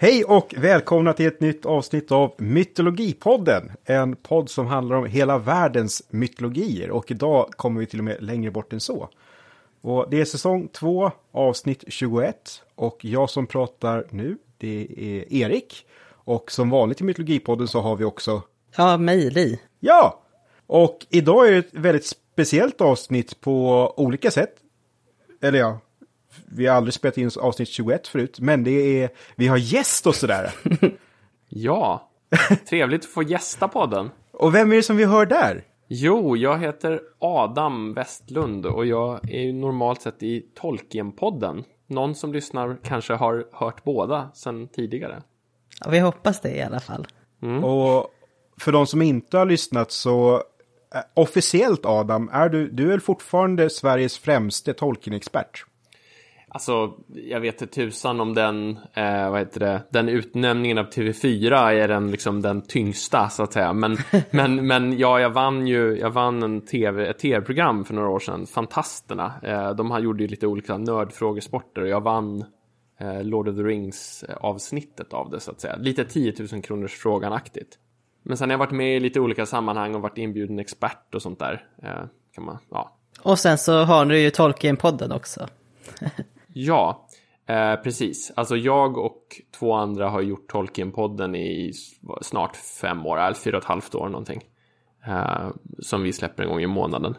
Hej och välkomna till ett nytt avsnitt av Mytologipodden. En podd som handlar om hela världens mytologier och idag kommer vi till och med längre bort än så. Och det är säsong 2, avsnitt 21 och jag som pratar nu, det är Erik. Och som vanligt i Mytologipodden så har vi också... Ja, mig, Li. Ja! Och idag är det ett väldigt speciellt avsnitt på olika sätt. Eller ja, vi har aldrig spelat in avsnitt 21 förut, men det är, vi har gäst och sådär. Ja, trevligt att få gästa podden. Och vem är det som vi hör där? Jo, jag heter Adam Westlund och jag är ju normalt sett i Tolkien-podden. Någon som lyssnar kanske har hört båda sedan tidigare. Ja, vi hoppas det i alla fall. Och för de som inte har lyssnat så eh, officiellt Adam, är du, du är fortfarande Sveriges främste Tolkien-expert? Alltså, jag vet inte tusan om den, eh, vad heter det, den utnämningen av TV4 är den liksom den tyngsta så att säga. Men, men, men ja, jag vann ju, jag vann en TV, ett tv-program för några år sedan, Fantasterna. Eh, de här gjorde ju lite olika nördfrågesporter och jag vann eh, Lord of the Rings avsnittet av det så att säga. Lite 10 000 kronors frågan-aktigt. Men sen har jag varit med i lite olika sammanhang och varit inbjuden expert och sånt där. Eh, kan man, ja, Och sen så har du ju Tolkien-podden också. Ja, eh, precis. Alltså jag och två andra har gjort Tolkien-podden i snart fem år, eller fyra och ett halvt år någonting. Eh, som vi släpper en gång i månaden.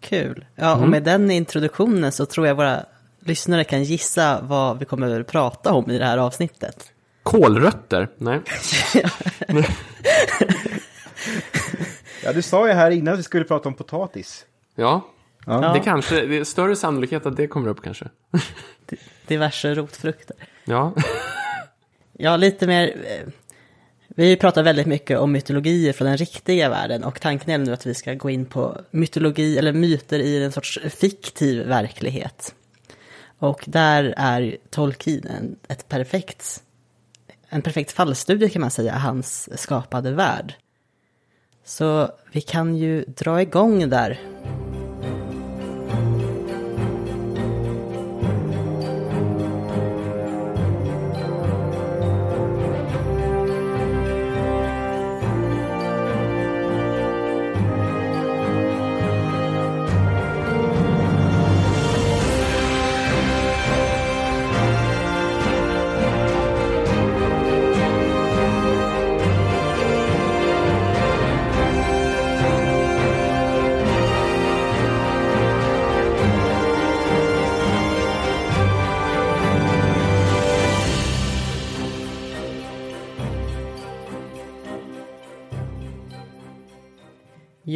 Kul. Ja, och med den introduktionen så tror jag våra lyssnare kan gissa vad vi kommer att prata om i det här avsnittet. Kolrötter? Nej. Ja, du sa ju här innan att vi skulle prata om potatis. Ja, Ja. det kanske, det är större sannolikhet att det kommer upp kanske. Diverse rotfrukter. Ja, Ja, lite mer... eh, Vi pratar väldigt mycket om mytologier från den riktiga världen och tanken är nu att vi ska gå in på mytologi eller myter i en sorts fiktiv verklighet. Och där är Tolkien en, ett perfekt, en perfekt fallstudie kan man säga, hans skapade värld. Så vi kan ju dra igång där.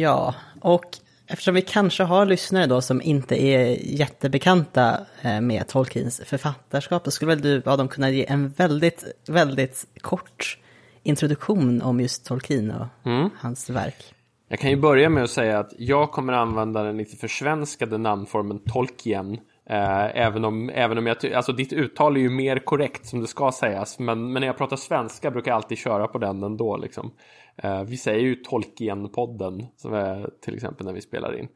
Ja, och eftersom vi kanske har lyssnare då som inte är jättebekanta eh, med Tolkiens författarskap, så skulle väl du, Adam, kunna ge en väldigt, väldigt kort introduktion om just Tolkien och hans verk. jag kan ju börja med att säga att jag kommer använda den lite försvenskade namnformen Tolkien. Eh, även om, även om jag, alltså ditt uttal är ju mer korrekt som det ska sägas. Men, men när jag pratar svenska brukar jag alltid köra på den ändå liksom. Eh, vi säger ju Tolkien-podden, som är till exempel när vi spelar in.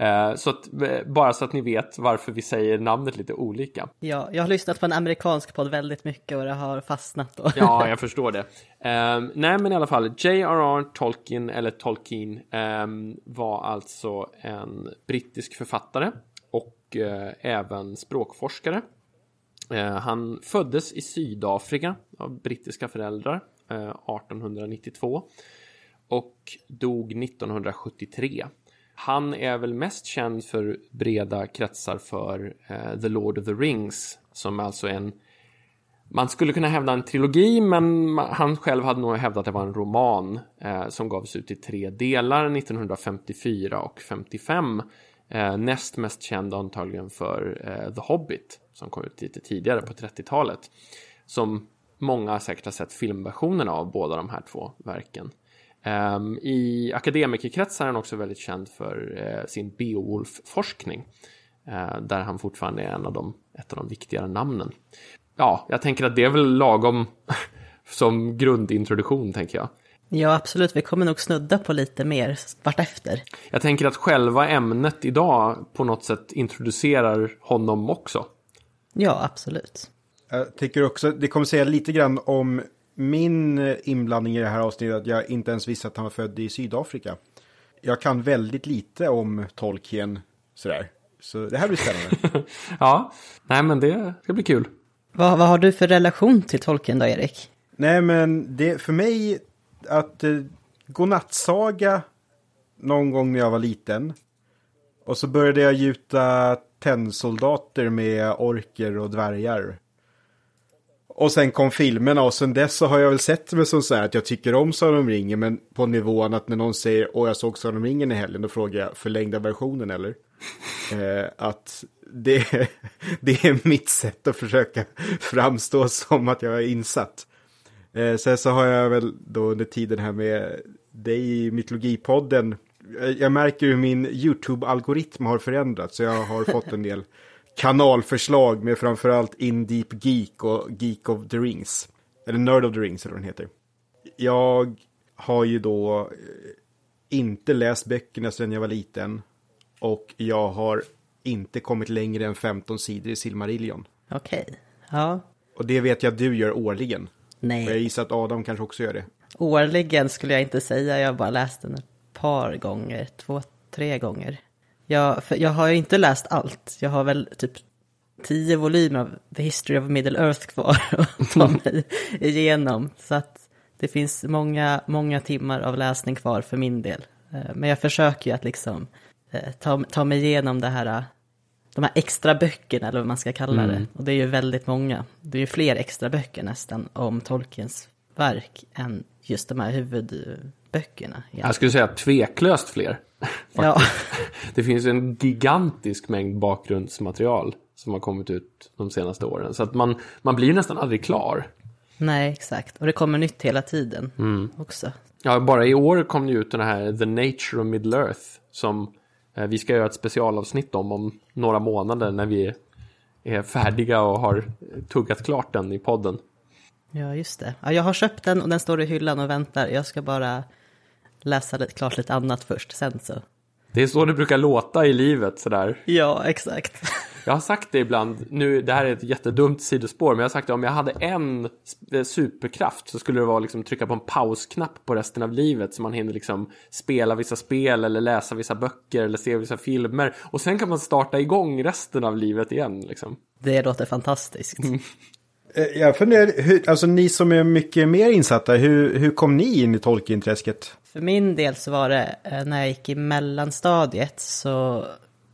Eh, så att, eh, bara så att ni vet varför vi säger namnet lite olika. Ja, jag har lyssnat på en amerikansk podd väldigt mycket och det har fastnat då. Ja, jag förstår det. Ehm, nej, men i alla fall, J.R.R. Tolkien, eller Tolkien, ehm, var alltså en brittisk författare och eh, även språkforskare. Eh, han föddes i Sydafrika av brittiska föräldrar Eh, 1892 och dog 1973. Han är väl mest känd för breda kretsar för eh, The Lord of the Rings som alltså är en man skulle kunna hävda en trilogi, men han själv hade nog hävdat att det var en roman eh, som gavs ut i tre delar 1954 och 55. Eh, näst mest känd antagligen för eh, The Hobbit som kom ut lite tidigare på 30-talet. Som många säkert har sett filmversionerna av båda de här två verken. Ehm, I akademikerkretsar är han också väldigt känd för eh, sin Beowulf-forskning. Eh, där han fortfarande är en av de, ett av de viktigare namnen. Ja, jag tänker att det är väl lagom som grundintroduktion, tänker jag. Ja, absolut. Vi kommer nog snudda på lite mer vartefter. Jag tänker att själva ämnet idag på något sätt introducerar honom också. Ja, absolut. Jag tycker också, det kommer säga lite grann om min inblandning i det här avsnittet, att jag inte ens visste att han var född i Sydafrika. Jag kan väldigt lite om Tolkien sådär. Så det här blir spännande. ja, nej men det ska bli kul. Vad, vad har du för relation till Tolkien då, Erik? Nej, men det för mig att eh, godnattsaga någon gång när jag var liten. Och så började jag gjuta tennsoldater med orker och dvärgar. Och sen kom filmerna och sen dess så har jag väl sett mig som så här att jag tycker om Sagan om ringen men på nivån att när någon säger åh jag såg Sagan om ringen i helgen då frågar jag förlängda versionen eller? eh, att det, det är mitt sätt att försöka framstå som att jag är insatt. Eh, sen så har jag väl då under tiden här med dig i Mytologipodden. eh, Jag märker hur min YouTube-algoritm har förändrats. Så jag har fått en del kanalförslag med framförallt In Deep Geek och Geek of the Rings. Eller Nerd of the Rings eller vad den heter. Jag har ju då eh, inte läst böckerna sedan jag var liten. Och jag har inte kommit längre än 15 sidor i Silmarillion. Okej. Ja. Och det vet jag att du gör årligen. Och jag Nej. gissar att Adam kanske också gör det. Årligen skulle jag inte säga. Jag har bara läst den ett par gånger. Två, tre gånger. Jag, jag har inte läst allt. Jag har väl typ tio volymer av The History of Middle Earth kvar att ta mig igenom. Så att det finns många, många timmar av läsning kvar för min del. Eh, Men jag försöker ju att liksom eh, ta, ta mig igenom det här, eh, de här extra böckerna eller vad man ska kalla det. Och det är ju väldigt många. Det är ju fler extra böcker nästan om Tolkiens verk än just de här huvudböckerna. Jag skulle säga tveklöst fler. Ja, Det finns en gigantisk mängd bakgrundsmaterial som har kommit ut de senaste åren. Så att man, man blir nästan aldrig klar. nej exakt. Och det kommer nytt hela tiden också. Ja, bara i år kom det ut den här The Nature of Middle Earth som eh, vi ska göra ett specialavsnitt om om några månader när vi är färdiga och har tuggat klart den i podden. Ja, just det. Ja, jag har köpt den och den står i hyllan och väntar. Jag ska bara läsa lite, klart lite annat först, sen så. Det är så det brukar låta i livet sådär. Ja, exakt. Jag har sagt det ibland, nu, det här är ett jättedumt sidospår, men jag har sagt det om jag hade en s- superkraft så skulle det vara liksom trycka på en pausknapp på resten av livet så man hinner liksom spela vissa spel eller läsa vissa böcker eller se vissa filmer och sen kan man starta igång resten av livet igen liksom. Det låter fantastiskt. Eh, Jag funderar, hur, alltså ni som är mycket mer insatta, hur, hur kom ni in i Tolkien-träsket? För min del så var det eh, när jag gick i mellanstadiet så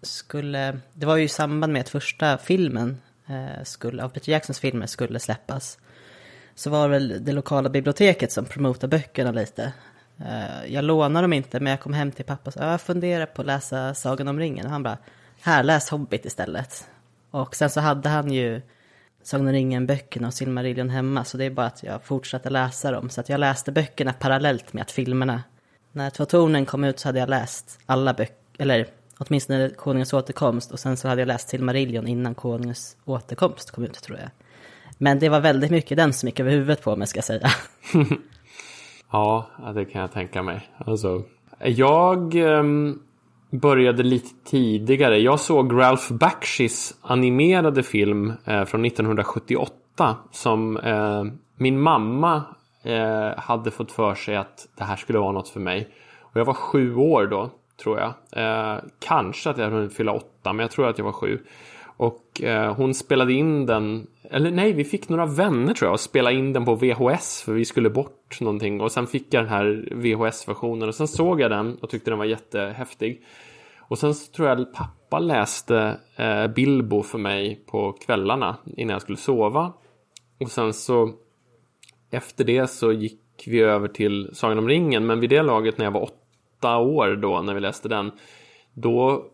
skulle, det var ju i samband med att första filmen eh, skulle, av Peter Jacksons filmer skulle släppas. Så var det väl det lokala biblioteket som promotade böckerna lite. Eh, jag lånade dem inte men jag kom hem till pappa och sa jag funderar på att läsa Sagan om ringen. Och han bara, här läs Hobbit istället. Och sen så hade han ju Sagan om ringen-böckerna och Silmarillion hemma. Så det är bara att jag fortsatte läsa dem. Så att jag läste böckerna parallellt med att filmerna. När Två tornen kom ut så hade jag läst alla böcker, eller åtminstone Konungens återkomst. Och sen så hade jag läst Silmarillion innan Konungens återkomst kom ut tror jag. Men det var väldigt mycket den som gick över huvudet på mig ska jag säga. Ja, det kan jag tänka mig. Alltså, jag Um började lite tidigare. Jag såg Ralph Bakshis animerade film eh, från 1978 som eh, min mamma eh, hade fått för sig att det här skulle vara något för mig. Och jag var sju år då, tror jag. Eh, kanske att jag hade hunnit fylla åtta, men jag tror att jag var sju. Och eh, hon spelade in den, eller nej, vi fick några vänner tror jag och spela in den på VHS för vi skulle bort någonting. Och sen fick jag den här VHS-versionen och sen såg jag den och tyckte den var jättehäftig. Och sen så tror jag att pappa läste eh, Bilbo för mig på kvällarna innan jag skulle sova. Och sen så efter det så gick vi över till Sagan om ringen. Men vid det laget när jag var åtta år då, när vi läste den, då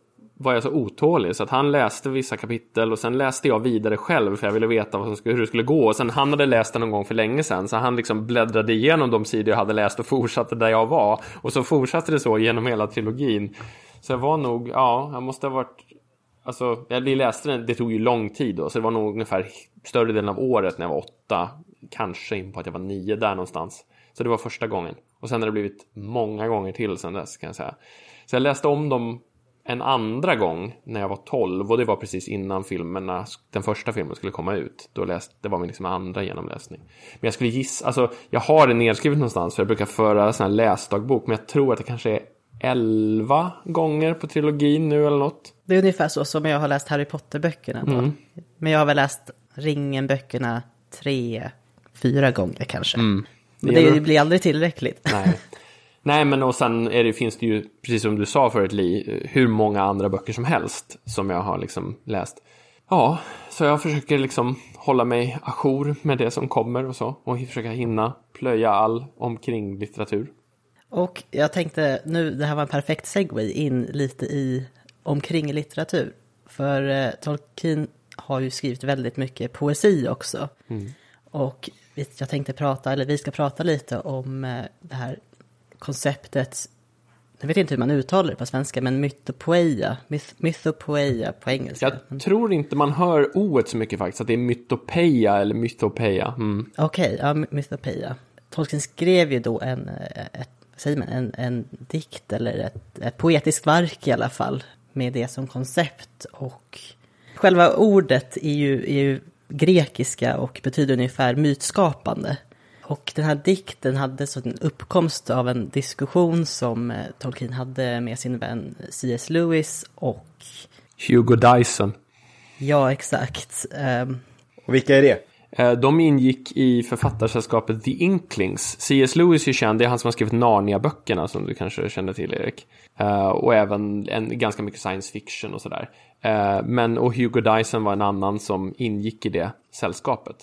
var jag så otålig så att han läste vissa kapitel och sen läste jag vidare själv för jag ville veta vad som skulle, hur det skulle gå. Och sen han hade läst den någon gång för länge sedan så han liksom bläddrade igenom de sidor jag hade läst och fortsatte där jag var. Och så fortsatte det så genom hela trilogin. Så jag var nog, ja, jag måste ha varit Alltså, jag läste den, det tog ju lång tid då, så det var nog ungefär större delen av året när jag var åtta. Kanske in på att jag var nio där någonstans. Så det var första gången. Och sen har det blivit många gånger till sen dess kan jag säga. Så jag läste om dem en andra gång när jag var 12 och det var precis innan filmerna, den första filmen skulle komma ut. Då läste, det var min liksom andra genomläsning. Men jag skulle gissa, alltså jag har det nedskrivet någonstans för jag brukar föra sån här läsdagbok men jag tror att det kanske är 11 gånger på trilogin nu eller något. Det är ungefär så som jag har läst Harry Potter-böckerna. Mm. Men jag har väl läst Ringen-böckerna tre, fyra gånger kanske. Mm. Men Det det blir aldrig tillräckligt. Nej. Nej, men och sen det, finns det ju, precis som du sa förut Li, hur många andra böcker som helst som jag har liksom läst. Ja, så jag försöker liksom hålla mig ajour med det som kommer och så. Och försöka hinna plöja all omkring litteratur. Och jag tänkte nu, det här var en perfekt segway in lite i omkring litteratur. För eh, Tolkien har ju skrivit väldigt mycket poesi också. Och vi- jag tänkte prata, eller vi ska prata lite om eh, det här konceptet, jag vet inte hur man uttalar det på svenska, men mytopoeia, myth, mythopoeia på engelska. Jag tror inte man hör oet så mycket faktiskt, att det är mytopeia eller mytopeia. Mm. Okej, ja, my- mythopeia. Tolkien skrev ju då en, eh, ett, säger man, en, en dikt eller ett, ett poetiskt verk i alla fall med det som koncept. Och själva ordet är ju, är ju grekiska och betyder ungefär mytskapande. Och den här dikten hade så en uppkomst av en diskussion som eh, Tolkien hade med sin vän C.S. Lewis och Hugo Dyson. ja, exakt. ehm, Och vilka är det? Eh, De ingick i författarsällskapet The Inklings. C.S. Lewis är känd, det är han som har skrivit Narnia-böckerna som du kanske känner till Erik. Eh, Och även en, ganska mycket science fiction och sådär. Men, och Hugo Dyson var en annan som ingick i det sällskapet.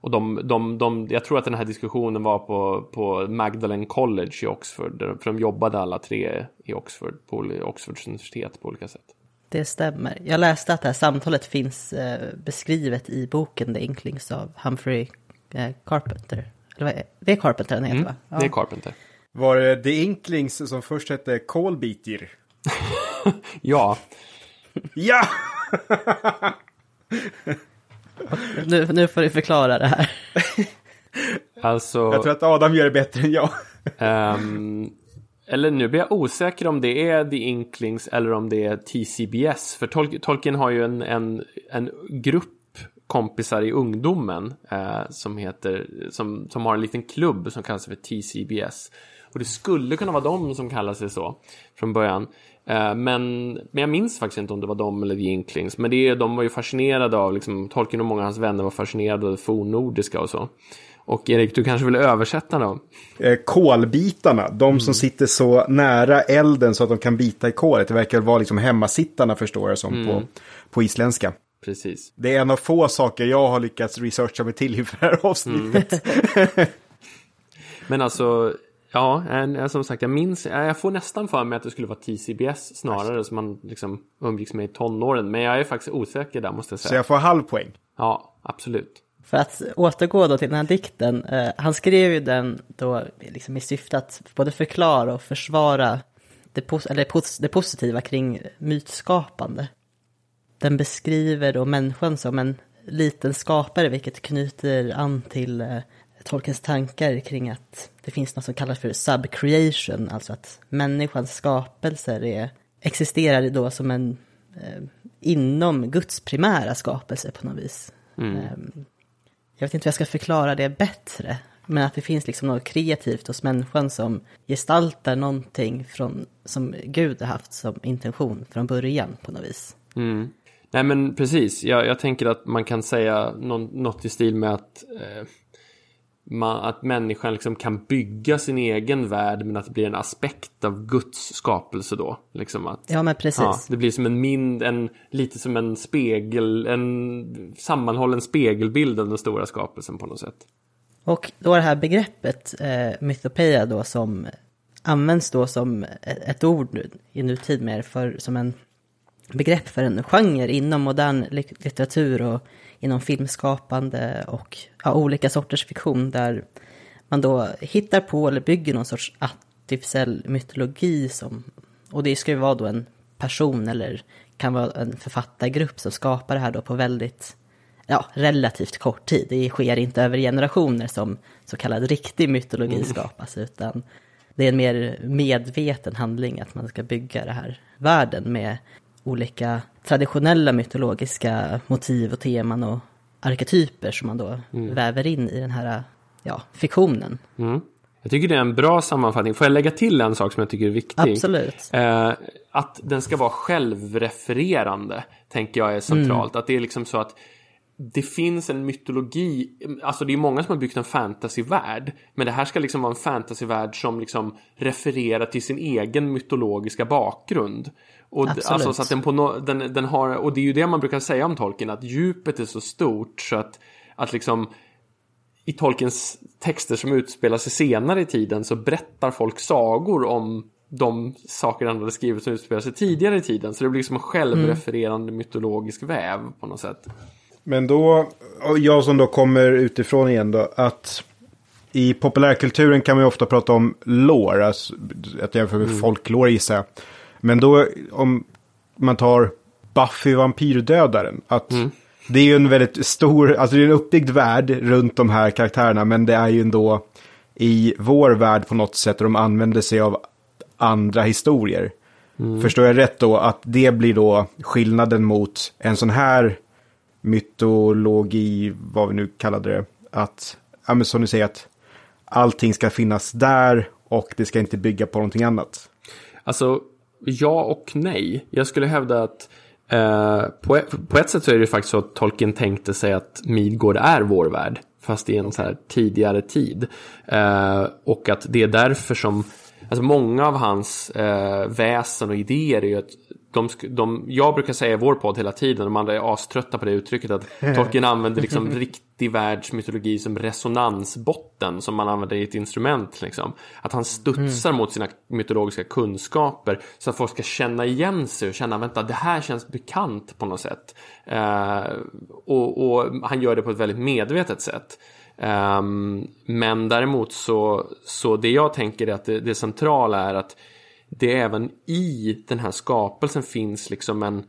Och de, de, de, jag tror att den här diskussionen var på, på Magdalen College i Oxford, där- för de jobbade alla tre i Oxford, på Oxfords universitet på olika sätt. Det stämmer. Jag läste att det här samtalet finns eh, beskrivet i boken The Inklings av Humphrey eh, Carpenter. Eller vad är det? är Carpenter han heter va? Ja. Det är Carpenter. Var det The Inklings som först hette Colbeater? Ja, Ja! nu, nu får du förklara det här. alltså... Jag tror att Adam gör det bättre än jag. Ehm, eller nu blir jag osäker om det är The Inklings eller om det är TCBS. För Tol Tolkien har ju en, en, en grupp kompisar i ungdomen eh, som heter, som, som har en liten klubb som kallas för TCBS. Och det skulle kunna vara de som kallar sig så från början. Eh, men, men jag minns faktiskt inte om det var de eller The Inklings. Men det de var ju fascinerade av, liksom, Tolkien och många av hans vänner var fascinerade av det fornnordiska och så. Och Erik, du kanske vill översätta då? Eh, Kolbitarna, de som sitter så nära elden så att de kan bita i kolet. Det verkar vara liksom hemmasittarna förstår jag som på, på isländska. Precis. Det är en av få saker jag har lyckats researcha mig till inför det här avsnittet. Men alltså, ja, en- som sagt, jag minns, jag får nästan för mig att det skulle vara TCBS snarare som man liksom umgicks med i tonåren. Men jag är faktiskt osäker där måste jag Så säga. jag får halv poäng. Ja, absolut. För att återgå då till den här dikten. Eh, han skrev ju den då liksom i syfte att både förklara och försvara det, pos- eller pos- det positiva kring mytskapande. Den beskriver då människan som en liten skapare, vilket knyter an till eh, Tolkiens tankar kring att det finns något som kallas för subcreation, alltså att människans skapelser är, existerar då som en eh, inom Guds primära skapelse på något vis. Eh, jag vet inte hur jag ska förklara det bättre. Men att det finns liksom något kreativt hos människan som gestaltar någonting från, som Gud har haft som intention från början på något vis. Mm. Nej men precis, jag, jag tänker att man kan säga någon, något i stil med att eh, man, att människan liksom kan bygga sin egen värld men att det blir en aspekt av Guds skapelse då. Liksom att, Ja, men precis. Ja, det blir som en mind, en, lite som en spegel, en sammanhållen spegelbild av den stora skapelsen på något sätt. Och då det här begreppet eh, mytopeia då som används då som ett, ord nu, i nutid mer för, som en begrepp för en genre inom modern li- litteratur och inom filmskapande och ja, olika sorters fiktion där man då hittar på eller bygger någon sorts artificiell mytologi som, och det ska ju vara då en person eller kan vara en författargrupp som skapar det här då på väldigt ja, relativt kort tid. Det sker inte över generationer som så kallad riktig mytologi skapas, utan det är en mer medveten handling att man ska bygga det här världen med olika traditionella mytologiska motiv och teman och arketyper som man då mm. väver in i den här ja, fiktionen. Mm. Jag tycker det är en bra sammanfattning. Får jag lägga till en sak som jag tycker är viktig? Absolut. Eh, att den ska vara självrefererande, tänker jag är centralt. Mm. Att det är liksom så att det finns en mytologi, alltså det är många som har byggt en fantasyvärld, men det här ska liksom vara en fantasyvärld som liksom refererar till sin egen mytologiska bakgrund. Och, alltså, så att den på no, den, den har, och det är ju det man brukar säga om Tolkien, att djupet är så stort så att, att liksom i Tolkiens texter som utspelar sig senare i tiden så berättar folk sagor om de saker han hade skrivit som utspelar sig tidigare i tiden. Så det blir som en självrefererande mm. mytologisk väv på något sätt. Men då, jag som då kommer utifrån igen då, att i populärkulturen kan man ju ofta prata om lore, alltså att jämföra med mm. folklore gissar jag. Men då om man tar Buffy vampyrdödaren, att mm. det är ju en väldigt stor, alltså det är en uppbyggd värld runt de här karaktärerna, men det är ju ändå i vår värld på något sätt och de använder sig av andra historier. Mm. Förstår jag rätt då att det blir då skillnaden mot en sån här mytologi, vad vi nu kallade det, att, ja men som du säger, att allting ska finnas där och det ska inte bygga på någonting annat. Alltså, ja och nej. Jag skulle hävda att eh, på, på ett sätt så är det faktiskt så att Tolkien tänkte sig att Midgård är vår värld, fast i en så här tidigare tid. Eh, och att det är därför som Alltså många av hans eh, väsen och idéer är ju att de, de, jag brukar säga i vår podd hela tiden, de andra är aströtta på det uttrycket, att Tolkien använder liksom i världsmytologi som resonansbotten som man använder i ett instrument. Liksom. Att han studsar mm. mot sina mytologiska kunskaper så att folk ska känna igen sig och känna, vänta, det här känns bekant på något sätt. Eh, och, och, han gör det på ett väldigt medvetet sätt. Um, men däremot så, så det jag tänker är att det, det centrala är att det även i den här skapelsen finns liksom en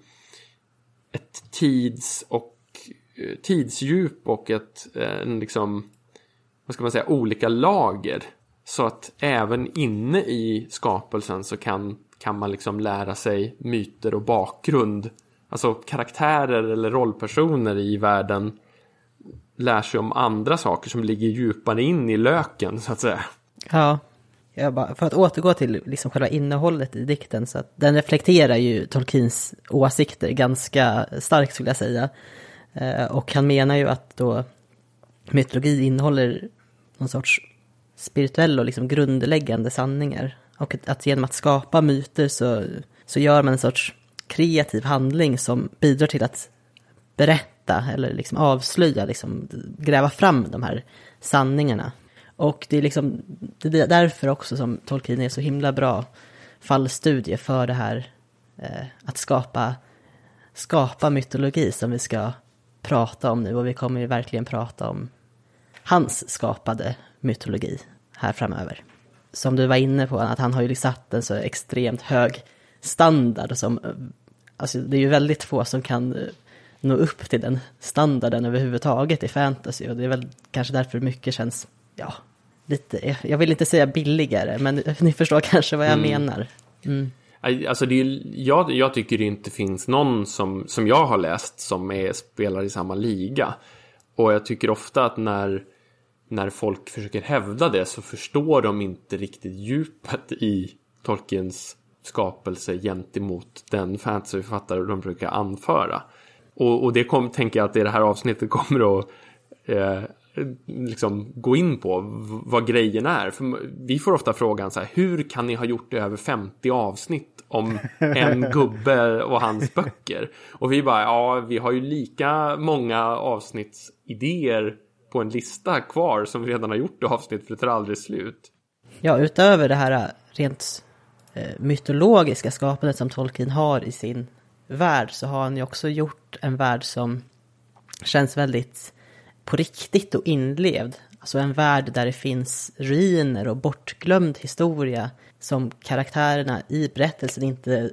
ett tids och Eh, tidsdjup och ett eh, en liksom vad ska man säga olika lager så att även inne i skapelsen så kan kan man liksom lära sig myter och bakgrund alltså karaktärer eller rollpersoner i världen lär sig om andra saker som ligger djupare in i löken så att säga. Ja, jag bara, för att återgå till liksom själva innehållet i dikten, så att den reflekterar ju Tolkiens åsikter ganska starkt skulle jag säga. Eh, och han menar ju att då mytologi innehåller någon sorts spirituell och liksom grundläggande sanningar. Och att genom att skapa myter så, så gör man en sorts kreativ handling som bidrar till att berätta eller liksom avslöja, liksom, gräva fram de här sanningarna. Och det är liksom det är därför också som Tolkien är så himla bra fallstudie för det här eh, att skapa, skapa mytologi som vi ska prata om nu. Och vi kommer ju verkligen prata om hans skapade mytologi här framöver. Som du var inne på, att han har ju satt en så extremt hög standard som, alltså det är ju väldigt få som kan eh, nå upp till den standarden överhuvudtaget i fantasy och det är väl kanske därför mycket känns, ja, lite, jag vill inte säga billigare, men ni förstår kanske vad jag mm. menar. Mm. Alltså det är, jag, jag tycker det inte finns någon som, som jag har läst som är, spelar i samma liga. Och jag tycker ofta att när, när folk försöker hävda det så förstår de inte riktigt djupet i Tolkiens skapelse gentemot den fantasyförfattare de brukar anföra. Och, och det kom, tänker jag att i det här avsnittet kommer att eh, liksom gå in på vad grejen är. För vi får ofta frågan så här, hur kan ni ha gjort det över 50 avsnitt om en gubbe och hans böcker? Och vi bara, ja, vi har ju lika många avsnittsidéer på en lista kvar som vi redan har gjort avsnitt för det tar aldrig slut. Ja, utöver det här rent eh, mytologiska skapandet som Tolkien har i sin värld så har han ju också gjort en värld som känns väldigt på riktigt och inlevd. Alltså en värld där det finns ruiner och bortglömd historia som karaktärerna i berättelsen inte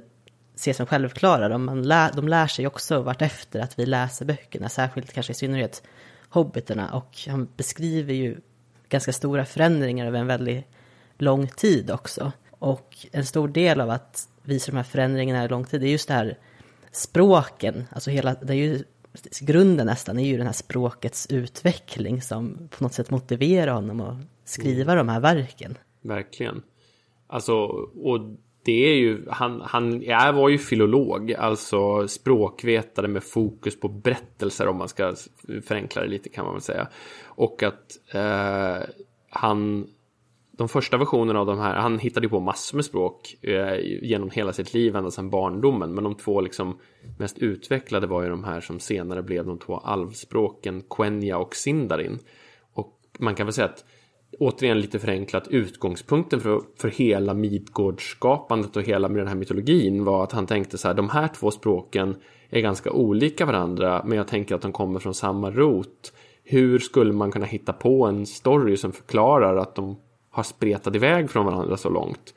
ser som självklara. De, man lär, de lär sig också vartefter att vi läser böckerna, särskilt kanske i synnerhet hobbiterna. Och han beskriver ju ganska stora förändringar över en väldigt, lång tid också. Och en stor del av att visa de här förändringarna i lång tid är just det här språken, alltså hela, det är ju grunden nästan är ju den här språkets utveckling som på något sätt motiverar honom att skriva mm. de här verken. Verkligen. Alltså, och det är ju, han, han jag var ju filolog, alltså språkvetare med fokus på berättelser om man ska förenkla det lite kan man väl säga. Och att eh, han, de första versionerna av de här, han hittade på massor med språk eh, genom hela sitt liv ända sedan barndomen. Men de två liksom mest utvecklade var ju de här som senare blev de två alvspråken Quenya och Sindarin. Och man kan väl säga att återigen lite förenklat utgångspunkten för, för hela Midgårdsskapandet och hela med den här mytologin var att han tänkte så här de här två språken är ganska olika varandra men jag tänker att de kommer från samma rot. Hur skulle man kunna hitta på en story som förklarar att de har spretat iväg från varandra så långt?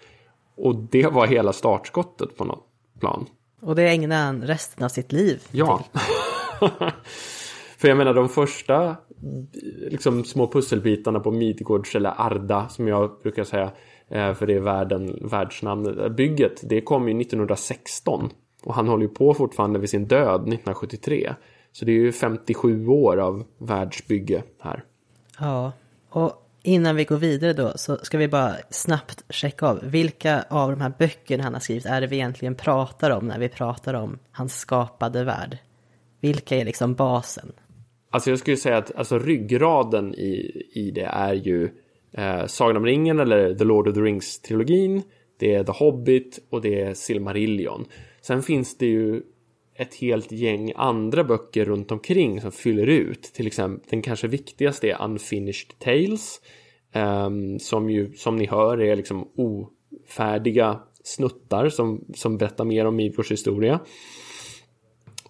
Och det var hela startskottet på något plan. Och det ägnade han resten av sitt liv Ja. För jag menar de första liksom, små pusselbitarna på Midgårds eller Arda som jag brukar säga eh, för det är världen, världsnamnet, bygget, det kom ju 1916 och han håller ju på fortfarande vid sin död 1973. Så det är ju 57 år av världsbygge här. Ja, och innan vi går vidare då så ska vi bara snabbt checka av vilka av de här böckerna han har skrivit är det vi egentligen pratar om när vi pratar om hans skapade värld. Vilka är liksom basen? Alltså jag skulle säga att alltså, ryggraden i, i det är ju eh, Sagan om ringen eller The Lord of the Rings-trilogin. Det är The Hobbit och det är Silmarillion. Sen finns det ju ett helt gäng andra böcker runt omkring som fyller ut. Till exempel den kanske viktigaste är Unfinished Tales. Ehm, som ju som ni hör är liksom ofärdiga snuttar som, som berättar mer om Midgårds historia.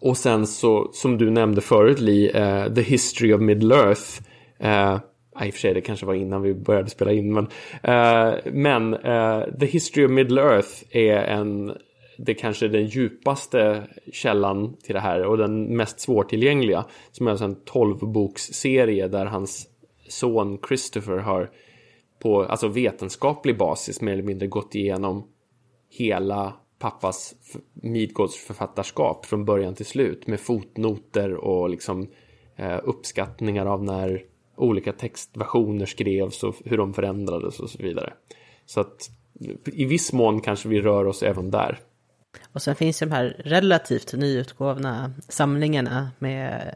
Och sen så, som du nämnde förut Lee, uh, The History of Middle Earth. Uh, eh, i och för sig, det kanske var innan vi började spela in, men, uh, men uh, The History of Middle Earth är en, det kanske är den djupaste källan till det här och den mest svårtillgängliga. Som är alltså en tolvboksserie där hans son Christopher har på alltså vetenskaplig basis mer eller mindre gått igenom hela pappas Midgårds författarskap från början till slut med fotnoter och liksom eh, uppskattningar av när olika textversioner skrevs och hur de förändrades och så vidare. Så att i viss mån kanske vi rör oss även där. Och sen finns de här relativt nyutgåvna samlingarna med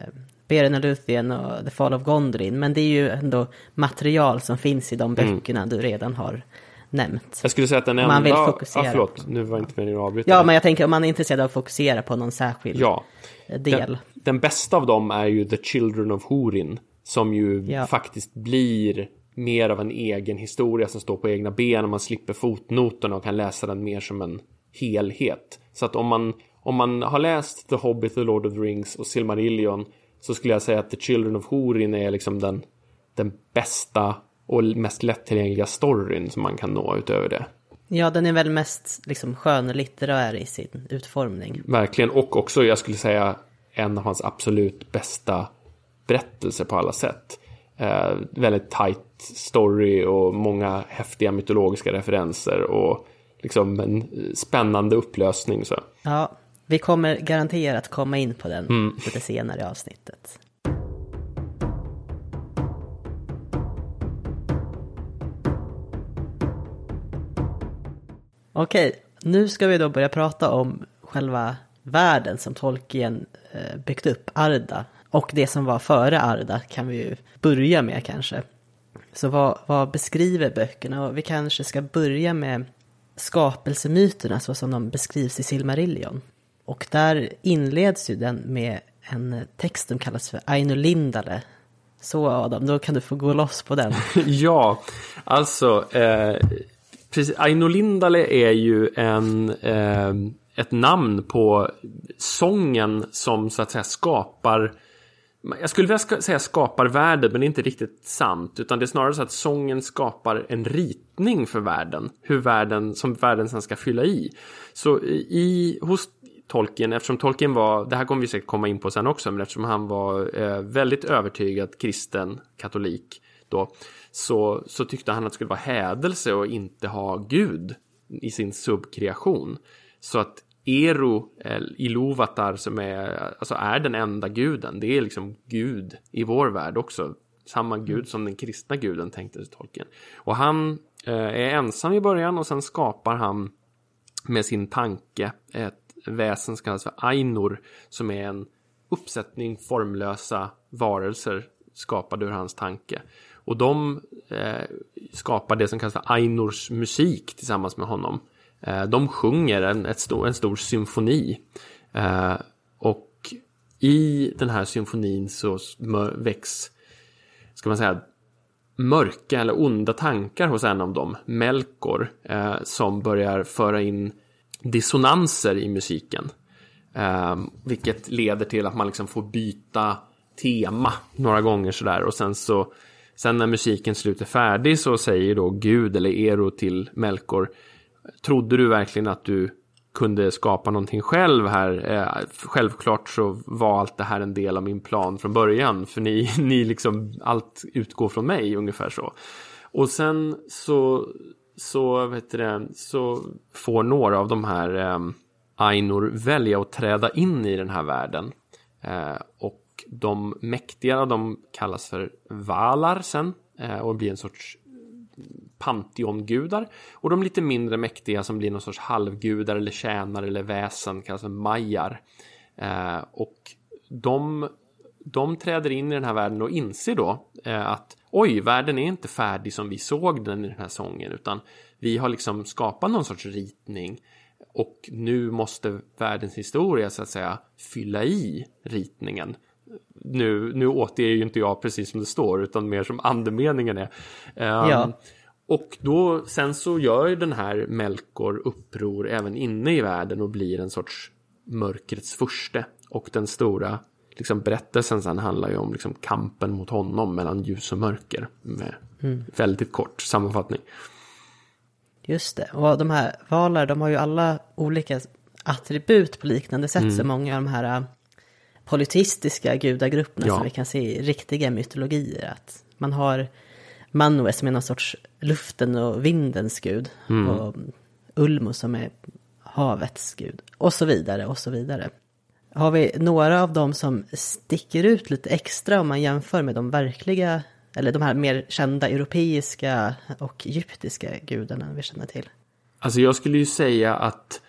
Beren och Luthien och The Fall of Gondrin. Men det är ju ändå material som finns i de mm. böckerna mm. du redan har nämnt. Jag skulle säga att den enda... Man vill fokusera. Ah, förlåt, nu var inte meningen att avbryta. Ja, men jag tänker om man är intresserad av att fokusera på någon särskild ja. del. Den, den bästa av dem är ju The Children of Hurin. Som ju ja. faktiskt blir mer av en egen historia som står på egna ben och man slipper fotnoterna och kan läsa den mer som en helhet. Så att om man, om man har läst The Hobbit, The Lord of the Rings och Silmarillion så skulle jag säga att The Children of Hurin är liksom den, den bästa och mest lättillgängliga storyn som man kan nå utöver det. Ja, den är väl mest liksom skönlitterär i sin utformning. Verkligen, och också jag skulle säga en av hans absolut bästa berättelser på alla sätt. Eh, väldigt tight story och många häftiga mytologiska referenser och liksom en spännande upplösning. Så. Ja, vi kommer garanterat komma in på den mm. lite senare i avsnittet. Okej, nu ska vi då börja prata om själva världen som Tolkien eh, byggt upp, Arda. Och det som var före Arda kan vi ju börja med kanske. Så vad, vad beskriver böckerna? Och vi kanske ska börja med skapelsemyterna så alltså som de beskrivs i Silmarillion. Och där inleds ju den med en text som kallas för Aino Lindale. Så Adam, då kan du få gå loss på den. ja, alltså eh, Precis, Aino Lindale är ju en, eh, ett namn på sången som så att säga skapar jag skulle vilja säga skapar världen, men det är inte riktigt sant. Utan det är snarare så att sången skapar en ritning för världen. Hur världen, som världen sen ska fylla i. Så i, hos Tolkien, eftersom Tolkien var, det här kommer vi säkert komma in på sen också, men eftersom han var eh, väldigt övertygad kristen katolik då, så, så tyckte han att det skulle vara hädelse och inte ha Gud i sin subkreation. Så att Eru Iluvatar som är, alltså är den enda guden, det är liksom Gud i vår värld också. Samma gud som den kristna guden tänkte sig tolken. Och han eh, är ensam i början och sen skapar han med sin tanke ett väsen som kallas för Ainur som är en uppsättning formlösa varelser skapade ur hans tanke. Och de eh, skapar det som kallas för Ainurs musik tillsammans med honom. Eh, de sjunger en, ett stor, en stor symfoni. Eh, och i den här symfonin så väcks, ska man säga, mörka eller onda tankar hos en av dem, Melkor, eh, som börjar föra in dissonanser i musiken. Eh, vilket leder till att man liksom får byta tema några gånger sådär och sen så Sen när musiken slutar färdig så säger då Gud eller Ero till Melkor Trodde du verkligen att du kunde skapa någonting själv här? Eh, självklart så var allt det här en del av min plan från början för ni, ni liksom allt utgår från mig ungefär så. Och sen så så, vet det, så får några av de här eh, Ainor välja att träda in i den här världen. Eh, och de mäktiga de kallas för Valar sen eh, och blir en sorts panteongudar. Och de lite mindre mäktiga som blir någon sorts halvgudar eller tjänare eller väsen kallas för Majar. Eh, och de, de träder in i den här världen och inser då eh, att oj, världen är inte färdig som vi såg den i den här sången utan vi har liksom skapat någon sorts ritning och nu måste världens historia så att säga fylla i ritningen nu, nu återger ju inte jag precis som det står utan mer som andemeningen är. Um, ja. Och då sen så gör den här Melkor uppror även inne i världen och blir en sorts mörkrets furste. Och den stora liksom, berättelsen sen handlar ju om liksom, kampen mot honom mellan ljus och mörker. Med mm. väldigt kort sammanfattning. Just det, och de här valar de har ju alla olika attribut på liknande sätt mm. som många av de här polyteistiska gudagrupperna ja. som vi kan se i riktiga mytologier. Att man har Manwe som är någon sorts luften och vindens gud. Mm. Och Ulmo som är havets gud. Och så vidare och så vidare. Har vi några av dem som sticker ut lite extra om man jämför med de verkliga, eller de här mer kända europeiska och egyptiska gudarna vi känner till? Alltså jag skulle ju säga att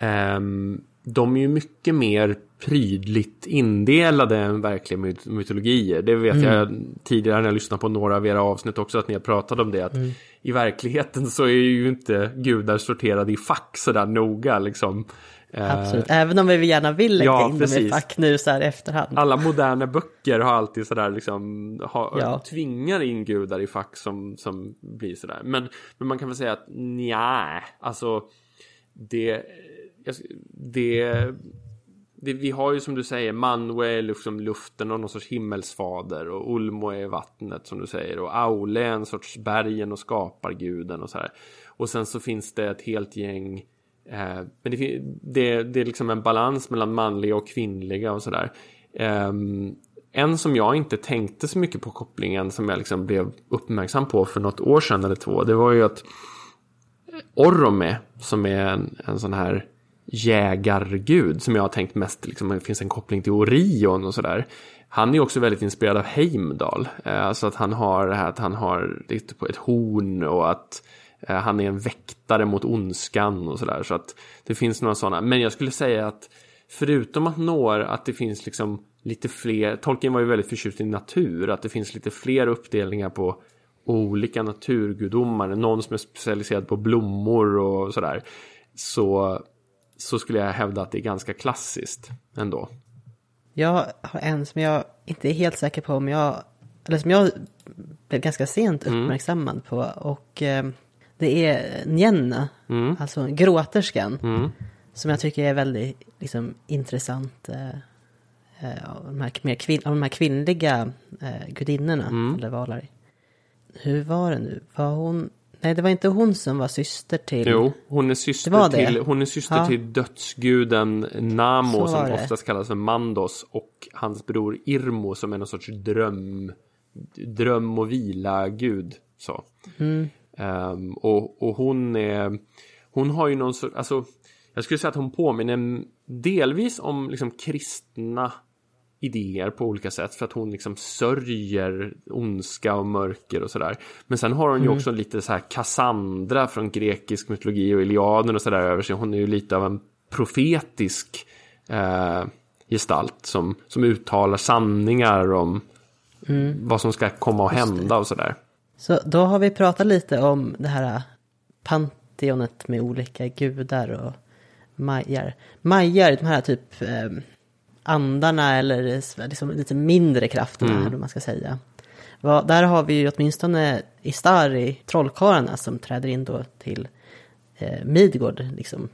um, de är ju mycket mer prydligt indelade än verkliga mytologier. Det vet mm. jag tidigare när jag lyssnade på några av era avsnitt också att ni har pratat om det. Att mm. I verkligheten så är ju inte gudar sorterade i fack sådär noga liksom. Eh, Absolut, även om vi gärna vill lägga ja, in dem i fack nu så här efterhand. Alla moderna böcker har alltid sådär liksom, ha, ja. tvingar in gudar i fack som, som blir sådär. Men, men man kan väl säga att nja, alltså det, det det, vi har ju som du säger Manwe är liksom luften och någon sorts himmelsfader och Ulmo är vattnet som du säger och Aule är en sorts bergen och skaparguden och så här. Och sen så finns det ett helt gäng eh, men det, det, det, är liksom en balans mellan manliga och kvinnliga och sådär. Eh, en som jag inte tänkte så mycket på kopplingen som jag liksom blev uppmärksam på för något år sedan eller två. Det var ju att Orome som är en, en sån här jägargud som jag har tänkt mest liksom, det finns en koppling till Orion och sådär. Han är också väldigt inspirerad av Heimdall. så alltså att han har det här att han har på ett horn och att eh, han är en väktare mot ondskan och sådär. Så att det finns några sådana. Men jag skulle säga att förutom att några, att det finns liksom lite fler, Tolkien var ju väldigt förtjust i natur, att det finns lite fler uppdelningar på olika naturgudomar, någon som är specialiserad på blommor och sådär. Så så skulle jag hävda att det är ganska klassiskt ändå. Jag har en som jag inte är helt säker på om jag, eller som jag blev ganska sent mm. uppmärksammad mm. på och eh, det är Njenna, mm. alltså gråterskan, mm. som jag tycker är väldigt liksom, intressant. Eh, eh av, de här, mer kvin av de här kvinnliga eh, gudinnorna, mm. eller valar. Hur var det nu? Var hon Nej, det var inte hon som var syster till... Jo, hon är syster, det det. till, hon är syster ja. till dödsguden Namo som oftast kallas för Mandos och hans bror Irmo som är någon sorts dröm dröm och vila gud. Så. Um, och, och hon är, hon har ju någon sorts, alltså jag skulle säga att hon påminner delvis om liksom kristna idéer på olika sätt för att hon liksom sörjer ondska och mörker och sådär. Men sen har hon ju Mm. också lite så här Cassandra från grekisk mytologi och Iliaden och sådär över sig. Hon är ju lite av en profetisk eh, gestalt som, som uttalar sanningar om Mm. vad som ska komma att hända och sådär. Så då har vi pratat lite om det här panteonet med olika gudar och majar. Majar, de här typ eh, andarna eller liksom lite mindre krafterna, eller vad man ska säga. Där har vi ju åtminstone Istari, trollkarlarna, som träder in då till eh, Midgård. Liksom.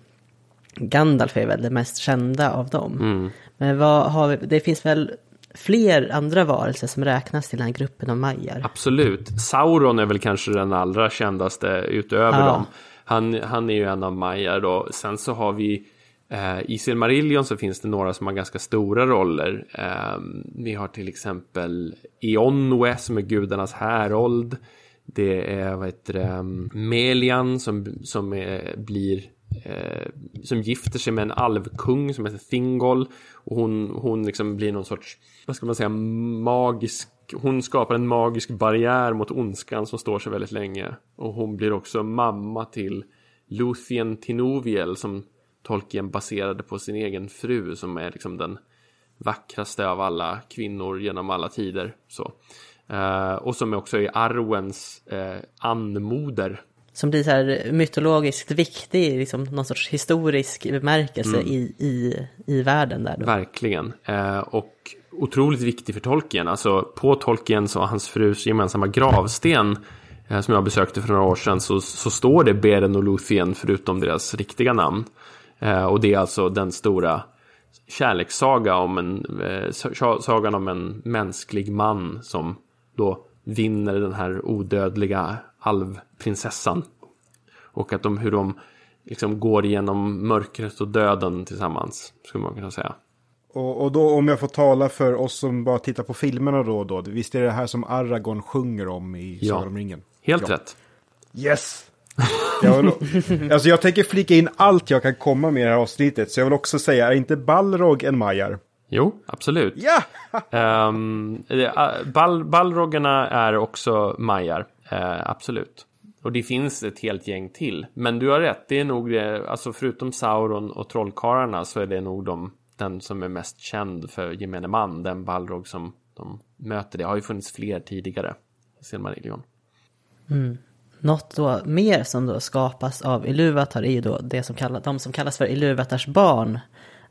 Gandalf är väl det mest kända av dem. Men vad har vi, det finns väl fler andra varelser som räknas till den här gruppen av majar. Absolut. Sauron är väl kanske den allra kändaste utöver Ja. dem. Han, han är ju en av Majar då. Sen så har vi Eh, i Silmarillion så finns det några som har ganska stora roller. Eh, vi har till exempel Eonwe som är gudarnas härold. Det är vad heter det, mm, Melian som, som är, blir eh, som gifter sig med en alvkung som heter Thingol. Och hon, hon liksom blir någon sorts, vad ska man säga, magisk hon skapar en magisk barriär mot ondskan som står sig väldigt länge. Och hon blir också mamma till Luthien Tinoviel som Tolkien baserade på sin egen fru som är liksom den vackraste av alla kvinnor genom alla tider. Så. Eh, och som också är Arwens eh, anmoder. Som blir så här mytologiskt viktig, liksom någon sorts historisk bemärkelse Mm. i, i, i världen där då. Verkligen. Eh, och otroligt viktig för Tolkien. Alltså på Tolkiens och hans frus gemensamma gravsten eh, som jag besökte för några år sedan så, så står det Beren och Luthien förutom deras riktiga namn. Eh, och det är alltså den stora kärlekssaga om en eh, sa- sagan om en mänsklig man som då vinner den här odödliga alvprinsessan. Och att de, hur de liksom går igenom mörkret och döden tillsammans, skulle man kunna säga. Och, och då om jag får tala för oss som bara tittar på filmerna då och då. Visst är det här som Aragorn sjunger om i Ja. Sagan om ringen? Helt Ja. rätt. Yes! Jag, vill, alltså jag tänker flika in allt jag kan komma med i det här avsnittet. Så jag vill också säga, är inte Balrog en Majar? Jo, absolut. Ja! Ehm, eh, bal Balroggarna är också majar, eh, absolut. Och det finns ett helt gäng till. Men du har rätt, det är nog det, alltså förutom Sauron och trollkarlarna så är det nog de, den som är mest känd för gemene man, den Balrog som de möter. Det har ju funnits fler tidigare i Silmarillion. Något då mer som då skapas av Iluvatar är ju då det som kallas, de som kallas för Iluvatars barn.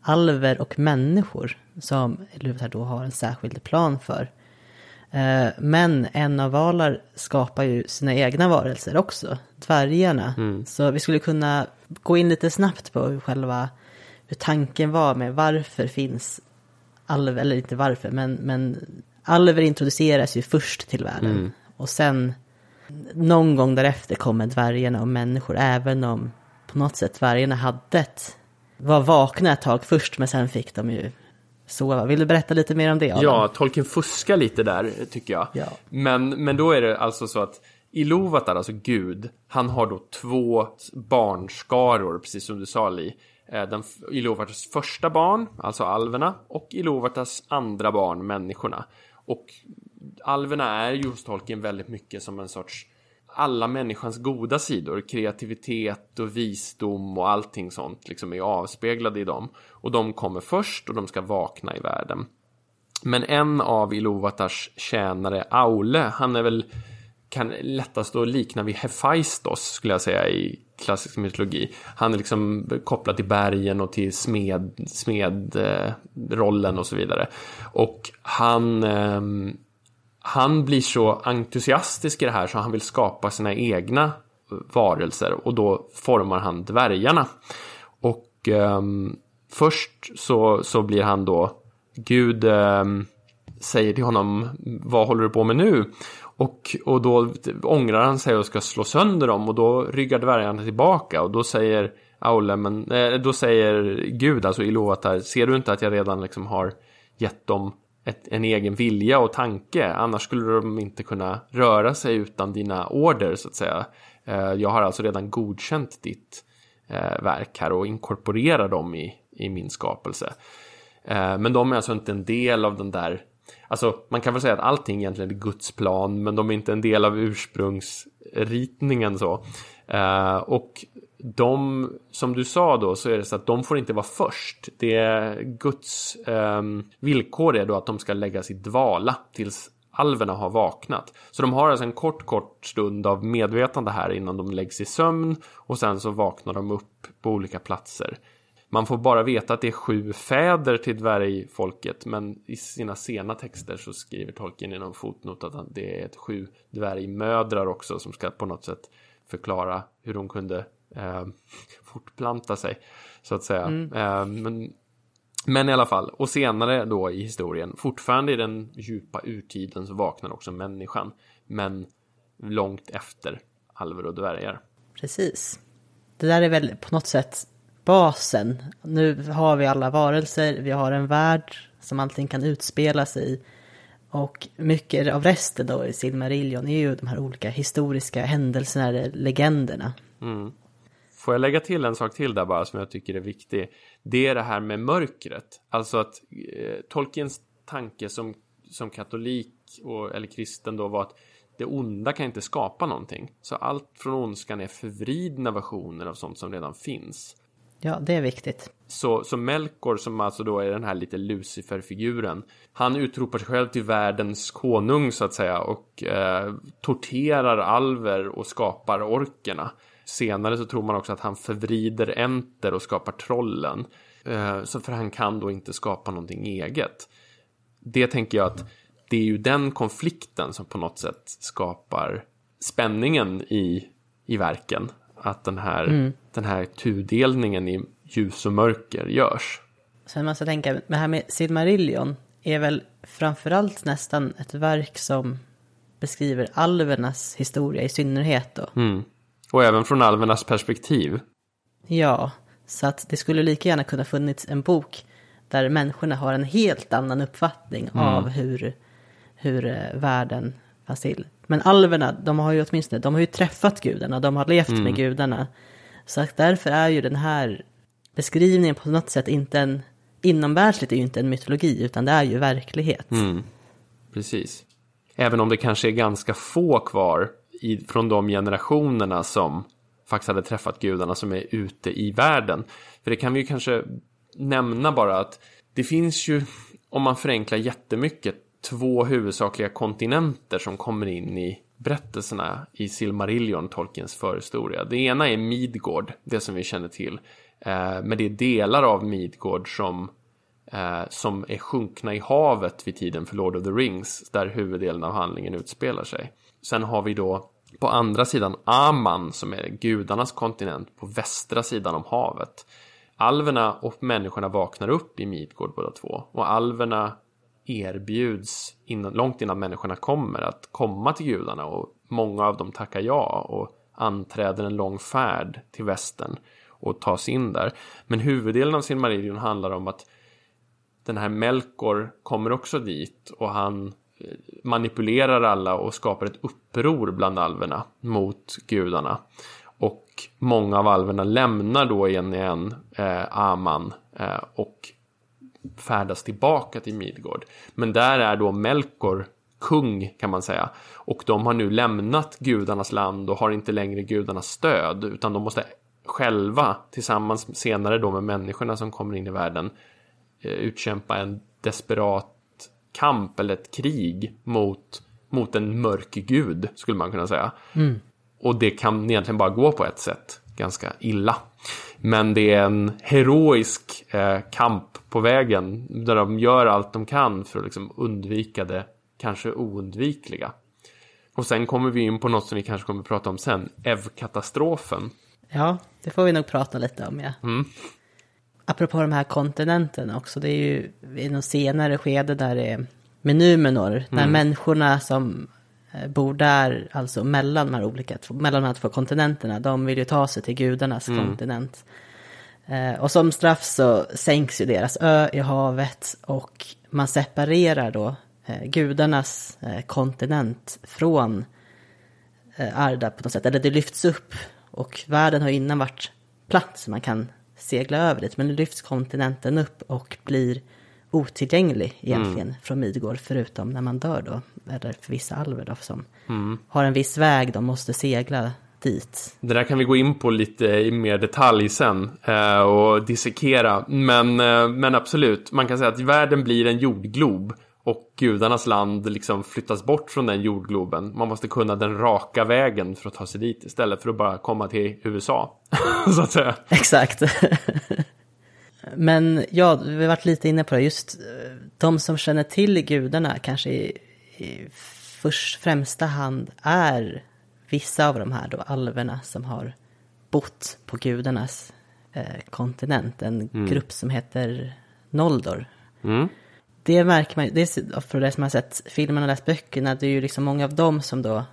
Alver och människor som Iluvatar då har en särskild plan för. Eh, Men en av Valar skapar ju sina egna varelser också, dvärgarna. Så vi skulle kunna gå in lite snabbt på hur själva hur tanken var med varför finns alver, eller inte varför, men, men alver introduceras ju först till världen. Och sen någon gång därefter kommer dvärgarna och människor, även om på något sätt dvärgarna hade ett, var vakna ett tag först, men sen fick de ju sova. Vill du berätta lite mer om det? Adam? Ja, Tolkien fuskar lite där, tycker jag. Ja. Men, men då är det alltså så att Iluvatar, alltså Gud, han har då två barnskaror, precis som du sa Li. Eh, Den, Iluvatars första barn, alltså alverna, och Iluvatars andra barn, människorna. Och alverna är ju hos Tolkien väldigt mycket som en sorts alla människans goda sidor, kreativitet och visdom och allting sånt liksom är avspeglade i dem. Och de kommer först och de ska vakna i världen. Men en av Iluvatars tjänare, Aule, han är väl kan lättast att likna vid Hephaistos skulle jag säga i klassisk mytologi. Han är liksom kopplad till bergen och till smed, smedrollen eh, och så vidare. Och han, eh, han blir så entusiastisk i det här så han vill skapa sina egna varelser och då formar han dvärgarna. Och eh, först så, så blir han då Gud eh, säger till honom vad håller du på med nu? Och, och då ångrar han sig och ska slå sönder dem och då ryggar dvärgarna tillbaka och då säger Aule, men, eh, då säger Gud, alltså Iluvatar, ser du inte att jag redan liksom har gett dem ett, en egen vilja och tanke. Annars skulle de inte kunna röra sig utan dina order så att säga. Eh, jag har alltså redan godkänt ditt eh, verk här och inkorporerar dem i, i min skapelse. Eh, men de är alltså inte en del av den där Alltså man kan väl säga att allting egentligen är Guds plan men de är inte en del av ursprungsritningen så. Och de, som du sa då, så är det så att de får inte vara först. Det är Guds eh, villkor är då att de ska läggas i dvala tills alverna har vaknat. Så de har alltså en kort, kort stund av medvetande här innan de läggs i sömn och sen så vaknar de upp på olika platser. Man får bara veta att det är sju fäder till dvärgfolket men i sina sena texter så skriver Tolkien i någon fotnot att det är ett sju dvärgmödrar också som ska på något sätt förklara hur de kunde eh, fortplanta sig så att säga. Mm. Eh, men, men i alla fall, och senare då i historien, fortfarande i den djupa urtiden så vaknar också människan, men långt efter alver och dvärgar. Precis. Det där är väl på något sätt basen. Nu har vi alla varelser, vi har en värld som allting kan utspela sig i. Och mycket av resten då i Silmarillion är ju de här olika historiska händelserna, legenderna. Mm. Får jag lägga till en sak till där bara som jag tycker är viktig. Det är det här med mörkret. Alltså att eh, Tolkiens tanke som, som katolik och, eller kristen då var att det onda kan inte skapa någonting. Så allt från ondskan är förvridna versioner av sånt som redan finns. Ja, det är viktigt. Så, så Melkor, som alltså då är den här lite Lucifer-figuren, han utropar sig själv till världens konung så att säga och eh, torterar alver och skapar orkerna. Senare så tror man också att han förvrider enter och skapar trollen. Eh, så för han kan då inte skapa någonting eget. Det tänker jag att det är ju den konflikten som på något sätt skapar spänningen i, i verken. Att den här, mm. den här tudelningen i ljus och mörker görs. Sen måste jag tänka, det här med Silmarillion är väl framförallt nästan ett verk som beskriver alvernas historia i synnerhet då. Mm. Och även från alvernas perspektiv. Ja, så att det skulle lika gärna kunna funnits en bok där människorna har en helt annan uppfattning mm. av hur, hur eh, världen fanns till. Men alverna, de har ju åtminstone, de har ju träffat gudarna, de har levt mm. med gudarna. Så att därför är ju den här beskrivningen på något sätt inte en, inomvärldsligt är ju inte en mytologi, utan det är ju verklighet. Mm. Precis. Även om det kanske är ganska få kvar i, från de generationerna som faktiskt hade träffat gudarna som är ute i världen. För det kan vi ju kanske nämna bara att det finns ju, om man förenklar jättemycket, två huvudsakliga kontinenter som kommer in i berättelserna i Silmarillion, Tolkiens förhistoria. Det ena är Midgård, det som vi känner till. Eh, men det är delar av Midgård som, eh, som är sjunkna i havet vid tiden för Lord of the Rings, där huvuddelen av handlingen utspelar sig. Sen har vi då på andra sidan Aman, som är gudarnas kontinent, på västra sidan om havet. Alverna och människorna vaknar upp i Midgård båda två. Och alverna erbjuds innan, långt innan människorna kommer att komma till gudarna och många av dem tackar ja och anträder en lång färd till västern och tas in där. Men huvuddelen av sin Silmarillion handlar om att den här Melkor kommer också dit och han manipulerar alla och skapar ett uppror bland alverna mot gudarna. Och många av alverna lämnar då en i en eh, Aman eh, och färdas tillbaka till Midgård. Men där är då Melkor kung kan man säga. Och de har nu lämnat gudarnas land och har inte längre gudarnas stöd utan de måste själva tillsammans senare då med människorna som kommer in i världen eh, utkämpa en desperat kamp eller ett krig mot, mot en mörk gud skulle man kunna säga. Mm. Och det kan egentligen bara gå på ett sätt, ganska illa. Men det är en heroisk eh, kamp på vägen där de gör allt de kan för att liksom undvika det kanske oundvikliga. Och sen kommer vi in på något som vi kanske kommer att prata om sen, EV-katastrofen. Ja, det får vi nog prata lite om, ja. Mm. Apropå de här kontinenterna också, det är ju i något senare skede där det är med Numenor, mm. när människorna som eh, bor där, alltså mellan de här olika, mellan de här två kontinenterna, de vill ju ta sig till gudarnas mm. kontinent. Eh, och som straff så sänks ju deras ö i havet och man separerar då eh, gudarnas eh, kontinent från Arda på något sätt. Eller det lyfts upp och världen har innan varit platt så man kan segla över dit. Men nu lyfts kontinenten upp och blir otillgänglig egentligen mm. från Midgård förutom när man dör då. Eller för vissa alver då som mm. har en viss väg de måste segla dit. Det där kan vi gå in på lite i mer detalj sen eh, och dissekera. Men, eh, men absolut, man kan säga att världen blir en jordglob och gudarnas land liksom flyttas bort från den jordgloben. Man måste kunna den raka vägen för att ta sig dit istället för att bara komma till USA. så att säga. Exakt. Men ja, vi har varit lite inne på det. Just eh, de som känner till gudarna kanske i, i först, främsta hand är vissa av de här då alverna som har bott på gudarnas eh, kontinent. En mm. grupp som heter Noldor. Mm. Det märker man, det är för det som har sett filmen och läst böckerna, det är ju liksom många av dem som då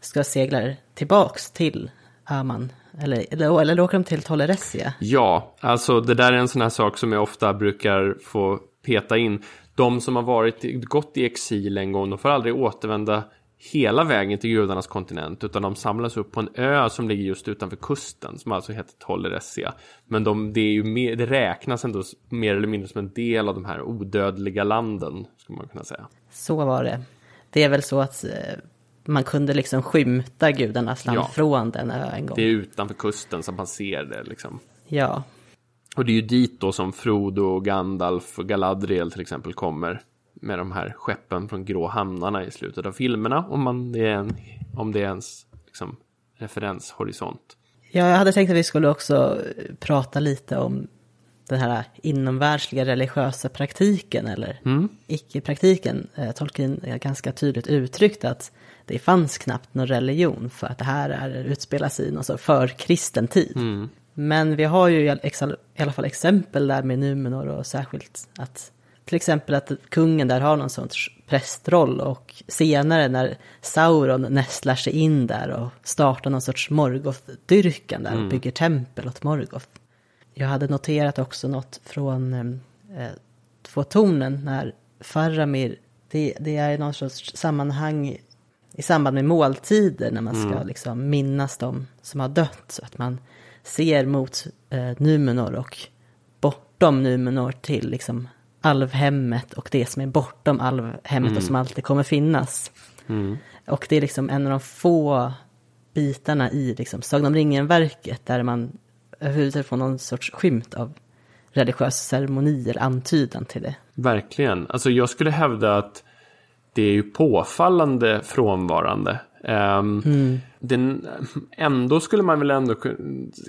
ska segla tillbaks till Öman, Eller, eller, eller åker de till Toleressia? Ja, alltså det där är en sån här sak som jag ofta brukar få peta in. De som har varit, gått i exil en gång, de får aldrig återvända hela vägen till gudarnas kontinent utan de samlas upp på en ö som ligger just utanför kusten som alltså heter Tolleressia. Men de, det, är ju mer, det räknas ändå mer eller mindre som en del av de här odödliga landen skulle man kunna säga. Så var det. Det är väl så att eh, man kunde liksom skymta gudarnas land ja, från den ön en gång. Det är utanför kusten som man ser det liksom. Ja. Och det är ju dit då som Frodo, Gandalf och Galadriel till exempel kommer med de här skeppen från grå hamnarna i slutet av filmerna. Om, man, det, är en, om det är ens liksom, referenshorisont. Ja, jag hade tänkt att vi skulle också prata lite om den här inomvärldsliga religiösa praktiken eller mm. icke-praktiken. Eh, Tolkien är ganska tydligt uttryckt att det fanns knappt någon religion för att det här är, utspelar sig i någon så för kristen tid. Mm. Men vi har ju i alla fall exempel där med Numenor och särskilt att till exempel att kungen där har någon sorts prästroll och senare när Sauron nästlar sig in där och startar någon sorts Morgoth-dyrkan där och mm. bygger tempel åt Morgoth. Jag hade noterat också något från eh, Två tornen när Faramir, det, det är någon sorts sammanhang i samband med måltider när man ska mm. liksom minnas de som har dött. Så att man ser mot eh, Numenor och bortom Numenor till liksom alvhemmet och det som är bortom alvhemmet mm. och som alltid kommer finnas. Mm. Och det är liksom en av de få bitarna i liksom Sagan om ringen-verket där man överhuvudtaget får någon sorts skymt av religiös ceremoni eller antydan till det. Verkligen. Alltså jag skulle hävda att det är ju påfallande frånvarande. Um, mm. den, ändå skulle man väl ändå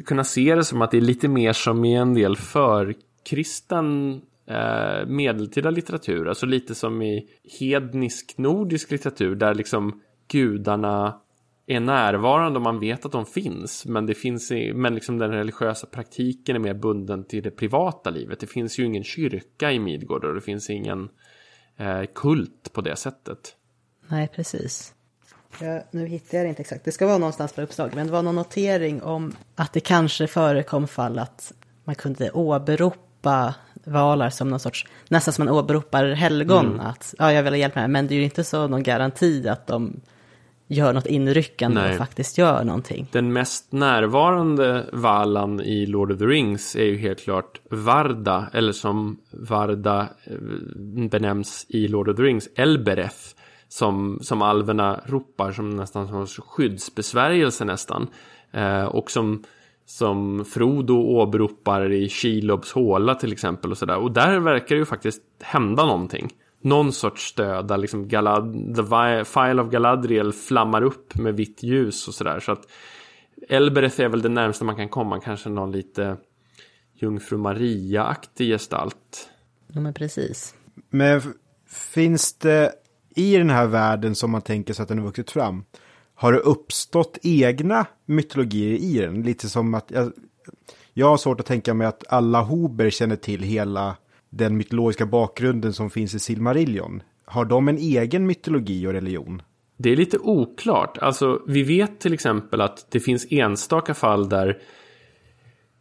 kunna se det som att det är lite mer som i en del förkristen eh, medeltida litteratur. Alltså lite som i hednisk nordisk litteratur där liksom gudarna är närvarande och man vet att de finns. Men, det finns i, men liksom den religiösa praktiken är mer bunden till det privata livet. Det finns ju ingen kyrka i Midgård och det finns ingen eh, kult på det sättet. Nej, precis. Ja, nu hittar jag det inte exakt. Det ska vara någonstans på uppslaget. Men det var någon notering om att det kanske förekom fall att man kunde åberopa valar som någon sorts, nästan som man åberopar helgon. Mm. Att ja, jag vill ha hjälp med det. Men det är ju inte så någon garanti att de gör något inryckande Nej. och faktiskt gör någonting. Den mest närvarande valan i Lord of the Rings är ju helt klart Varda, eller som Varda eh, benämns i Lord of the Rings, Elbereth. Som, som alverna ropar som nästan som skyddsbesvärjelse nästan. Eh, och som som Frodo åberopar i Kilobs håla till exempel och sådär. Och där verkar det ju faktiskt hända någonting. Någon sorts stöd där liksom Galad The File of Galadriel flammar upp med vitt ljus och sådär. Så att Elbereth är väl det närmaste man kan komma. Kanske någon lite Jungfru Maria-aktig gestalt. Ja men precis. Men finns det i den här världen som man tänker sig att den har vuxit fram har det uppstått egna mytologier i den? Lite som att jag, jag har svårt att tänka mig att alla hober känner till hela den mytologiska bakgrunden som finns i Silmarillion. Har de en egen mytologi och religion? Det är lite oklart. Alltså, vi vet till exempel att det finns enstaka fall där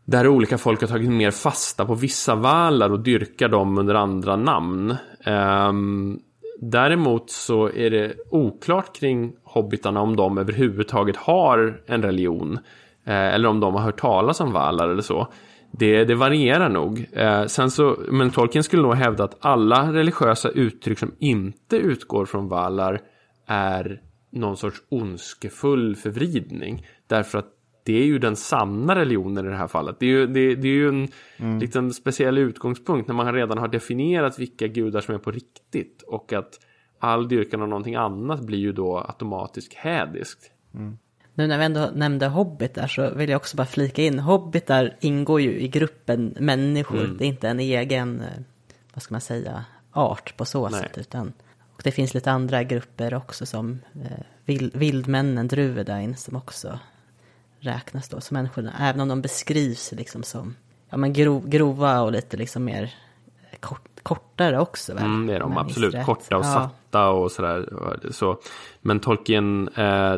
där olika folk har tagit mer fasta på vissa valar och dyrkar dem under andra namn. Um, däremot så är det oklart kring hobbitarna om de överhuvudtaget har en religion. Eh, eller om de har hört talas om valar eller så. Det, det varierar nog. Eh, sen så, men Tolkien skulle nog hävda att alla religiösa uttryck som inte utgår från valar är någon sorts ondskefull förvridning. Därför att det är ju den sanna religionen i det här fallet. Det är ju, det, det är ju en mm. liksom, speciell utgångspunkt när man redan har definierat vilka gudar som är på riktigt. Och att all dyrkan av någonting annat blir ju då automatiskt hädiskt. Mm. Nu när vi ändå nämnde hobbitar så vill jag också bara flika in. Hobbitar ingår ju i gruppen människor. Mm. Det är inte en egen, eh, vad ska man säga, art på så Nej. sätt. Utan, och det finns lite andra grupper också som eh, vild, vildmännen, druidain, som också räknas då som människorna. Även om de beskrivs liksom som ja, men grov, grova och lite liksom mer kort, kortare också. Väl? Mm, det är de absolut. Korta och ja. satta och sådär. Så. Men Tolkien eh,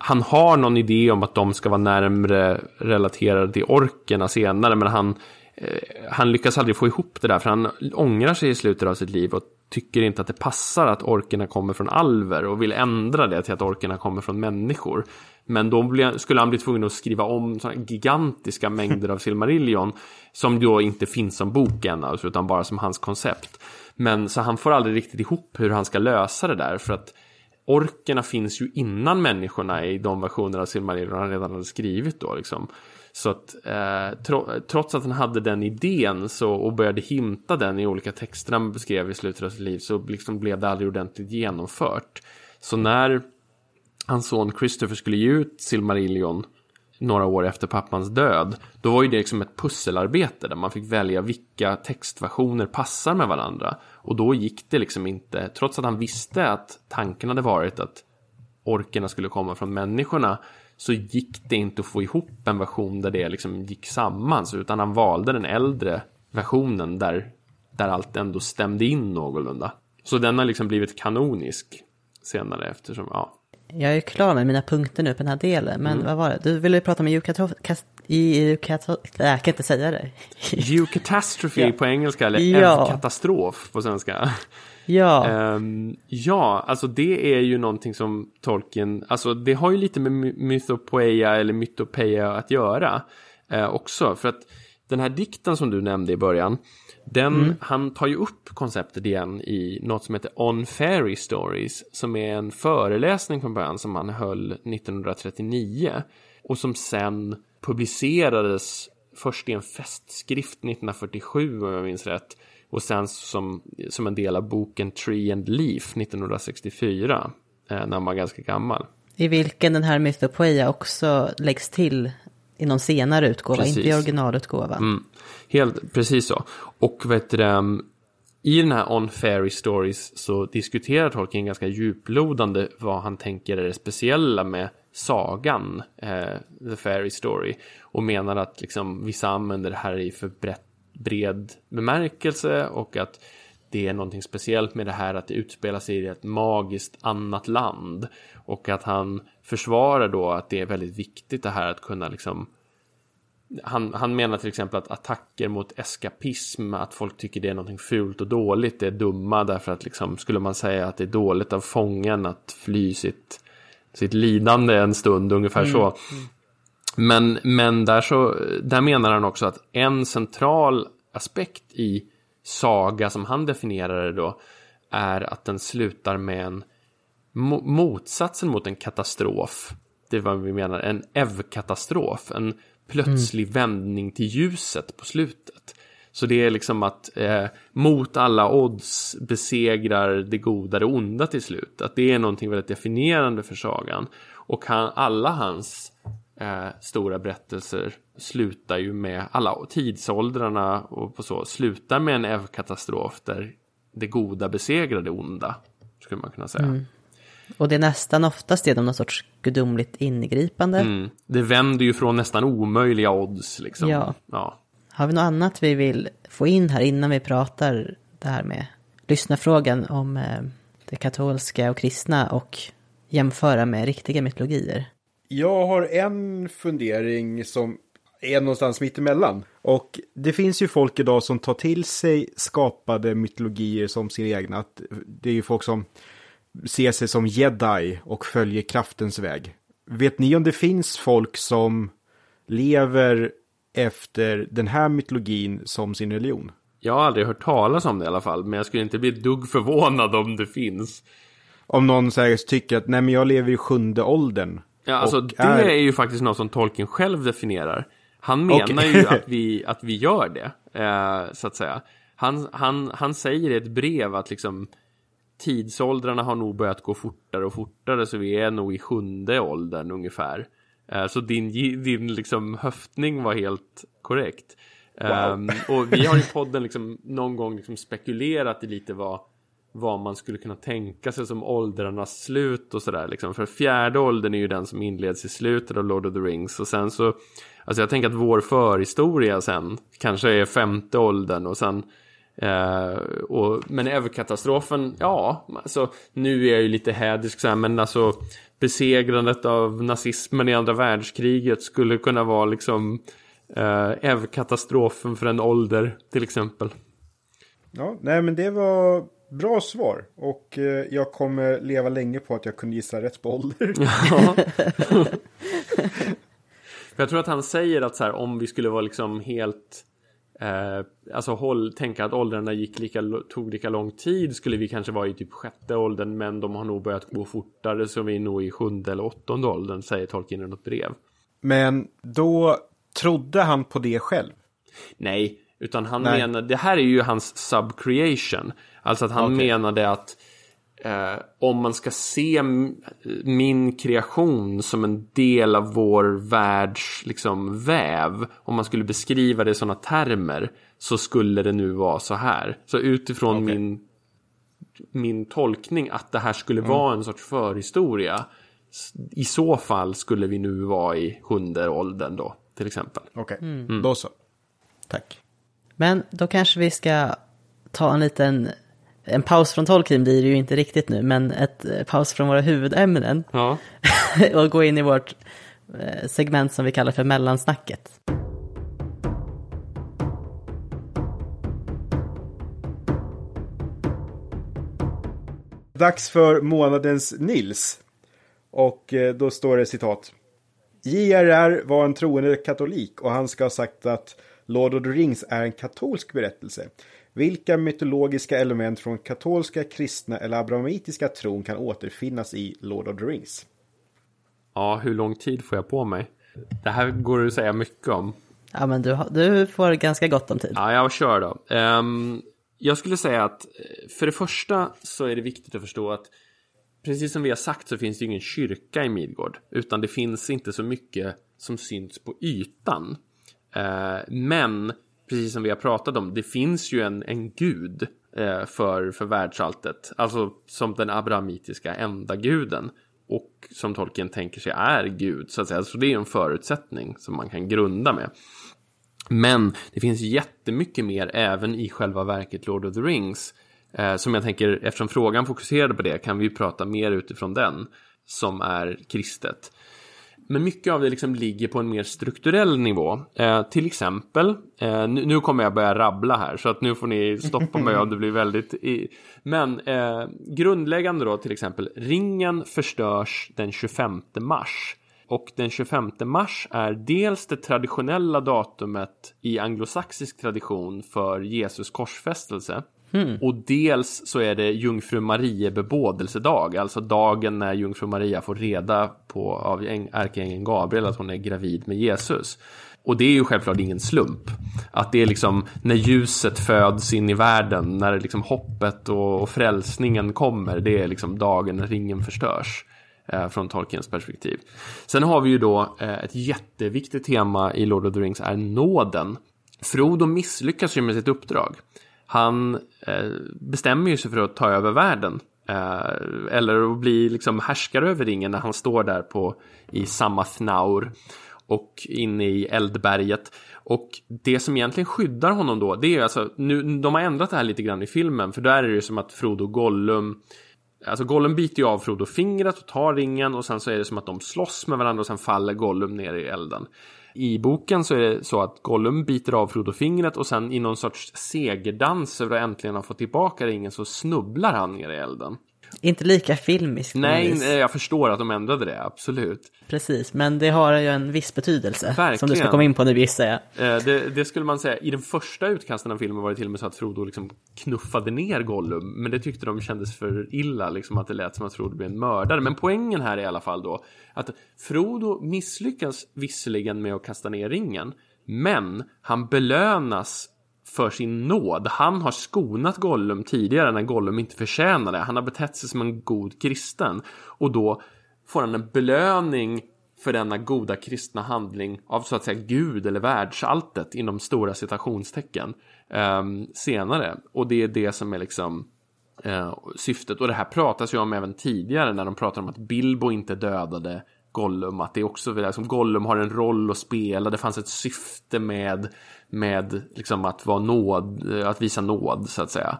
han har någon idé om att de ska vara närmre relaterade till orkerna senare, men han, eh, han lyckas aldrig få ihop det där, för han ångrar sig i slutet av sitt liv och tycker inte att det passar att orkerna kommer från alver och vill ändra det till att orkerna kommer från människor. Men då skulle han bli tvungen att skriva om gigantiska mängder av Silmarillion som då inte finns som bok än, alltså, utan bara som hans koncept. Men så han får aldrig riktigt ihop hur han ska lösa det där för att orkerna finns ju innan människorna i de versioner av Silmarillion han redan hade skrivit då liksom. Så att eh, tro, trots att han hade den idén så, och började hinta den i olika texter han beskrev i slutet av sitt liv så liksom blev det aldrig ordentligt genomfört. Så när hans son Christopher skulle ge ut Silmarillion några år efter pappans död, då var ju det liksom ett pusselarbete där man fick välja vilka textversioner passar med varandra. Och då gick det liksom inte, trots att han visste att tanken hade varit att orkerna skulle komma från människorna, så gick det inte att få ihop en version där det liksom gick samman, utan han valde den äldre versionen där, där allt ändå stämde in någorlunda. Så den har liksom blivit kanonisk senare eftersom, ja, jag är klar med mina punkter nu på den här delen, men mm. vad var det? Du ville prata om Eukatastrofe, jag kan inte säga det. Eucatastrophe ja. på engelska, eller ja. katastrof på svenska. Ja. Um, ja, alltså det är ju någonting som tolken, alltså det har ju lite med mythopoeia eller mytopeia att göra uh, också. För att den här dikten som du nämnde i början, den, mm. Han tar ju upp konceptet igen i något som heter On Fairy Stories som är en föreläsning från början som han höll 1939 och som sen publicerades först i en festskrift 1947 om jag minns rätt och sen som, som en del av boken Tree and Leaf 1964 eh, när han var ganska gammal. I vilken den här Mythopoeia också läggs till i någon senare utgåva, precis. inte i originalutgåvan. Mm. Helt precis så. Och vet du, um, i den här On Fairy Stories så diskuterar Tolkien ganska djuplodande vad han tänker är det speciella med sagan, eh, The Fairy Story, och menar att liksom, vissa använder det här i för brett, bred bemärkelse och att det är någonting speciellt med det här att det utspelar sig i ett magiskt annat land och att han försvarar då att det är väldigt viktigt det här att kunna liksom han, han menar till exempel att attacker mot eskapism, att folk tycker det är någonting fult och dåligt, det är dumma därför att liksom skulle man säga att det är dåligt av fången att fly sitt, sitt lidande en stund, ungefär mm. så. Men, men där, så, där menar han också att en central aspekt i saga som han definierar det då är att den slutar med en motsatsen mot en katastrof. Det är vad vi menar, en ev-katastrof. En plötslig mm. vändning till ljuset på slutet. Så det är liksom att eh, mot alla odds besegrar det goda det onda till slut. Att det är någonting väldigt definierande för sagan. Och han, alla hans eh, stora berättelser slutar ju med, alla tidsåldrarna och på så, slutar med en ev-katastrof där det goda besegrar det onda. Skulle man kunna säga. Mm. Och det är nästan oftast genom någon sorts gudomligt ingripande. Mm. Det vänder ju från nästan omöjliga odds liksom. Ja. ja. Har vi något annat vi vill få in här innan vi pratar det här med lyssnarfrågan om eh, det katolska och kristna och jämföra med riktiga mytologier? Jag har en fundering som är någonstans mitt emellan. Och det finns ju folk idag som tar till sig skapade mytologier som sina egna. Det är ju folk som ser sig som jedi och följer kraftens väg. Vet ni om det finns folk som lever efter den här mytologin som sin religion? Jag har aldrig hört talas om det i alla fall, men jag skulle inte bli ett dugg förvånad om det finns. Om någon säger, tycker att nej men jag lever i sjunde åldern. Ja, alltså det är... är... ju faktiskt något som Tolkien själv definierar. Han menar okay. ju att vi, att vi gör det, eh, så att säga. Han, han, han säger i ett brev att liksom tidsåldrarna har nog börjat gå fortare och fortare så vi är nog i sjunde åldern ungefär. Eh, så din, din liksom höftning var helt korrekt. Wow. Um, och vi har i podden liksom någon gång liksom spekulerat i lite vad, vad man skulle kunna tänka sig som åldrarnas slut och sådär. Liksom. För fjärde åldern är ju den som inleds i slutet av Lord of the Rings. Och sen så, alltså jag tänker att vår förhistoria sen kanske är femte åldern och sen eh, och, men överkatastrofen, ja, alltså, nu är jag ju lite hädisk så här, men alltså besegrandet av nazismen i andra världskriget skulle kunna vara liksom uh, överkatastrofen för en ålder till exempel. Ja, nej men det var bra svar och uh, jag kommer leva länge på att jag kunde gissa rätt på ålder. Ja. jag tror att han säger att så här, om vi skulle vara liksom helt Eh, alltså håll, tänka att åldrarna gick lika, tog lika lång tid skulle vi kanske vara i typ sjätte åldern men de har nog börjat gå fortare så vi är nog i sjunde eller åttonde åldern säger Tolkien i något brev. Men då trodde han på det själv? Nej, utan han Nej. menade, det här är ju hans subcreation. Alltså att han okay. menade att eh, om man ska se min kreation som en del av vår världs liksom, väv, om man skulle beskriva det i sådana termer, så skulle det nu vara så här. Så utifrån okay. min, min tolkning att det här skulle mm. vara en sorts förhistoria, i så fall skulle vi nu vara i sjunde åldern då, till exempel. Okej, okay. mm. då så. Tack. Men då kanske vi ska ta en liten en paus från Tolkien blir det ju inte riktigt nu, men ett eh, paus från våra huvudämnen. Ja. och gå in i vårt eh, segment som vi kallar för mellansnacket. Dags för månadens Nils. Och eh, då står det citat. JRR var en troende katolik och han ska ha sagt att Lord of the Rings är en katolsk berättelse. Vilka mytologiska element från katolska, kristna eller abrahamitiska tron kan återfinnas i Lord of the Rings? Ja, hur lång tid får jag på mig? Det här går det att säga mycket om. Ja, men du, du får ganska gott om tid. Ja, jag kör då. Um, jag skulle säga att eh, för det första så är det viktigt att förstå att precis som vi har sagt så finns det ingen kyrka i Midgård, utan det finns inte så mycket som syns på ytan. Uh, men precis som vi har pratat om, det finns ju en, en gud eh, för, för världsalltet. Alltså som den abrahamitiska enda guden. Och som tolken tänker sig är gud, så att säga. Så det är en förutsättning som man kan grunda med. Men det finns jättemycket mer även i själva verket Lord of the Rings. Eh, som jag tänker, eftersom frågan fokuserade på det, kan vi prata mer utifrån den. Som är kristet. Men mycket av det liksom ligger på en mer strukturell nivå. Eh, till exempel, eh, nu, nu, kommer jag börja rabbla här så att nu får ni stoppa mig om det blir väldigt... I... Men eh, grundläggande då till exempel, ringen förstörs den 25 mars. Och den 25 mars är dels det traditionella datumet i anglosaxisk tradition för Jesus korsfästelse. Mm. Och dels så är det Jungfru Marie bebådelsedag, alltså dagen när Jungfru Maria får reda på av ärkeängeln Gabriel att hon är gravid med Jesus. Och det är ju självklart ingen slump. Att det är liksom när ljuset föds in i världen, när liksom hoppet och, och frälsningen kommer, det är liksom dagen när ringen förstörs. Eh, från Tolkiens perspektiv. Sen har vi ju då eh, ett jätteviktigt tema i Lord of the Rings är nåden. Frodo misslyckas ju med sitt uppdrag. Han eh, bestämmer ju sig för att ta över världen. Eh, eller att bli liksom härskare över ringen när han står där på, i samma fnaur och inne i eldberget. Och det som egentligen skyddar honom då, det är alltså, nu, de har ändrat det här lite grann i filmen, för där är det ju som att Frodo och Gollum Alltså Gollum biter ju av Frodo fingret och tar ringen och sen så är det som att de slåss med varandra och sen faller Gollum ner i elden. I boken så är det så att Gollum biter av Frodo fingret och sen i någon sorts segerdans över att äntligen ha fått tillbaka ringen så snubblar han ner i elden. Inte lika filmiskt. Nej, jag förstår att de ändrade det, absolut. Precis, men det har ju en viss betydelse. Verkligen. Som du ska komma in på nu gissar jag. Eh, det, det, skulle man säga, i den första utkasten av filmen var det till och med så att Frodo liksom knuffade ner Gollum. Men det tyckte de kändes för illa, liksom att det lät som att Frodo blev en mördare. Men poängen här är i alla fall då att Frodo misslyckas visserligen med att kasta ner ringen. Men han belönas för sin nåd. Han har skonat Gollum tidigare när Gollum inte förtjänade. Han har betett sig som en god kristen. Och då får han en belöning för denna goda kristna handling av så att säga Gud eller världsalltet inom stora citationstecken eh, senare. Och det är det som är liksom eh, syftet. Och det här pratas ju om även tidigare när de pratar om att Bilbo inte dödade Gollum. Att det också liksom, Gollum har en roll att spela. Det fanns ett syfte med med liksom att vara nåd, eh, att visa nåd så att säga.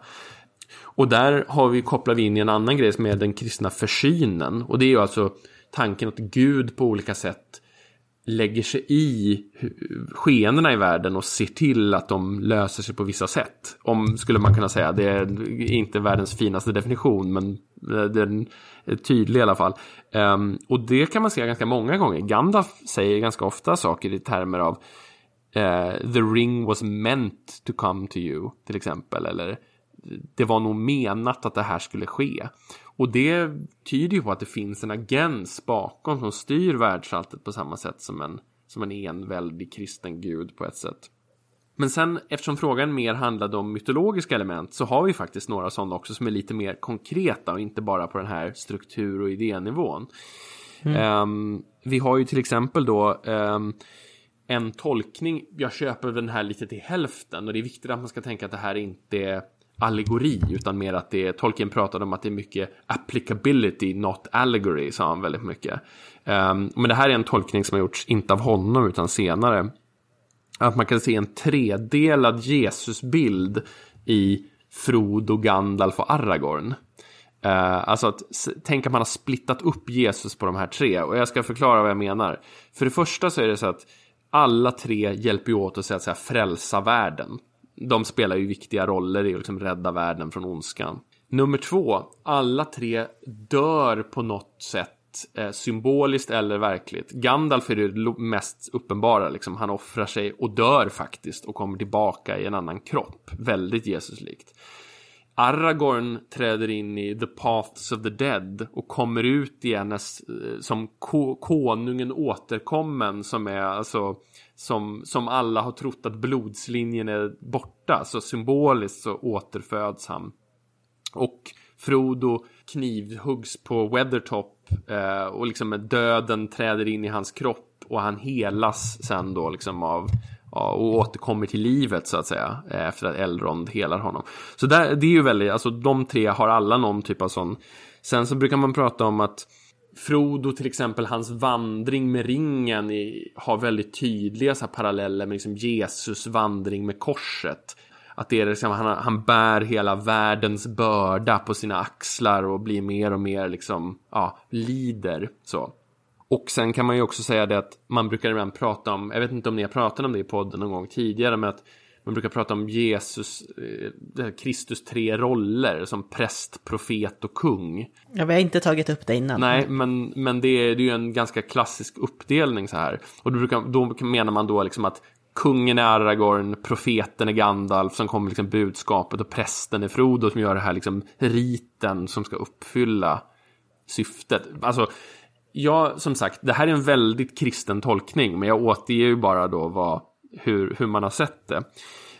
Och där har vi, kopplar vi in i en annan grej som är den kristna försynen. Och det är ju alltså tanken att Gud på olika sätt lägger sig i skeendena i världen och ser till att de löser sig på vissa sätt. Om, skulle man kunna säga. Det är inte världens finaste definition, men eh, den är tydlig i alla fall. Um, och det kan man se ganska många gånger. Gandalf säger ganska ofta saker i termer av uh, the ring was meant to come to you, till exempel. Eller det var nog menat att det här skulle ske. Och det tyder ju på att det finns en agens bakom som styr världsalltet på samma sätt som en, som en enväldig kristen gud på ett sätt. Men sen eftersom frågan mer handlade om mytologiska element så har vi faktiskt några sådana också som är lite mer konkreta och inte bara på den här struktur och idénivån. Mm. Um, vi har ju till exempel då um, en tolkning, jag köper den här lite till hälften och det är viktigt att man ska tänka att det här inte är allegori utan mer att det är, Tolkien pratade om att det är mycket applicability, not allegory, sa han väldigt mycket. Um, men det här är en tolkning som har gjorts, inte av honom utan senare. Att man kan se en tredelad Jesusbild i Frodo, Gandalf och Aragorn. Uh, alltså att tänk att man har splittat upp Jesus på de här tre och jag ska förklara vad jag menar. För det första så är det så att alla tre hjälper ju åt att så att säga, frälsa världen. De spelar ju viktiga roller i att liksom rädda världen från ondskan. Nummer två, alla tre dör på något sätt eh, symboliskt eller verkligt. Gandalf är det mest uppenbara, liksom. han offrar sig och dör faktiskt och kommer tillbaka i en annan kropp. Väldigt Jesuslikt. Aragorn träder in i The Paths of the Dead och kommer ut igen eh, som ko konungen återkommen som är alltså som, som alla har trott att blodslinjen är borta. Så symboliskt så återföds han. Och Frodo knivhuggs på Weathertop eh, och liksom döden träder in i hans kropp och han helas sen då liksom av och återkommer till livet så att säga eh, efter att Elrond helar honom. Så där, det är ju väldigt, alltså de tre har alla någon typ av sån. Sen så brukar man prata om att Frodo till exempel, hans vandring med ringen i, har väldigt tydliga så paralleller med liksom Jesus vandring med korset. Att det är liksom, han, han bär hela världens börda på sina axlar och blir mer och mer liksom, ja, lider så. Och sen kan man ju också säga det att man brukar ibland prata om, jag vet inte om ni har pratat om det i podden någon gång tidigare, men att man brukar prata om Jesus, eh, Kristus tre roller som präst, profet och kung. Ja, vi har inte tagit upp det innan. Nej, men, men det, är, det är ju en ganska klassisk uppdelning så här. Och då, brukar, då menar man då liksom att kungen är Aragorn, profeten är Gandalf som kommer liksom budskapet och prästen är Frodo som gör det här liksom riten som ska uppfylla syftet. Alltså, ja, som sagt, det här är en väldigt kristen tolkning, men jag återger ju bara då vad, hur, hur man har sett det.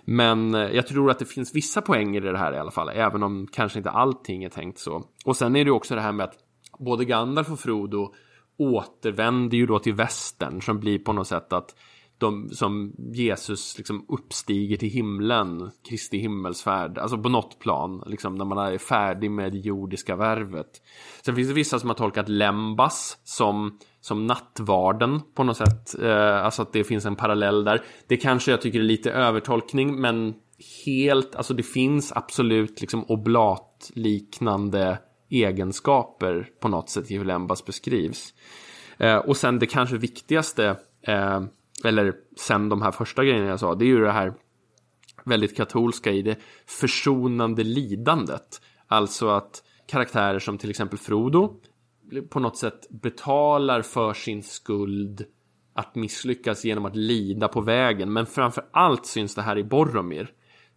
Men eh, jag tror att det finns vissa poänger i det här i alla fall, även om kanske inte allting är tänkt så. Och sen är det också det här med att både Gandalf och Frodo återvänder ju då till västern som blir på något sätt att de, som Jesus liksom uppstiger till himlen, Kristi himmelsfärd, alltså på något plan, liksom när man är färdig med det jordiska värvet. Sen finns det vissa som har tolkat lembas som, som nattvarden på något sätt, eh, alltså att det finns en parallell där. Det kanske jag tycker är lite övertolkning, men helt, alltså det finns absolut liksom oblatliknande egenskaper på något sätt i hur Lembas beskrivs. Eh, och sen det kanske viktigaste, eh, eller sen de här första grejerna jag sa, det är ju det här väldigt katolska i det försonande lidandet. Alltså att karaktärer som till exempel Frodo på något sätt betalar för sin skuld att misslyckas genom att lida på vägen. Men framför allt syns det här i Boromir.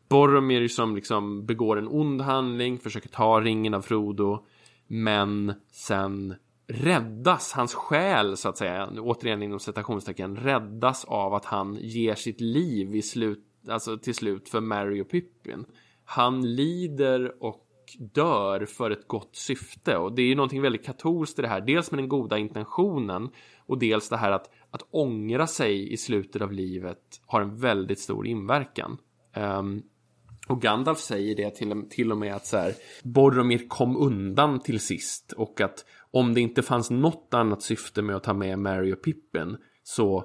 Boromir som liksom begår en ond handling, försöker ta ringen av Frodo, men sen räddas, hans själ så att säga, återigen inom citationstecken, räddas av att han ger sitt liv i slut, alltså till slut för Mary och Pippin. Han lider och dör för ett gott syfte och det är ju någonting väldigt katolskt i det här. Dels med den goda intentionen och dels det här att, att ångra sig i slutet av livet har en väldigt stor inverkan. Um, och Gandalf säger det till, till och med att så här, Boromir kom undan till sist och att om det inte fanns något annat syfte med att ta med Mary och Pippin så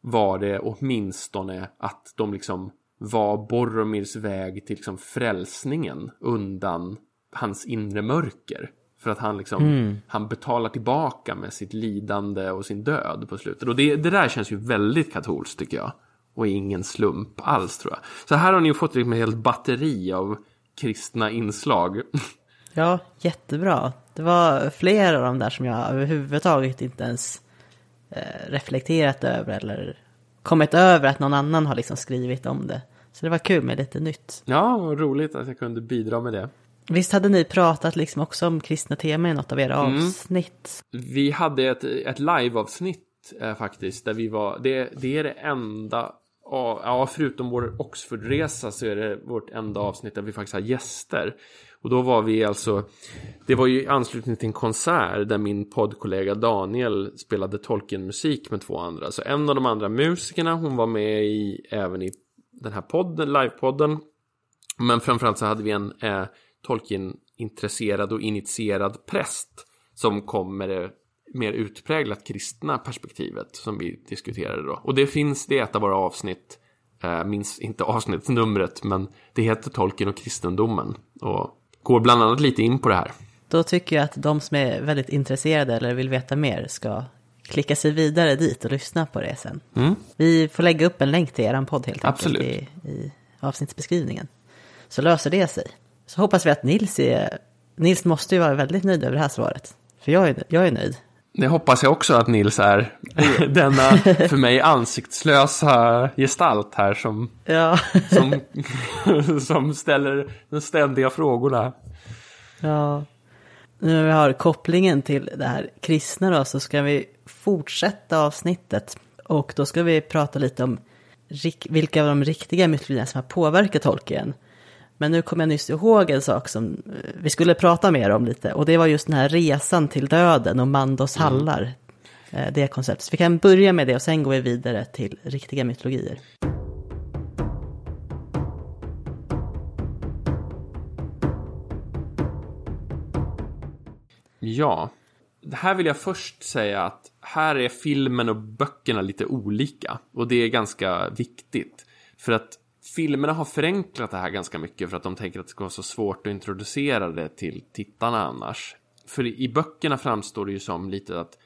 var det åtminstone att de liksom var Boromirs väg till liksom frälsningen undan hans inre mörker. För att han liksom, mm. han betalar tillbaka med sitt lidande och sin död på slutet. Och det, det där känns ju väldigt katolskt tycker jag. Och ingen slump alls tror jag. Så här har ni ju fått liksom ett helt batteri av kristna inslag. Ja, jättebra. Det var flera av dem där som jag överhuvudtaget inte ens eh, reflekterat över eller kommit över att någon annan har liksom skrivit om det. Så det var kul med lite nytt. Ja, vad roligt att jag kunde bidra med det. Visst hade ni pratat liksom också om kristna teman i något av era mm. avsnitt? Vi hade ett, ett live-avsnitt eh, faktiskt, där vi var, det, det är det enda Ja, förutom vår Oxfordresa så är det vårt enda avsnitt där vi faktiskt har gäster. Och då var vi alltså, det var ju i anslutning till en konsert där min poddkollega Daniel spelade Tolkien-musik med två andra. Så en av de andra musikerna, hon var med i, även i den här podden, livepodden. Men framförallt så hade vi en eh, Tolkien-intresserad och initierad präst som kom med det mer utpräglat kristna perspektivet som vi diskuterade då. Och det finns, det är ett av våra avsnitt, eh, minns inte avsnittsnumret, men det heter Tolkien och kristendomen och går bland annat lite in på det här. Då tycker jag att de som är väldigt intresserade eller vill veta mer ska klicka sig vidare dit och lyssna på det sen. Mm. Vi får lägga upp en länk till er podd helt enkelt i, i avsnittsbeskrivningen. Så löser det sig. Så hoppas vi att Nils är... Nils måste ju vara väldigt nöjd över det här svaret. För jag är, jag är nöjd. Det hoppas jag också att Nils är. Denna för mig ansiktslösa gestalt här som, ja. som, som ställer de ständiga frågorna. Ja. Nu när vi har kopplingen till det här kristna då så ska vi fortsätta avsnittet. Och då ska vi prata lite om vilka av de riktiga mytologierna som har påverkat Tolkien. Men nu kommer jag nyss ihåg en sak som eh, vi skulle prata mer om lite. Och det var just den här resan till döden och Mandos mm. hallar. Mm. Det konceptet. Så vi kan börja med det och sen går vi vidare till riktiga mytologier. Ja, det här vill jag först säga att här är filmen och böckerna lite olika. Och det är ganska viktigt. För att filmerna har förenklat det här ganska mycket för att de tänker att det ska vara så svårt att introducera det till tittarna annars. För i böckerna framstår det ju som lite att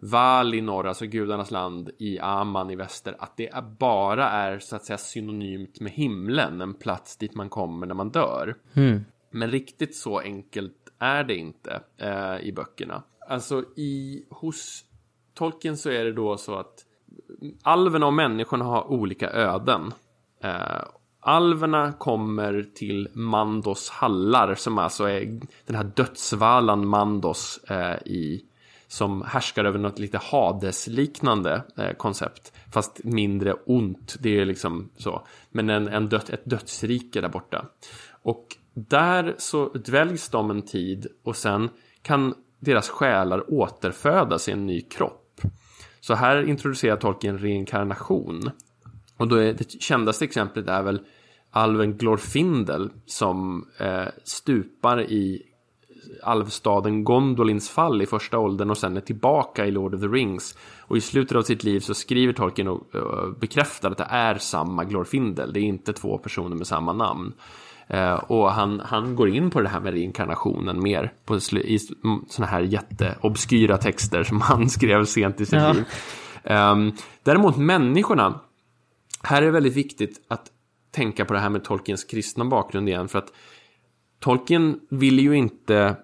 Val i norr, alltså gudarnas land, i Aman i väster, att det bara är så att säga synonymt med himlen, en plats dit man kommer när man dör. Mm. Men riktigt så enkelt är det inte eh, i böckerna. Alltså i, hos Tolkien så är det då så att alverna och människorna har olika öden. Eh, alverna kommer till Mandos hallar som alltså är den här dödsvalan Mandos eh, i som härskar över något lite Hades-liknande eh, koncept. Fast mindre ont, det är liksom så. Men en, en död, ett dödsrike där borta. Och där så dväljs de en tid och sen kan deras själar återfödas i en ny kropp. Så här introducerar Tolkien reinkarnation. Och då är det kändaste exemplet är väl alven Glorfindel som eh, stupar i alvstaden Gondolins fall i första åldern och sen är tillbaka i Lord of the Rings. Och i slutet av sitt liv så skriver Tolkien och uh, bekräftar att det är samma Glorfindel. Det är inte två personer med samma namn. Eh, och han, han går in på det här med reinkarnationen mer på, i sådana här jätteobskyra texter som han skrev sent i sitt ja. liv. Um, däremot människorna, här är det väldigt viktigt att tänka på det här med Tolkiens kristna bakgrund igen. För att Tolkien vill ju inte,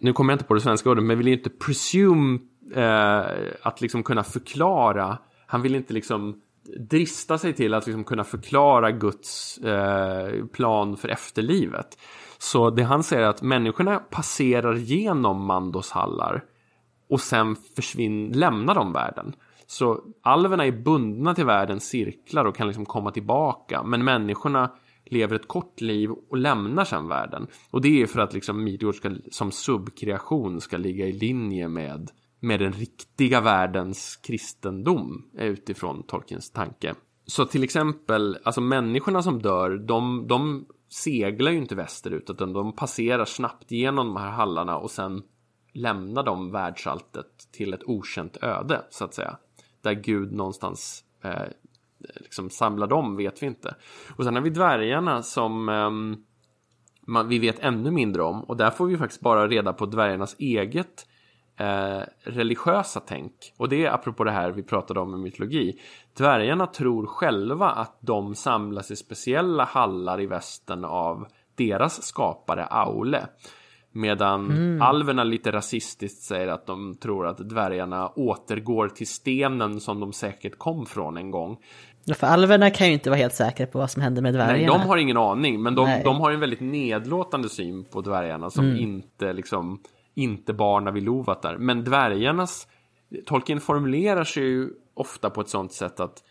nu kommer jag inte på det svenska ordet, men vill ju inte presume eh, att liksom kunna förklara, han vill inte liksom drista sig till att liksom kunna förklara Guds eh, plan för efterlivet. Så det han säger är att människorna passerar genom Mandos hallar och sen försvinner, lämnar de världen. Så alverna är bundna till världens cirklar och kan liksom komma tillbaka. Men människorna lever ett kort liv och lämnar sen världen. Och det är för att liksom Midgård ska, som subkreation ska ligga i linje med, med den riktiga världens kristendom utifrån Tolkiens tanke. Så till exempel, alltså människorna som dör, de, de seglar ju inte västerut utan de passerar snabbt genom de här hallarna och sen lämnar de världsalltet till ett okänt öde så att säga där Gud någonstans eh, liksom samlar dem vet vi inte. Och sen har vi dvärgarna som eh, man, vi vet ännu mindre om och där får vi faktiskt bara reda på dvärgarnas eget eh, religiösa tänk. Och det är apropå det här vi pratade om i mytologi. Dvärgarna tror själva att de samlas i speciella hallar i västen av deras skapare Aule. Medan mm. alverna lite rasistiskt säger att de tror att dvärgarna återgår till stenen som de säkert kom från en gång. Ja, för alverna kan ju inte vara helt säkra på vad som händer med dvärgarna. Nej, de har ingen aning, men de, de har en väldigt nedlåtande syn på dvärgarna som mm. inte liksom inte barna vid Lovatar. Men dvärgarnas, Tolkien formulerar sig ju ofta på ett sånt sätt att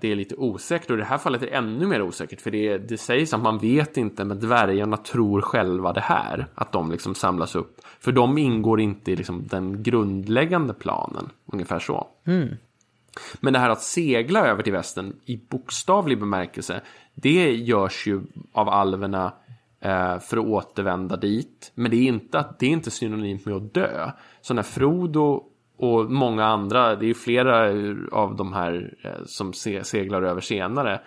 det är lite osäkert och i det här fallet är det ännu mer osäkert för det, det sägs att man vet inte men dvärgarna tror själva det här att de liksom samlas upp. För de ingår inte i liksom den grundläggande planen ungefär så. Mm. men det här att segla över till västern i bokstavlig bemärkelse det görs ju av alverna eh, för att återvända dit. Men det är inte, det är inte synonymt med att dö. Så när Frodo och många andra, det är flera av de här eh, som seglar över senare.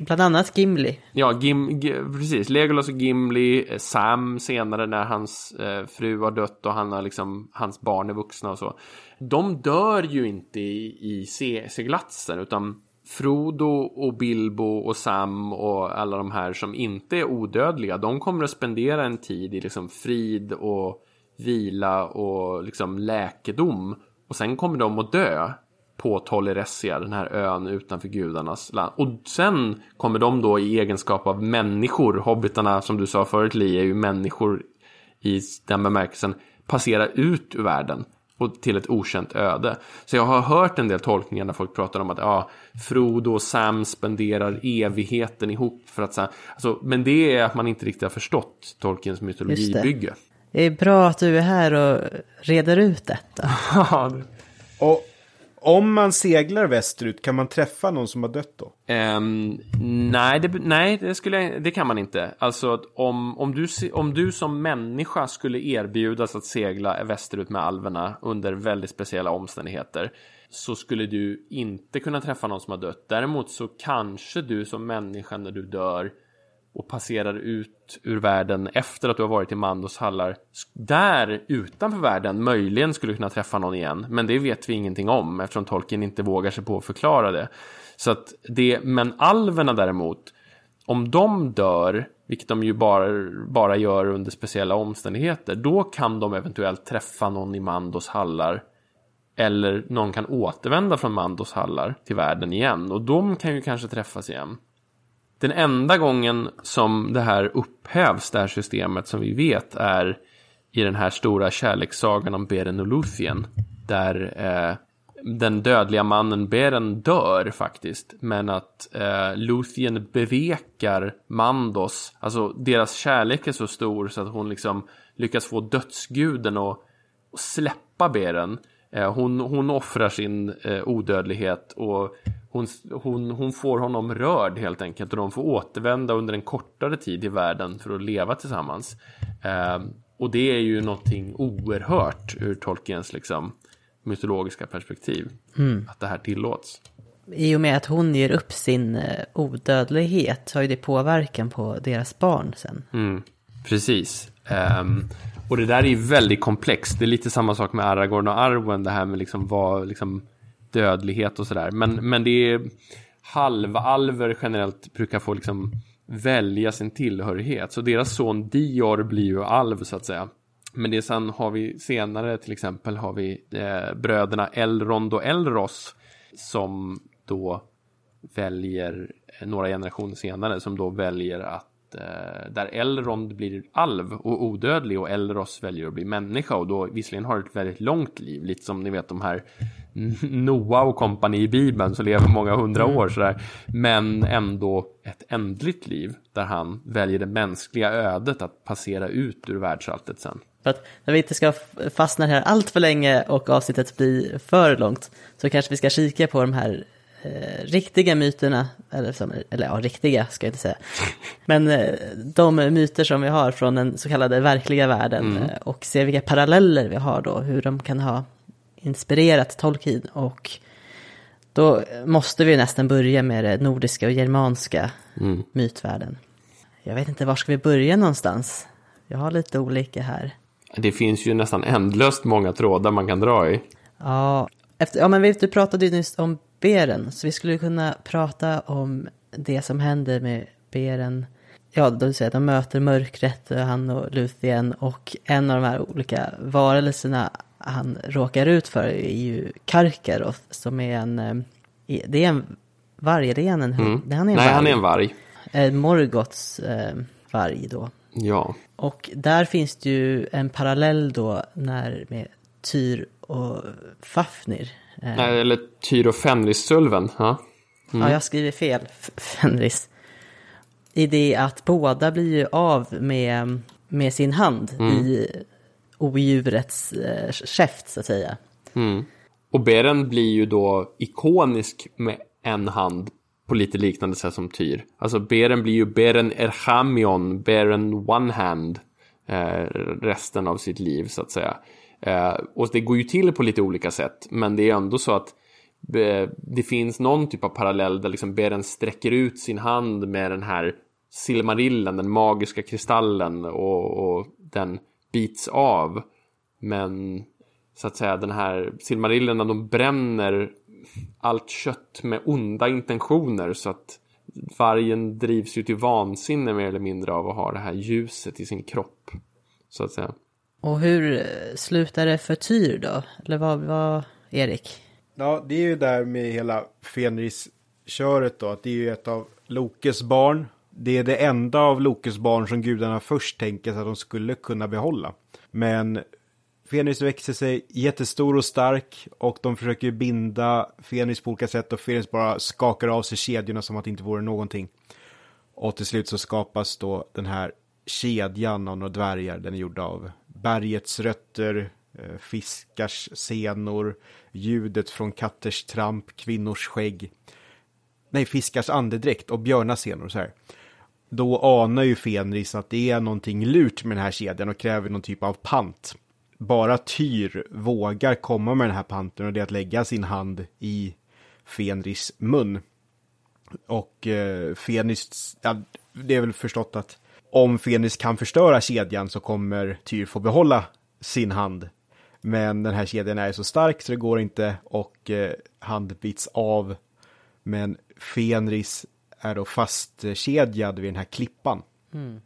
Bland annat Gimli. Ja, Gim, precis. Legolas och Gimli, eh, Sam senare när hans eh, fru har dött och han har liksom, hans barn är vuxna och så. De dör ju inte i, i se, seglatsen utan Frodo och Bilbo och Sam och alla de här som inte är odödliga, de kommer att spendera en tid i liksom frid och vila och liksom läkedom. Och sen kommer de att dö på Tolleressia, den här ön utanför gudarnas land. Och sen kommer de då i egenskap av människor, hobbitarna som du sa förut Li, är ju människor i den bemärkelsen, passera ut ur världen och till ett okänt öde. Så jag har hört en del tolkningar när folk pratar om att ja, Frodo och Sam spenderar evigheten ihop för att alltså, men det är att man inte riktigt har förstått Tolkiens mytologibygge. Det är bra att du är här och reder ut detta. och om man seglar västerut, kan man träffa någon som har dött då? Um, nej, det, nej det, skulle, det kan man inte. Alltså om, om, du, om du som människa skulle erbjudas att segla västerut med alverna under väldigt speciella omständigheter så skulle du inte kunna träffa någon som har dött. Däremot så kanske du som människa när du dör och passerar ut ur världen efter att du har varit i Mandos hallar. Där utanför världen möjligen skulle kunna träffa någon igen men det vet vi ingenting om eftersom Tolkien inte vågar sig på att förklara det. Så att det men alverna däremot om de dör vilket de ju bara, bara gör under speciella omständigheter då kan de eventuellt träffa någon i Mandos hallar. Eller någon kan återvända från Mandos hallar till världen igen. Och de kan ju kanske träffas igen den enda gången som det här upphävs, det här systemet som vi vet är i den här stora kärlekssagan om Beren och Luthien. Där eh, den dödliga mannen Beren dör faktiskt. Men att eh, Luthien bevekar Mandos. Alltså deras kärlek är så stor så att hon liksom lyckas få dödsguden att, att släppa Beren. Eh, hon, hon offrar sin eh, odödlighet och hon, hon, hon får honom rörd helt enkelt och de får återvända under en kortare tid i världen för att leva tillsammans. Eh, och det är ju någonting oerhört ur Tolkiens liksom, mytologiska perspektiv. Mm. Att det här tillåts. i och med att hon ger upp sin eh, odödlighet har ju det påverkan på deras barn sen. Mm, precis. Um, och det där är ju väldigt komplext. Det är lite samma sak med Aragorn och Arwen, det här med liksom vad, liksom dödlighet och sådär. Men, men det är halvalver generellt brukar få liksom välja sin tillhörighet. Så deras son Dior blir ju alv så att säga. Men det sen har vi senare till exempel har vi eh, bröderna Elrond och Elros som då väljer eh, några generationer senare som då väljer att där Elrond blir alv och odödlig och Elros väljer att bli människa och då visserligen har ett väldigt långt liv, lite som ni vet de här Noa och kompani i Bibeln så lever många hundra år sådär. Men ändå ett ändligt liv där han väljer det mänskliga ödet att passera ut ur världsalltet sen. För att när vi inte ska fastna här allt för länge och avsnittet blir för långt så kanske vi ska kika på de här eh, riktiga myterna, eller, som, eller ja, riktiga ska jag inte säga, men eh, de myter som vi har från den så kallade verkliga världen Mm. eh, och se vilka paralleller vi har då, hur de kan ha inspirerat Tolkien och då måste vi nästan börja med det nordiska och germanska Mm. mytvärlden. Jag vet inte, var ska vi börja någonstans? Jag har lite olika här. Det finns ju nästan ändlöst många trådar man kan dra i. Ja, efter, ja men vi, du pratade ju nyss om Beren, så vi skulle kunna prata om det som händer med Beren. Ja, då säger de möter mörkret, han och Luthien, och en av de här olika varelserna han råkar ut för är ju Karkaroth, som är en, eh, det är en varg, är det en, en Mm. det- han är en Nej, varg. han är en varg. Eh, Morgoths eh, varg då. Ja. Och där finns det ju en parallell då när med Tyr och Fafnir. Eh, Nej, Eller Tyr och Fenris-sulven. Ja. Ja, jag skriver fel, Fenris. I det att båda blir ju av med, med sin hand i odjurets eh, käft så att säga. Mm. Och Beren blir ju då ikonisk med en hand på lite liknande sätt som Tyr. Alltså Beren blir ju Beren Erchamion, Beren One Hand eh, resten av sitt liv så att säga. Eh, och det går ju till på lite olika sätt, men det är ändå så att eh, det finns någon typ av parallell där liksom Beren sträcker ut sin hand med den här silmarillen, den magiska kristallen och, och den bits av. Men så att säga den här Silmarillen, de bränner allt kött med onda intentioner så att vargen drivs ju till vansinne mer eller mindre av att ha det här ljuset i sin kropp. Så att säga. Och hur eh, slutar det för Tyr då? Eller vad, vad Erik? Ja, det är ju där med hela Fenris-köret då, att det är ju ett av Lokes barn. Det är det enda av Lokes barn som gudarna först tänker sig att de skulle kunna behålla. Men Fenris växer sig jättestor och stark och de försöker binda Fenris på olika sätt och Fenris bara skakar av sig kedjorna som att det inte vore någonting. Och till slut så skapas då den här kedjan av några dvärgar. Den är gjord av bergets rötter, eh, fiskars senor, ljudet från katters tramp, kvinnors skägg. Nej, fiskars andedräkt och björnas senor så här. Då anar ju Fenris att det är någonting lurt med den här kedjan och kräver någon typ av pant. Bara Tyr vågar komma med den här panten och det är att lägga sin hand i Fenris mun. Och eh, Fenris, ja, det är väl förstått att om Fenris kan förstöra kedjan så kommer Tyr få behålla sin hand. Men den här kedjan är så stark så det går inte och eh, hand bits av. Men Fenris är då fastkedjad vid den här klippan.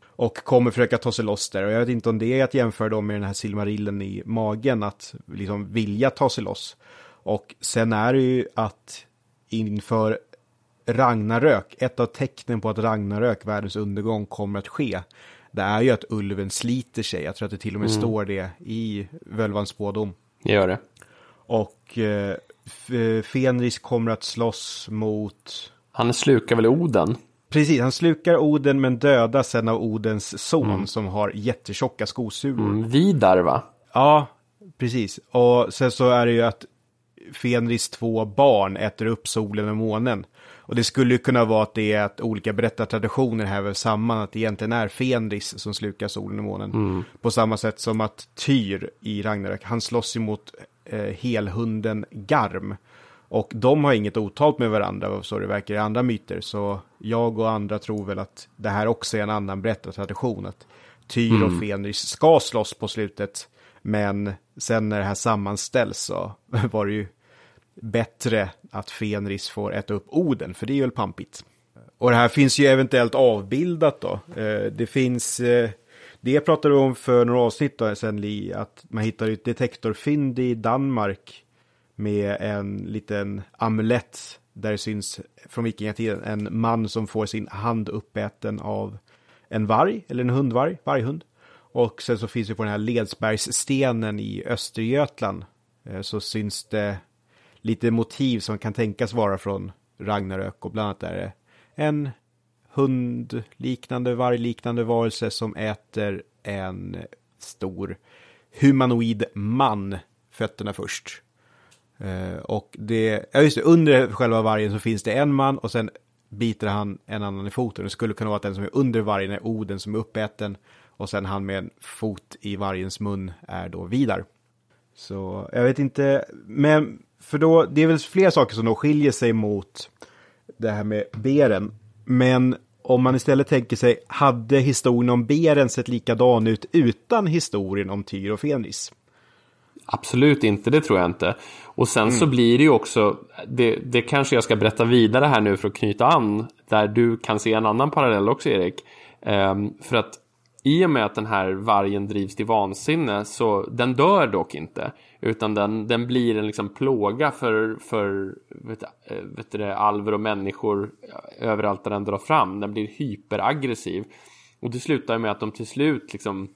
Och kommer försöka ta sig loss där. Och jag vet inte om det är att jämföra då med den här silmarillen i magen. Att liksom vilja ta sig loss. Och sen är det ju att inför Ragnarök, ett av tecknen på att Ragnarök, världens undergång, kommer att ske. Det är ju att ulven sliter sig. Jag tror att det till och med står det i Völvans spådom. Det gör det. Och eh, Fenris kommer att slåss mot... Han slukar väl Oden? Precis, han slukar Oden men dödar sen av Odens son som har jättetjocka skosulor. Mm, Vidar va? Ja, precis. Och sen så är det ju att Fenris två barn äter upp solen och månen. Och det skulle ju kunna vara att det är att olika berättartraditioner här väl samman, att det egentligen är Fenris som slukar solen och månen. På samma sätt som att Tyr i Ragnarök, han slåss emot eh, helhunden Garm. Och de har inget otalt med varandra, så det verkar i andra myter. Så jag och andra tror väl att det här också är en annan berättartradition. Att Tyr och Fenris ska slåss på slutet. Men sen när det här sammanställs så var det ju bättre att Fenris får äta upp Oden, för det är ju pampigt. Och det här finns ju eventuellt avbildat då. Eh, det finns, eh, det pratade vi om för några avsnitt då, sen Li, att man hittar ett detektorfynd i Danmark med en liten amulett där det syns från vikingatiden en man som får sin hand uppäten av en varg, eller en hundvarg, varghund. Och sen så finns det på den här Ledsbergsstenen i Östergötland eh, så syns det lite motiv som kan tänkas vara från Ragnarök och bland annat är det en hundliknande, vargliknande varelse som äter en stor humanoid man fötterna först. Uh, och det, ja just det, under själva vargen så finns det en man och sen biter han en annan i foten. Det skulle kunna vara att den som är under vargen är Oden som är uppäten och sen han med en fot i vargens mun är då Vidar. Så jag vet inte, men för då, det är väl flera saker som då skiljer sig mot det här med beren. Men om man istället tänker sig, hade historien om beren sett likadan ut utan historien om Tyr och Fenris? Absolut inte, det tror jag inte. Och sen mm. så blir det ju också, det, det kanske jag ska berätta vidare här nu för att knyta an, där du kan se en annan parallell också Erik. Um, för att i och med att den här vargen drivs till vansinne så den dör dock inte. Utan den, den blir en liksom plåga för, för vet, eh, vet det, alver och människor eh, överallt där den drar fram. Den blir hyperaggressiv. Och det slutar med att de till slut liksom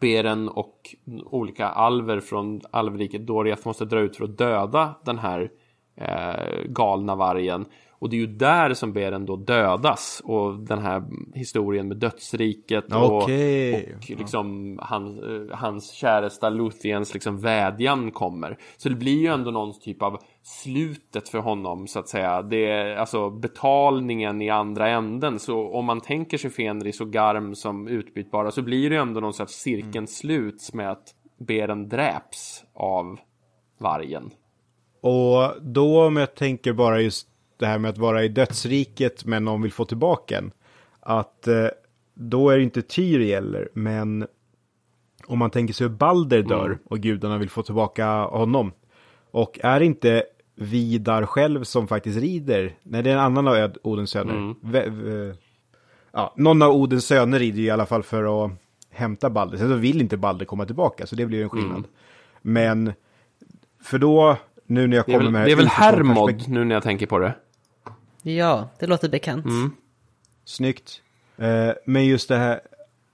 Beren och olika alver från alvriket Doriath måste dra ut för att döda den här eh, galna vargen. Och det är ju där som Beren då dödas och den här historien med dödsriket och, okay. och liksom han, eh, hans käresta Luthiens liksom vädjan kommer. Så det blir ju ändå någon typ av slutet för honom så att säga. Det är alltså betalningen i andra änden. Så om man tänker sig Fenris och Garm som utbytbara så blir det ändå någon sorts cirkeln mm. sluts med att Beren dräps av vargen. Och då om jag tänker bara just det här med att vara i dödsriket men någon vill få tillbaka en. Att eh, då är det inte Tyr gäller, men om man tänker sig hur Balder dör mm. och gudarna vill få tillbaka honom. Och är det inte Vidar själv som faktiskt rider? Nej, det är en annan av Odens söner. Mm. ja, någon av Odens söner rider i alla fall för att hämta Balder. Sen så vill inte Balder komma tillbaka, så det blir en skillnad. Mm. Men, för då, nu när jag kommer väl, med... Det är väl Hermod nu när jag tänker på det. Ja, det låter bekant. Mm. Snyggt. Eh, men just det här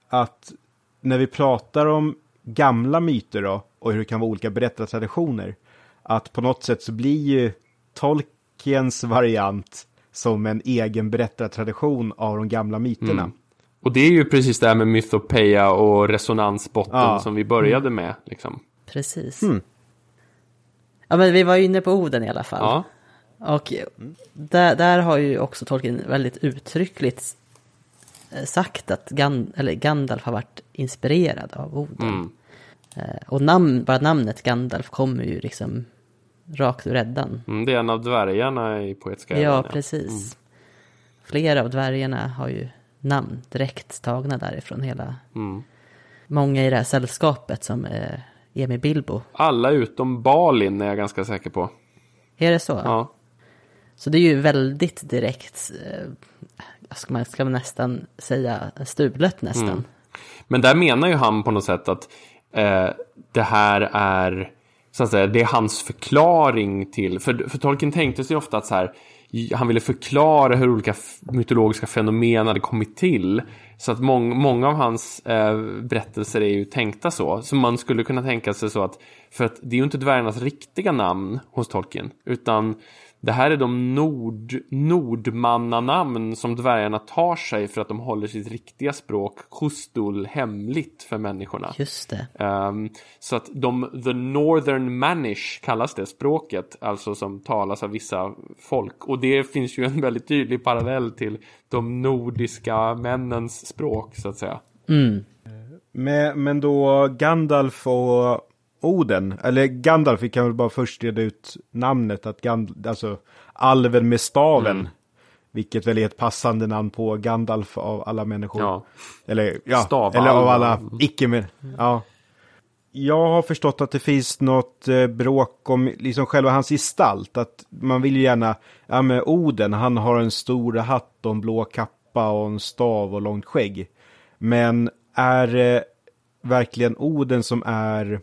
att när vi pratar om gamla myter då, och hur det kan vara olika berättartraditioner, att på något sätt så blir ju Tolkiens variant som en egen berättartradition av de gamla myterna. Mm. Och det är ju precis det här med mythopeia och resonansbotten ja. som vi började med. Liksom. Precis. Mm. Ja, men vi var ju inne på Oden i alla fall. Ja. Och där, där har ju också Tolkien väldigt uttryckligt eh, sagt att Gan, eller Gandalf har varit inspirerad av Oden. Mm. Eh, och namn, bara namnet Gandalf kommer ju liksom rakt ur Eddan. Mm, det är en av dvärgarna i Poetiska Ja, precis. Mm. Flera av dvärgarna har ju namn direkt tagna därifrån hela. Mm. Många i det här sällskapet som är med Bilbo. Alla utom Balin är jag ganska säker på. Är det så? Ja. Så det är ju väldigt direkt, eh, ska man, ska nästan säga, stulet nästan. Mm. Men där menar ju han på något sätt att eh, det här är, så att säga, det är hans förklaring till, för, för Tolkien tänkte sig ofta att så här, han ville förklara hur olika mytologiska fenomen hade kommit till. Så att mång, många av hans eh, berättelser är ju tänkta så. Så man skulle kunna tänka sig så att, för att det är ju inte dvärgarnas riktiga namn hos Tolkien, utan det här är de nord, nordmannanamn som dvärgarna tar sig för att de håller sitt riktiga språk, Khustul, hemligt för människorna. Just det. Um, så att de, the northern manish kallas det språket, alltså som talas av vissa folk. Och det finns ju en väldigt tydlig parallell till de nordiska männens språk, så att säga. Mm. Men, men då Gandalf och Oden, eller Gandalf, vi kan väl bara först reda ut namnet, att Gand, alltså alven med staven. Mm. Vilket väl är ett passande namn på Gandalf av alla människor. Ja. Eller, ja, Stavalv. eller av alla icke men, ja. Jag har förstått att det finns något eh, bråk om liksom själva hans gestalt. Att man vill ju gärna, ja men Oden, han har en stor hatt och en blå kappa och en stav och långt skägg. Men är det verkligen Oden som är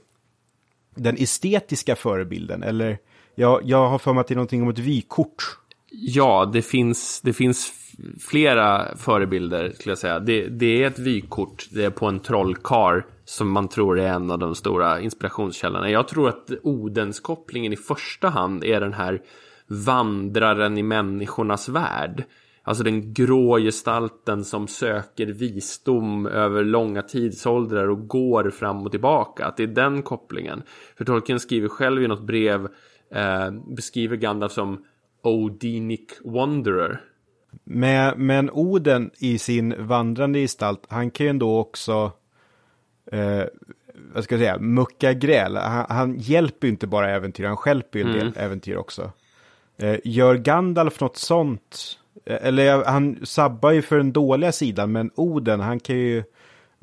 den estetiska förebilden? Eller, jag, jag har för mig att det är någonting om ett vykort. Ja, det finns, det finns flera förebilder skulle jag säga. Det, det är ett vykort det är på en trollkar som man tror är en av de stora inspirationskällorna. Jag tror att Odenskopplingen i första hand är den här vandraren i människornas värld. Alltså den grå gestalten som söker visdom över långa tidsåldrar och går fram och tillbaka. Att det är den kopplingen. För Tolkien skriver själv i något brev, eh, beskriver Gandalf som Odinic Wanderer. Med, men Oden i sin vandrande gestalt, han kan ju ändå också, eh, vad ska jag säga, mucka gräl. Han, han hjälper ju inte bara äventyr, han stjälper ju en del äventyr också. Eh, gör Gandalf något sånt? Eller han sabbar ju för den dåliga sidan, men Oden, han kan ju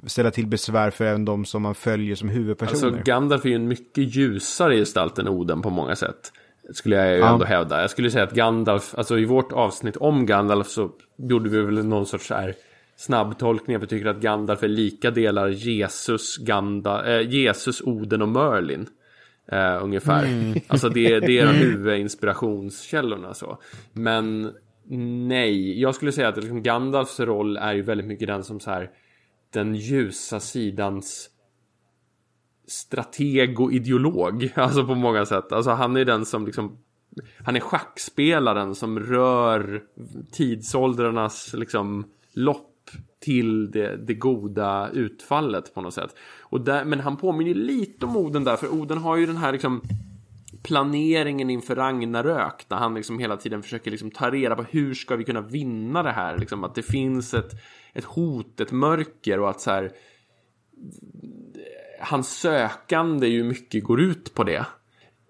ställa till besvär för även de som man följer som huvudpersoner. Alltså Gandalf är ju en mycket ljusare gestalt än Oden på många sätt. Skulle jag ju Ja. ändå hävda. Jag skulle säga att Gandalf, alltså i vårt avsnitt om Gandalf så gjorde vi väl någon sorts så här snabbtolkning. Vi tycker att Gandalf är lika delar Jesus, Ganda, eh, Jesus, Oden och Merlin. Eh, ungefär. Alltså det, det är de huvudinspirationskällorna så. Men nej, jag skulle säga att liksom Gandalfs roll är ju väldigt mycket den som så här den ljusa sidans strateg och ideolog. Alltså på många sätt. Alltså han är den som liksom han är schackspelaren som rör tidsåldrarnas liksom lopp till det, det goda utfallet på något sätt. Och där, men han påminner lite om Oden där, för Oden har ju den här liksom planeringen inför Ragnarök där han liksom hela tiden försöker liksom ta reda på hur ska vi kunna vinna det här liksom att det finns ett, ett hot, ett mörker och att så här hans sökande ju mycket går ut på det.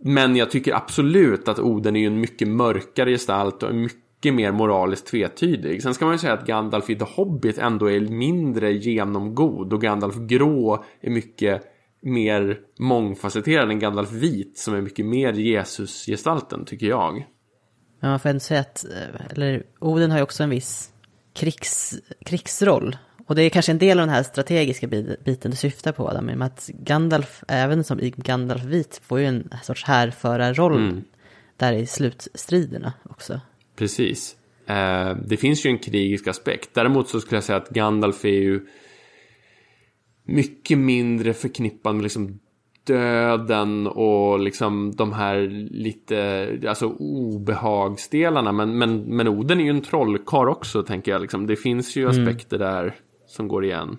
Men jag tycker absolut att Oden är ju en mycket mörkare gestalt och mycket mer moraliskt tvetydig. Sen ska man ju säga att Gandalf i The Hobbit ändå är mindre genomgod och Gandalf grå är mycket mer mångfacetterad än Gandalf vit som är mycket mer Jesus-gestalten tycker jag. Man får ändå säga att, eh, eller Oden har ju också en viss krigs, krigsroll. Och det är kanske en del av den här strategiska bi- biten du syftar på, Adam, med att Gandalf, även som i Gandalf vit, får ju en sorts härförarroll där i slutstriderna också. Precis. Eh, det finns ju en krigisk aspekt. Däremot så skulle jag säga att Gandalf är ju mycket mindre förknippad med liksom döden och liksom de här lite alltså obehagsdelarna. Men, men, men Oden är ju en trollkarl också tänker jag. Liksom. Det finns ju aspekter där som går igen.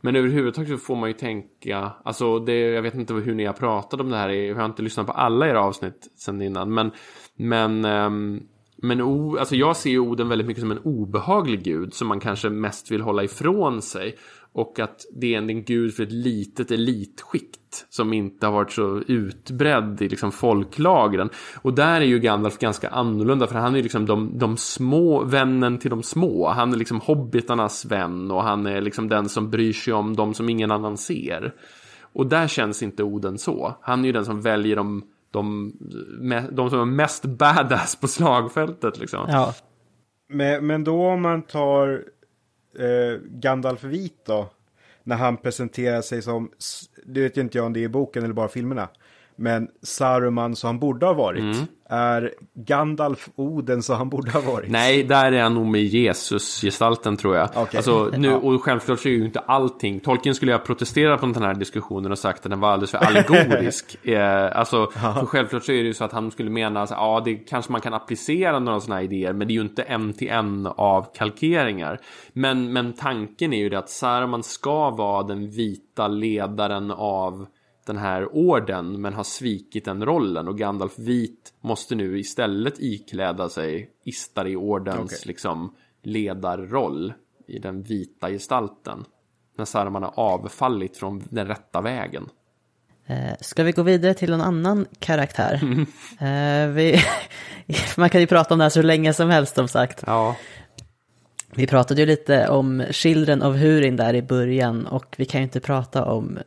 Men överhuvudtaget så får man ju tänka, alltså det, jag vet inte hur ni har pratat om det här, jag har inte lyssnat på alla era avsnitt sen innan, men, men, ehm, men o, alltså jag ser ju Oden väldigt mycket som en obehaglig gud som man kanske mest vill hålla ifrån sig. Och att det är en, gud för ett litet elitskikt som inte har varit så utbredd i liksom folklagren. Och där är ju Gandalf ganska annorlunda för han är liksom de, de små, vännen till de små. Han är liksom hobbitarnas vän och han är liksom den som bryr sig om de som ingen annan ser. Och där känns inte Oden så. Han är ju den som väljer de, de, de som är mest badass på slagfältet liksom. Ja, Men, men då om man tar eh, Gandalf vit då. När han presenterar sig som, det vet ju inte jag om det är i boken eller bara filmerna. Men Saruman som han borde ha varit. Mm. Är Gandalf Oden som han borde ha varit? Nej, där är han nog med Jesus-gestalten tror jag. Okej. Alltså, nu, och självklart så är ju inte allting. Tolkien skulle ju ha protesterat på den här diskussionen och sagt att den var alldeles för allegorisk. eh, alltså, för självklart så är det ju så att han skulle mena att ja, det kanske man kan applicera några sådana här idéer, men det är ju inte en till en av kalkeringar. Men, men tanken är ju det att Saruman ska vara den vita ledaren av den här orden men har svikit den rollen och Gandalf vit måste nu istället ikläda sig Istari-ordens Okej. liksom ledarroll i den vita gestalten. När Saruman har avfallit från den rätta vägen. Eh, ska vi gå vidare till någon annan karaktär? Eh, vi, man kan ju prata om det här så länge som helst som sagt. Ja. Vi pratade ju lite om Children of Hurin där i början och vi kan ju inte prata om,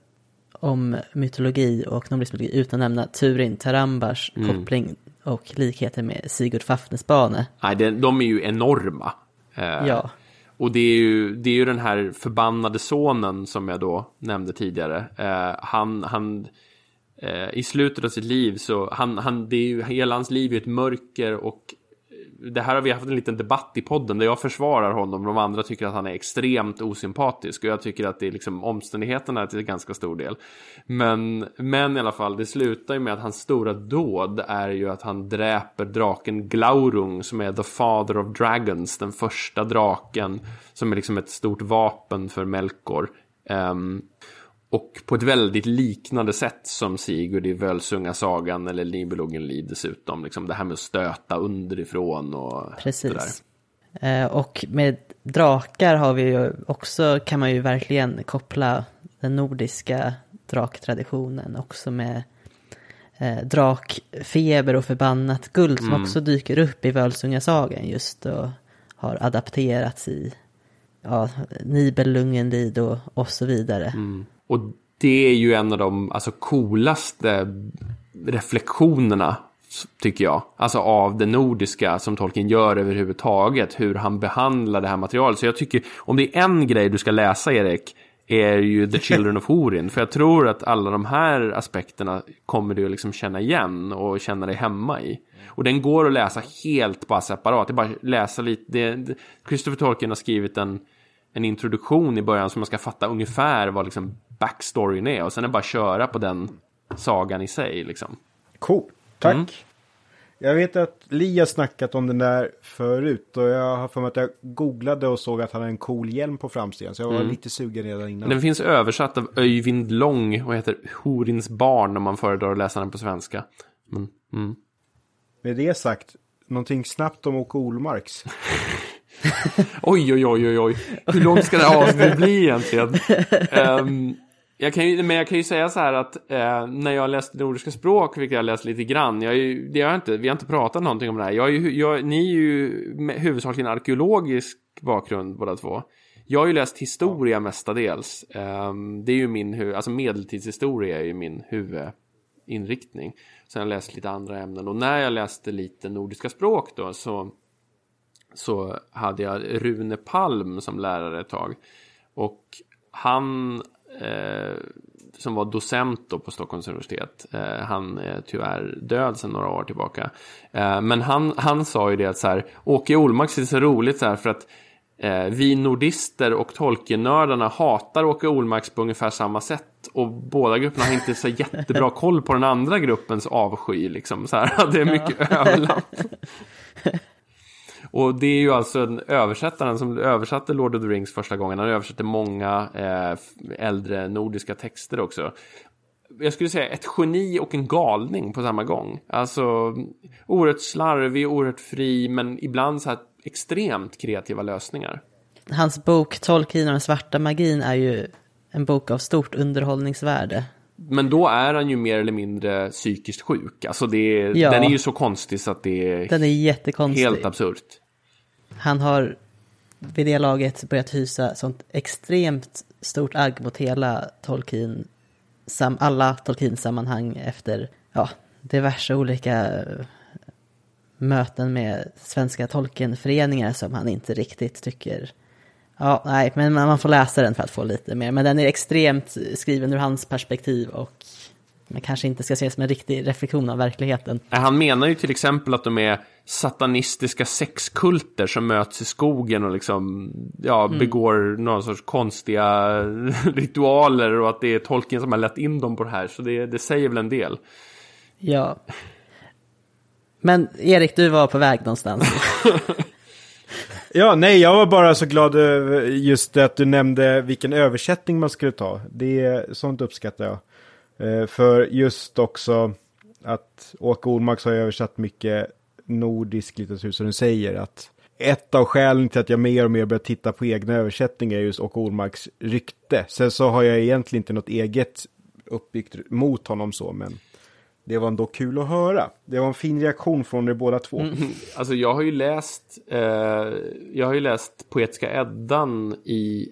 om mytologi och nordisk mytologi utan att nämna Turin Tarambars koppling och likheter med Sigurd Fafnesbane. Nej, det, de är ju enorma. Eh, Ja. Och det är, ju, det är ju den här förbannade sonen som jag då nämnde tidigare. Eh, han, han eh, i slutet av sitt liv så, han, han, det är ju, hela hans liv är ett mörker och det här har vi haft en liten debatt i podden där jag försvarar honom och de andra tycker att han är extremt osympatisk och jag tycker att det är liksom omständigheterna till ganska stor del. Men, men i alla fall, det slutar ju med att hans stora dåd är ju att han dräper draken Glaurung som är the father of dragons, den första draken som är liksom ett stort vapen för Melkor. Um, och på ett väldigt liknande sätt som Sigurd i Völsunga-sagan eller Nibelungenlied dessutom. Liksom det här med att stöta underifrån och. Precis. Eh, och med drakar har vi ju också, kan man ju verkligen koppla den nordiska draktraditionen också med eh, drakfeber och förbannat guld som också dyker upp i Völsungasagan just och har adapterats i ja, Nibelungenlied och, och så vidare. Och det är ju en av de alltså, coolaste reflektionerna tycker jag. Alltså av det nordiska som Tolkien gör överhuvudtaget. Hur han behandlar det här materialet. Så jag tycker, om det är en grej du ska läsa Erik, är ju The Children of Horin. För jag tror att alla de här aspekterna kommer du att liksom känna igen och känna dig hemma i. Och den går att läsa helt bara separat. Det är bara att läsa lite. Det, det, Christopher Tolkien har skrivit en, en introduktion i början som man ska fatta ungefär vad liksom backstoryn är. Och sen är det bara att köra på den sagan i sig liksom. Cool, tack. Jag vet att Li har snackat om den där förut och jag har för mig att jag googlade och såg att han har en cool hjälm på framsidan. Så jag var lite sugen redan innan. Den finns översatt av Öyvind Lång och heter Horins barn om man föredrar att läsa den på svenska. Men, mm. Med det sagt, någonting snabbt om Åke Olmarks. Oj, oj, oj, oj, oj. Hur långt ska det avsnittet bli egentligen? Ehm, jag kan ju, men jag kan ju säga så här att eh, när jag läste nordiska språk, vilket jag läst lite grann, jag är ju, det har jag inte, vi har inte pratat någonting om det här. Jag är ju, jag, ni är ju med huvudsakligen arkeologisk bakgrund båda två. Jag har ju läst historia mestadels. Eh, det är ju min, alltså medeltidshistoria är ju min huvudinriktning. Sen har jag läst lite andra ämnen och när jag läste lite nordiska språk då så så hade jag Rune Palm som lärare ett tag. Och han som var docent då på Stockholms universitet. Eh, han är tyvärr död sedan några år tillbaka. Eh, men han, han sa ju det att så här, Åke Olmarks är så roligt så här för att eh, vi nordister och Tolkien-nördarna hatar Åke Olmarks på ungefär samma sätt. Och båda grupperna har inte så jättebra koll på den andra gruppens avsky. Liksom, så här. Det är mycket överlapp. Och det är ju alltså en översättaren som översatte Lord of the Rings första gången. Han översatte många eh, äldre nordiska texter också. Jag skulle säga ett geni och en galning på samma gång. Alltså oerhört slarvig, oerhört fri, men ibland så här extremt kreativa lösningar. Hans bok Tolkien och den svarta magin är ju en bok av stort underhållningsvärde. Men då är han ju mer eller mindre psykiskt sjuk. Alltså det Ja. den är ju så konstig så att det är Den är jättekonstig. helt absurt. Han har vid det laget börjat hysa sånt extremt stort agg mot hela Tolkien, sam, alla Tolkien-sammanhang efter ja, diverse olika eh, möten med svenska Tolkien-föreningar som han inte riktigt tycker Ja, nej, men man får läsa den för att få lite mer. Men den är extremt skriven ur hans perspektiv och man kanske inte ska se som en riktig reflektion av verkligheten. Han menar ju till exempel att de är satanistiska sexkulter som möts i skogen och liksom ja, begår någon sorts konstiga ritualer och att det är tolken som har lett in dem på det här. Så det, det säger väl en del. Ja. Men Erik, du var på väg någonstans. Ja, nej, jag var bara så glad över just det att du nämnde vilken översättning man skulle ta. Det, sånt uppskattar jag. Eh, för just också att Åke Olmark har översatt mycket nordisk litteratur som du säger att ett av skälen till att jag mer och mer börjar titta på egna översättningar är just Åke Olmarks rykte. Sen så har jag egentligen inte något eget uppbyggt mot honom så, men det var ändå kul att höra. Det var en fin reaktion från er båda två. Mm. mm. Alltså jag har ju läst, eh, jag har ju läst Poetiska Eddan i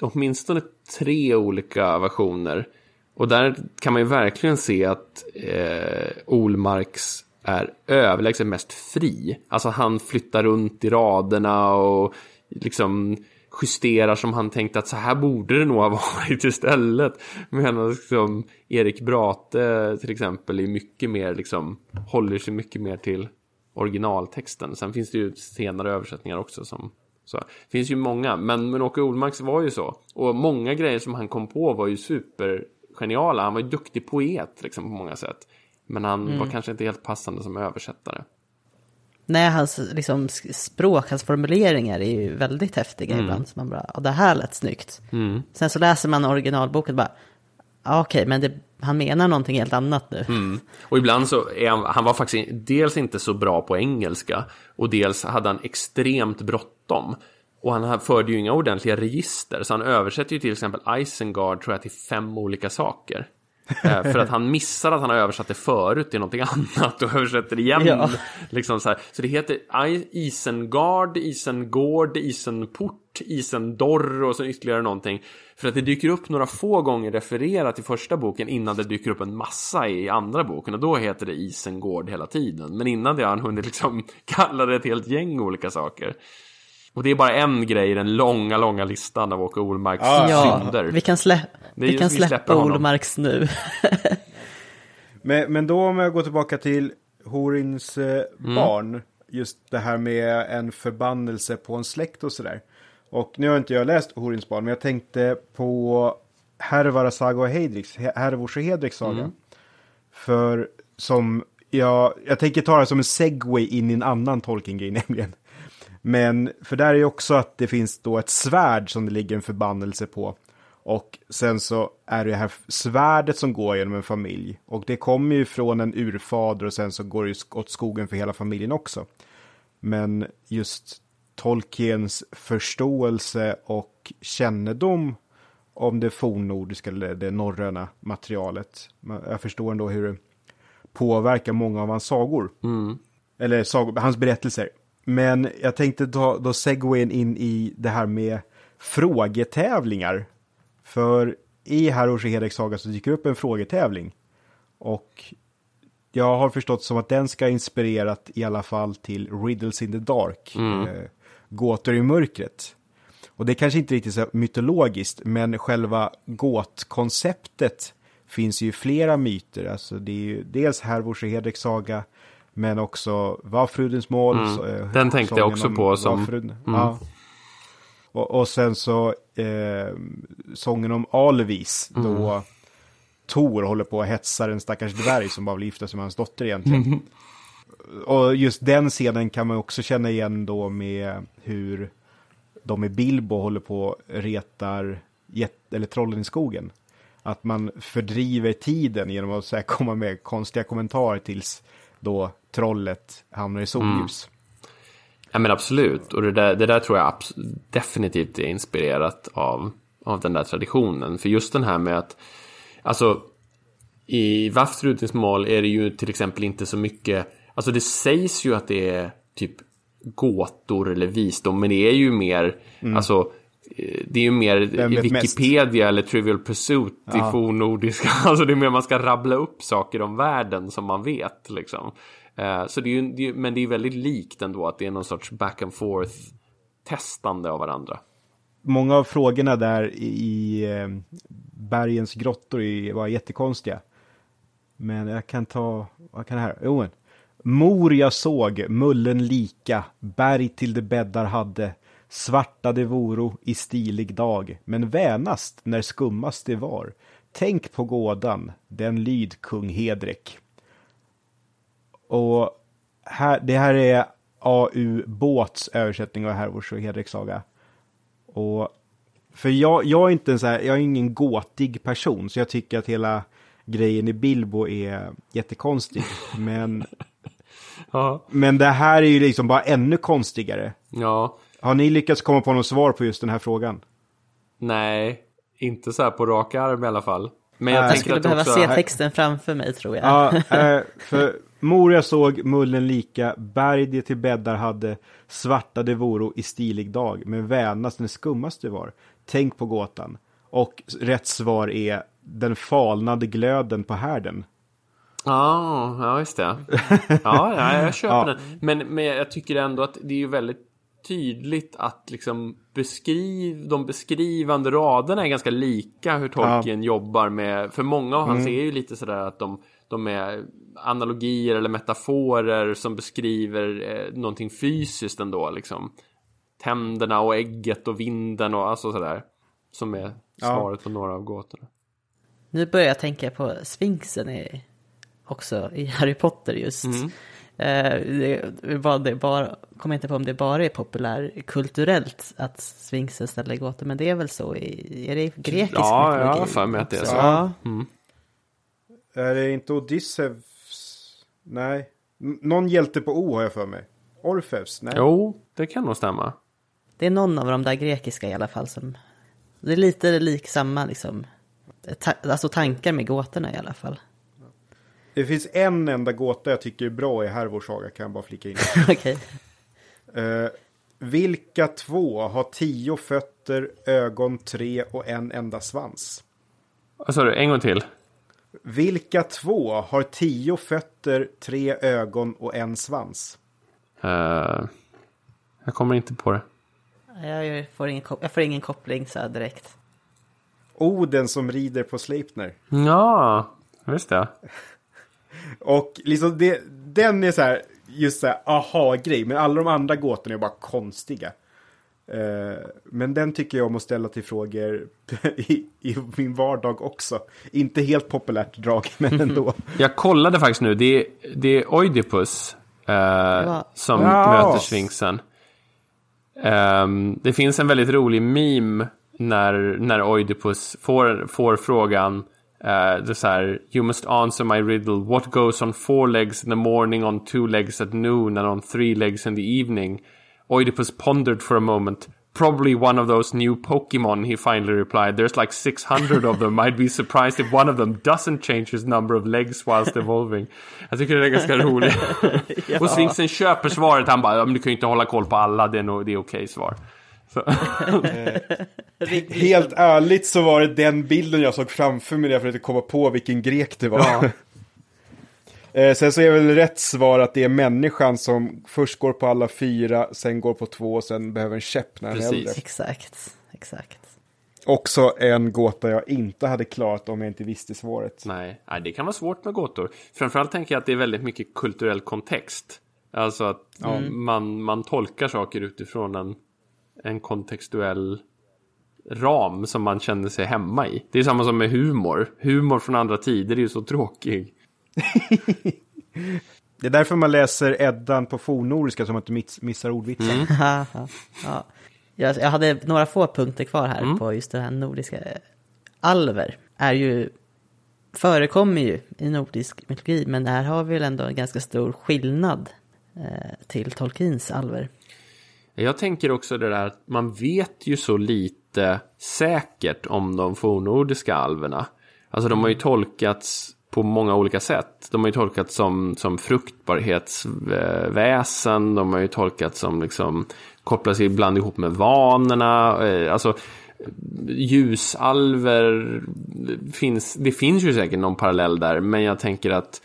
åtminstone tre olika versioner. Och där kan man ju verkligen se att eh, Olmarks är överlägset mest fri. Alltså han flyttar runt i raderna och liksom justerar som han tänkte att så här borde det nog ha varit istället. Medan liksom Erik Brate till exempel är mycket mer liksom håller sig mycket mer till originaltexten. Sen finns det ju senare översättningar också som så. Det finns ju många, men, men Åke Olmarks var ju så. Och många grejer som han kom på var ju super supergeniala. Han var ju duktig poet liksom på många sätt. Men han mm. var kanske inte helt passande som översättare. Nej, hans liksom, språk, hans formuleringar är ju väldigt häftiga mm. ibland. Så man bara, det här lät snyggt. Mm. Sen så läser man originalboken och bara, okej, okay, men det, han menar någonting helt annat nu. Mm. Och ibland så är han, han var faktiskt dels inte så bra på engelska och dels hade han extremt bråttom. Och han förde ju inga ordentliga register, så han översätter ju till exempel Isengard tror jag till fem olika saker. Eh, för att han missar att han har översatt det förut till någonting annat och översätter det igen. Ja. Liksom så, här. så det heter Isengard, Isengård, Isenport, Isendorr och så ytterligare någonting. För att det dyker upp några få gånger refererat i första boken innan det dyker upp en massa i andra boken. Och då heter det Isengård hela tiden. Men innan det har han hunnit liksom kalla det ett helt gäng olika saker. Och det är bara en grej i den långa, långa listan av Åke Olmarks ja, synder. Vi kan, slä vi kan släppa Olmarks nu. men, men då om jag går tillbaka till Horins eh, mm. barn. Just det här med en förbannelse på en släkt och sådär. Och nu har inte jag läst Horins barn, men jag tänkte på Hervara Saga och Heidriks, Hervors och Hedriks saga. Mm. För som jag, jag tänker ta det som en segway in i en annan Tolkien-grej nämligen. Men för där är ju också att det finns då ett svärd som det ligger en förbannelse på. Och sen så är det det här svärdet som går genom en familj. Och det kommer ju från en urfader och sen så går det ju åt skogen för hela familjen också. Men just Tolkiens förståelse och kännedom om det fornnordiska eller det norröna materialet. Jag förstår ändå hur det påverkar många av hans sagor. Mm. Eller sag hans berättelser. Men jag tänkte ta då segwayen in i det här med frågetävlingar. För i Harrosh Hedeks saga så dyker upp en frågetävling. Och jag har förstått som att den ska inspirerat i alla fall till Riddles in the Dark. Mm. Eh, gåtor i mörkret. Och det är kanske inte riktigt så mytologiskt, men själva gåtkonceptet finns ju flera myter. Alltså det är ju dels Hervors Hedeks saga, men också Vafrudens mål. Mm. Så, eh, Den tänkte jag också på som... Mm. Ja. Och, och, sen så eh, sången om Alvis, mm. då Tor håller på att hetsa en stackars dvärg som bara vill gifta sig med hans dotter egentligen. Och just den scenen kan man också känna igen då med hur de med Bilbo håller på och retar eller trollen i skogen. Att man fördriver tiden genom att så komma med konstiga kommentarer tills då trollet hamnar i solljus. Mm. Ja men absolut, och det där, det där tror jag definitivt är inspirerat av, av den där traditionen. För just den här med att, alltså i Vafthrudins mål är det ju till exempel inte så mycket, alltså det sägs ju att det är typ gåtor eller visdom, men det är ju mer, mm. alltså det är ju mer Wikipedia mest? eller Trivial Pursuit ja. i fornnordiska. Alltså det är mer man ska rabbla upp saker om världen som man vet liksom. Eh, så det är ju, det är, men det är väldigt likt ändå att det är någon sorts back and forth testande av varandra. Många av frågorna där i eh, bergens grottor var jättekonstiga. Men jag kan ta, vad kan det här? Owen. Mor jag såg, mullen lika, berg till de bäddar hade, svarta det voro i stilig dag, men vänast när skummast det var. Tänk på gådan, den lyd kung Hedrek. Och här, det här är AU Båts översättning av Hervors och Hedriks saga. Och för jag, jag är inte en så här, jag är ingen gåtig person, så jag tycker att hela grejen i Bilbo är jättekonstig. Men, ja. men det här är ju liksom bara ännu konstigare. Ja. Har ni lyckats komma på något svar på just den här frågan? Nej, inte så här på rak arm i alla fall. Men jag. Jag skulle att behöva också... se texten framför mig tror jag. Ja, eh, för mor jag såg mullen lika, berg det till bäddar hade, svarta det voro i stilig dag, men vänast den skummaste var. Tänk på gåtan. Och rätt svar är den falnade glöden på härden. Ja, ja just det. Ja, ja jag köper Ja. den. Men, men jag tycker ändå att det är ju väldigt tydligt att liksom beskriv, de beskrivande raderna är ganska lika hur Tolkien jobbar med. För många av hans är ju lite sådär att de, de är analogier eller metaforer som beskriver eh, någonting fysiskt ändå liksom. Tänderna och ägget och vinden och alltså sådär. Som är svaret på några av gåtorna. Nu börjar jag tänka på Sphinxen i, också i Harry Potter just. Mm. Eh, det, var, det bara, kommer inte på om det bara är populärkulturellt att Sphinxen ställer gåtor, men det är väl så i, är det grekisk Ja, mytologi? jag har för mig att det är så. Ja, Är det inte Odysseus? Nej. Någon hjälte på O har jag för mig. Orfeus? Nej. Jo, det kan nog stämma. det är någon av de där grekiska i alla fall som, det är lite lik samma liksom, ta, alltså tankar med gåtorna i alla fall. Det finns en enda gåta jag tycker är bra i Hervors saga, kan jag bara flika in. Okej. Eh, vilka två har tio fötter, ögon, tre och en enda svans? Vad sa du? En gång till. Vilka två har tio fötter, tre ögon och en svans? Eh, jag kommer inte på det. Jag får ingen, jag får ingen koppling så här direkt. Oden som rider på Sleipner. Ja, visst det. Och liksom det, den är så här, just så här, aha-grej. Men alla de andra gåtorna är bara konstiga. Eh, men den tycker jag om att ställa till frågor i, i min vardag också. Inte helt populärt drag, men ändå. Jag kollade faktiskt nu. Det är, det är Oidipus eh, som Ja. möter Sphinxen. Ehm, det finns en väldigt rolig meme när, när Oidipus får, får frågan eh, det är så här, You must answer my riddle. What goes on four legs in the morning, on two legs at noon and on three legs in the evening? Oidipus pondered for a moment. Probably one of those new Pokemon, he finally replied. There's like 600 of them. I'd be surprised if one of them doesn't change his number of legs whilst evolving. Jag tycker det är ganska roligt. Och Sphinxen köper svaret. Han bara, ja, men du kan ju inte hålla koll på alla. Det är, nog, det är okej svar. Så. Helt ärligt så var det den bilden jag såg framför mig när jag försökte komma på vilken grek det var. Ja. Eh, Sen så är väl rätt svar att det är människan som först går på alla fyra, sen går på två och sen behöver en käpp när han är äldre. Exakt, exakt. Också en gåta jag inte hade klarat om jag inte visste svaret. Nej, nej, det kan vara svårt med gåtor. Framförallt tänker jag att det är väldigt mycket kulturell kontext. Alltså att man, man tolkar saker utifrån en, en kontextuell ram som man känner sig hemma i. Det är samma som med humor. Humor från andra tider är ju så tråkig. Det är därför man läser Eddan på fornnordiska så man inte miss, missar ordvitsen. Haha, ja. jag, jag hade några få punkter kvar här på just det här nordiska. Alver är ju, förekommer ju i nordisk mytologi, men här har vi väl ändå en ganska stor skillnad eh, till Tolkiens alver. Jag tänker också det där att man vet ju så lite säkert om de fornnordiska alverna. Alltså de har ju tolkats på många olika sätt. De har ju tolkats som, som fruktbarhetsväsen, de har ju tolkats som liksom kopplas ibland ihop med vanorna. Eh, alltså ljusalver finns, det finns ju säkert någon parallell där, men jag tänker att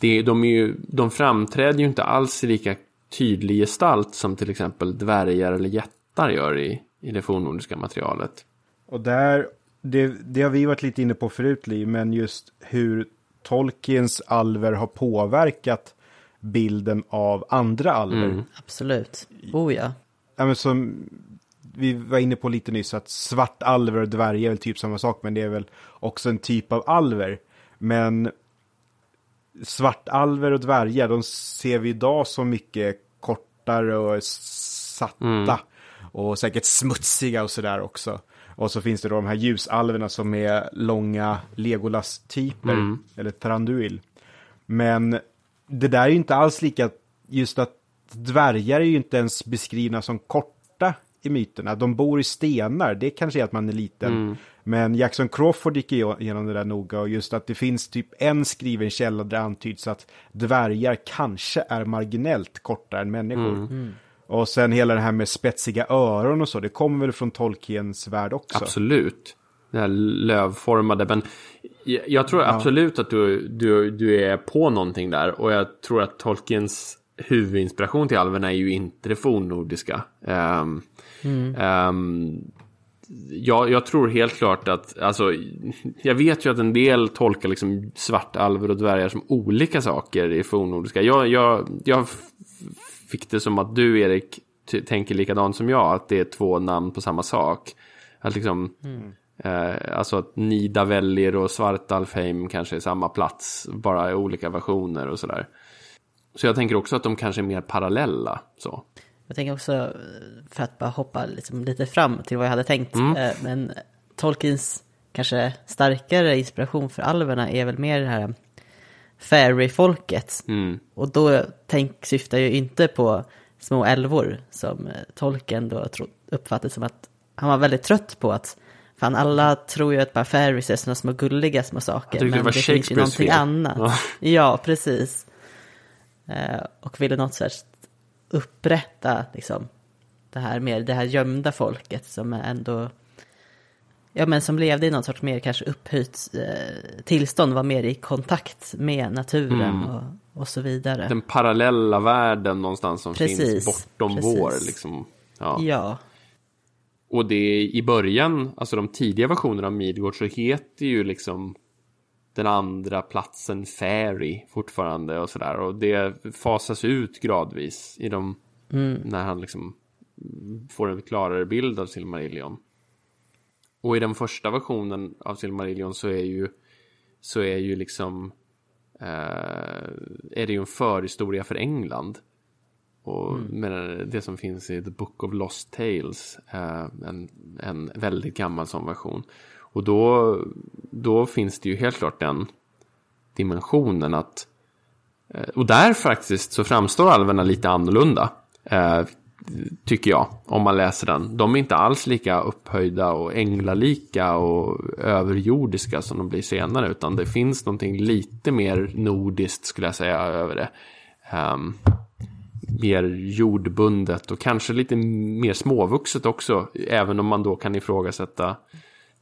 det, de, är ju, de framträder ju inte alls i lika tydlig gestalt som till exempel dvärgar eller jättar gör i, i det fornnordiska materialet. Och där, det, det har vi varit lite inne på förut, Liv, men just hur Tolkiens alver har påverkat bilden av andra alver. Absolut. Oh ja. Ja, men som vi var inne på lite nyss, att svart alver och dvärg är väl typ samma sak, men det är väl också en typ av alver. Men svartalver och dvärgar, de ser vi idag som mycket kortare och satta. Och säkert smutsiga och sådär också. Och så finns det då de här ljusalverna som är långa Legolas-typer, eller Thranduil. Men det där är ju inte alls lika, just att dvärgar är ju inte ens beskrivna som korta i myterna. De bor i stenar, det kanske är att man är liten. Men Jackson Crawford gick igenom det där noga och just att det finns typ en skriven källa där det antyds att dvärgar kanske är marginellt kortare än människor. Mm. Och sen hela det här med spetsiga öron och så, det kommer väl från Tolkiens värld också? Absolut. Det här lövformade, men jag tror absolut att du, du, du är på någonting där. Och jag tror att Tolkiens huvudinspiration till alverna är ju inte det fornnordiska. Um, mm. um, jag, jag, tror helt klart att, alltså, jag vet ju att en del tolkar liksom svartalver och dvärgar som olika saker i fornnordiska. Jag, jag, jag fick det som att du, Erik, tänker likadant som jag, att det är två namn på samma sak. Att liksom, mm. eh, alltså att Nidavellir och Svartalfheim kanske är samma plats, bara i olika versioner och sådär. Så jag tänker också att de kanske är mer parallella. Så. Jag tänker också, för att bara hoppa liksom lite fram till vad jag hade tänkt, mm. Eh, men Tolkiens kanske starkare inspiration för alverna är väl mer det här fairy-folket. Mm. Och då tänk, syftar jag inte på små älvor som eh, Tolkien då uppfattade som att han var väldigt trött på att Fan, alla tror ju att bara fairies är sådana små gulliga små saker. Men det, det finns ju någonting annat. Ja. ja, precis. Eh, och ville något sorts upprätta liksom, det här mer, det här gömda folket som ändå Ja men som levde i någon sorts mer kanske upphöjt eh, tillstånd, var mer i kontakt med naturen mm. och, och så vidare. Den parallella världen någonstans som precis, finns bortom precis. vår. Liksom. Ja. ja. Och det i början, alltså de tidiga versionerna av Midgård så heter ju liksom den andra platsen Fairy fortfarande och sådär. Och det fasas ut gradvis i de, mm. när han liksom får en klarare bild av Silmarillion. Och i den första versionen av Silmarillion så är ju så är ju liksom eh, är det ju en förhistoria för England. Och mm. med det som finns i The Book of Lost Tales, eh, en, en väldigt gammal sån version. Och då, då finns det ju helt klart den dimensionen att eh, och där faktiskt så framstår alverna lite annorlunda. Tycker jag, om man läser den. De är inte alls lika upphöjda och änglalika och överjordiska som de blir senare, utan det finns någonting lite mer nordiskt skulle jag säga över det. Um, mer jordbundet och kanske lite mer småvuxet också, även om man då kan ifrågasätta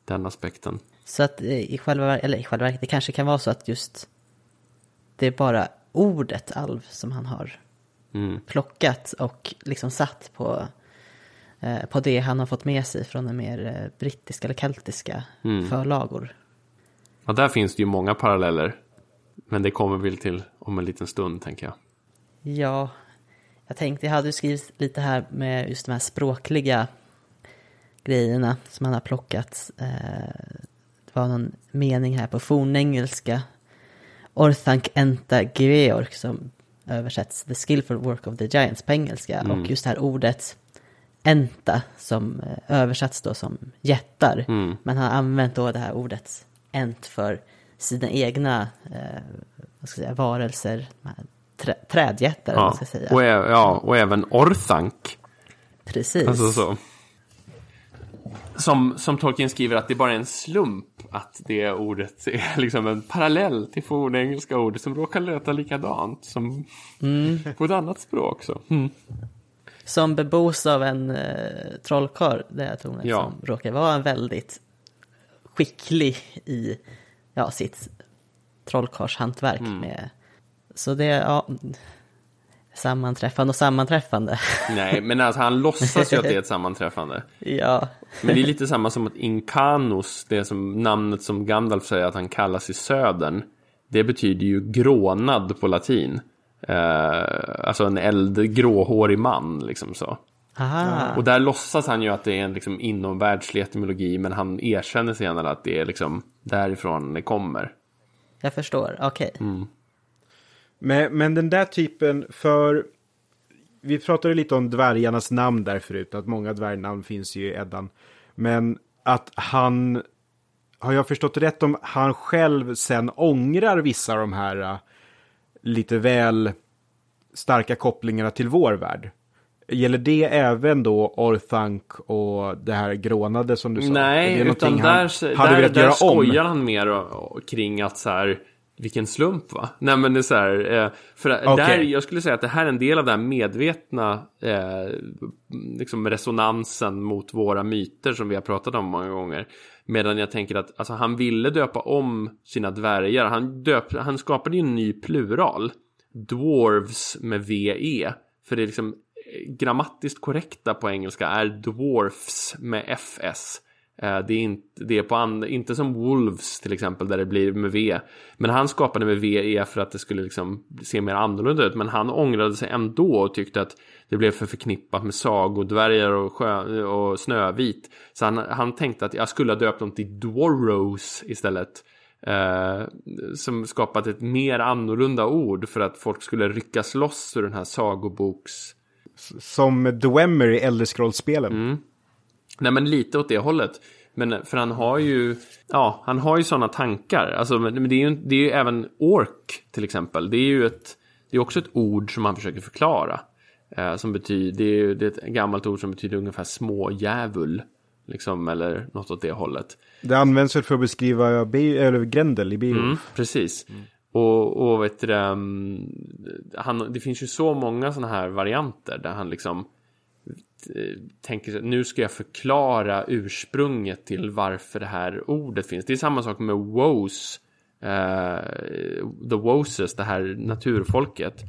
den aspekten. Så att eh, i själva, eller i själva verket, det kanske kan vara så att just det är bara ordet alv som han har mm. plockat och liksom satt på, eh, på det han har fått med sig från en mer eh, brittiska eller keltiska mm. förlagor. Ja, där finns det ju många paralleller. Men det kommer väl till om en liten stund, tänker jag. Ja, jag tänkte, jag hade ju skrivit lite här med just de här språkliga grejerna som han har plockat. Eh, det var någon mening här på fornengelska. Orthanc enta Georg som översätts The skillful work of the giants på engelska. Mm. Och just det här ordet enta som eh, översatts då som jättar. Mm. Men han har använt då det här ordet ent för sina egna eh, vad ska jag säga, varelser, trä, trädjättar. Ja. Ska säga. Och, ja, och även orthank. Precis. Alltså så. Som, som Tolkien skriver att det bara är en slump att det ordet är liksom en parallell till fornengelska ordet som råkar låta likadant som mm. på ett annat språk. Så. Mm. Som bebos av en eh, trollkarl, det är tornet, ja. som råkar vara en väldigt skicklig i ja, sitt trollkarlshantverk. Mm. Med, så det, ja, sammanträffande och sammanträffande. Nej, men alltså han låtsas ju att det är ett sammanträffande. ja. Men det är lite samma som att Incanus, det som namnet som Gandalf säger att han kallas i södern. Det betyder ju grånad på latin. Eh, alltså en eld, gråhårig man liksom så. Aha. Och där låtsas han ju att det är en liksom inomvärldslig etymologi men han erkänner senare att det är liksom därifrån det kommer. Jag förstår, okej. Okay. Mm. Men, men den där typen, för vi pratade lite om dvärgarnas namn där förut, att många dvärgnamn finns ju i Eddan. Men att han, har jag förstått rätt om han själv sen ångrar vissa av de här uh, lite väl starka kopplingarna till vår värld? Gäller det även då Orthanc och det här grånade som du sa? Nej, det utan han där, hade där, där skojar om? han mer kring att så här, vilken slump va? Nej men det är så här, eh, för Okej. där, jag skulle säga att det här är en del av den här medvetna eh, liksom resonansen mot våra myter som vi har pratat om många gånger. Medan jag tänker att alltså, han ville döpa om sina dvärgar. Han, döp, han skapade ju en ny plural. Dwarves med VE. För det är liksom eh, grammatiskt korrekta på engelska är dwarfs med FS. Eh, Det är, inte, det är på and, inte som Wolves till exempel där det blir med V. Men han skapade med VE för att det skulle liksom se mer annorlunda ut. Men han ångrade sig ändå och tyckte att det blev för förknippat med sagodvärgar och, sjö, och snövit. Så han, han tänkte att jag skulle ha döpt dem till Dwarrows istället. Eh, som skapat ett mer annorlunda ord för att folk skulle ryckas loss ur den här sagoboks... Som Dwemer i Elderscrollspelen. Mm. Nej men lite åt det hållet. Men för han har ju, ja, han har ju sådana tankar. Alltså, men det är ju, det är ju även ork till exempel. Det är ju ett, det är också ett ord som han försöker förklara. Eh, som betyder, det är ju det är ett gammalt ord som betyder ungefär smådjävul. Liksom, eller något åt det hållet. Det används väl för att beskriva Be- eller Grendel i Beowulf. Mm, precis. Och, och vet du, um, han, det finns ju så många sådana här varianter där han liksom eh, Eh, tänker sig, nu ska jag förklara ursprunget till varför det här ordet finns. Det är samma sak med woes, Uh, the woses, det här naturfolket.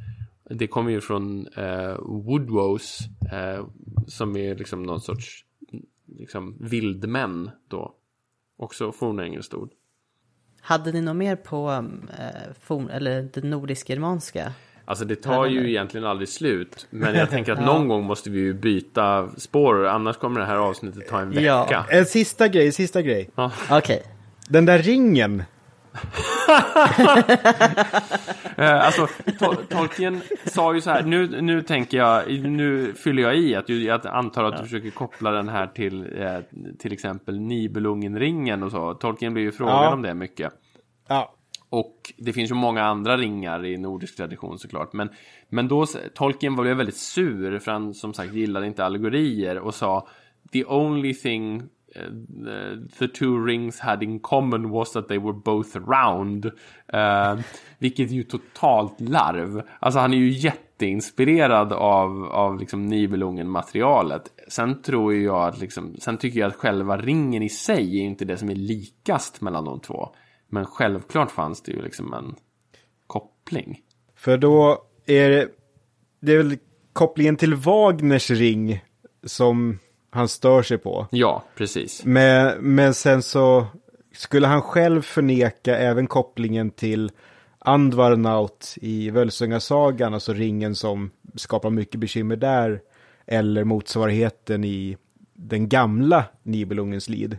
Det kommer ju från eh, uh, woodwoes, uh, som är liksom någon sorts liksom vildmän då. Också fornengelskt ord. Hade ni något mer på eh, forn, eller det nordisk-germanska? Alltså det tar ju egentligen aldrig slut. Men jag tänker att någon gång måste vi ju byta spår. Annars kommer det här avsnittet ta en vecka. Ja. En sista grej, sista grej. Okej. Den där ringen. Eh, alltså, to- Tolkien sa ju så här, nu, nu tänker jag, nu fyller jag i att jag antar att du försöker koppla den här till eh, till exempel Nibelungenringen och så. Tolkien blir ju frågad Ja. om det mycket. Ja, och det finns ju många andra ringar i nordisk tradition såklart. Men, men då, Tolkien var ju väldigt sur för han som sagt gillade inte allegorier och sa The only thing eh, eh, the two rings had in common was that they were both round. Uh, vilket är ju totalt larv. Alltså han är ju jätteinspirerad av, av liksom Nibelungen-materialet. Sen tror ju jag att liksom, sen tycker jag att själva ringen i sig är inte det som är likast mellan de två. Men självklart fanns det ju liksom en koppling. för då är det, det är väl kopplingen till Wagners ring som han stör sig på. Ja, precis. Men, men sen så skulle han själv förneka även kopplingen till Andvarnaut i Völsungasagan, alltså ringen som skapar mycket bekymmer där, eller motsvarigheten i den gamla Nibelungens lid.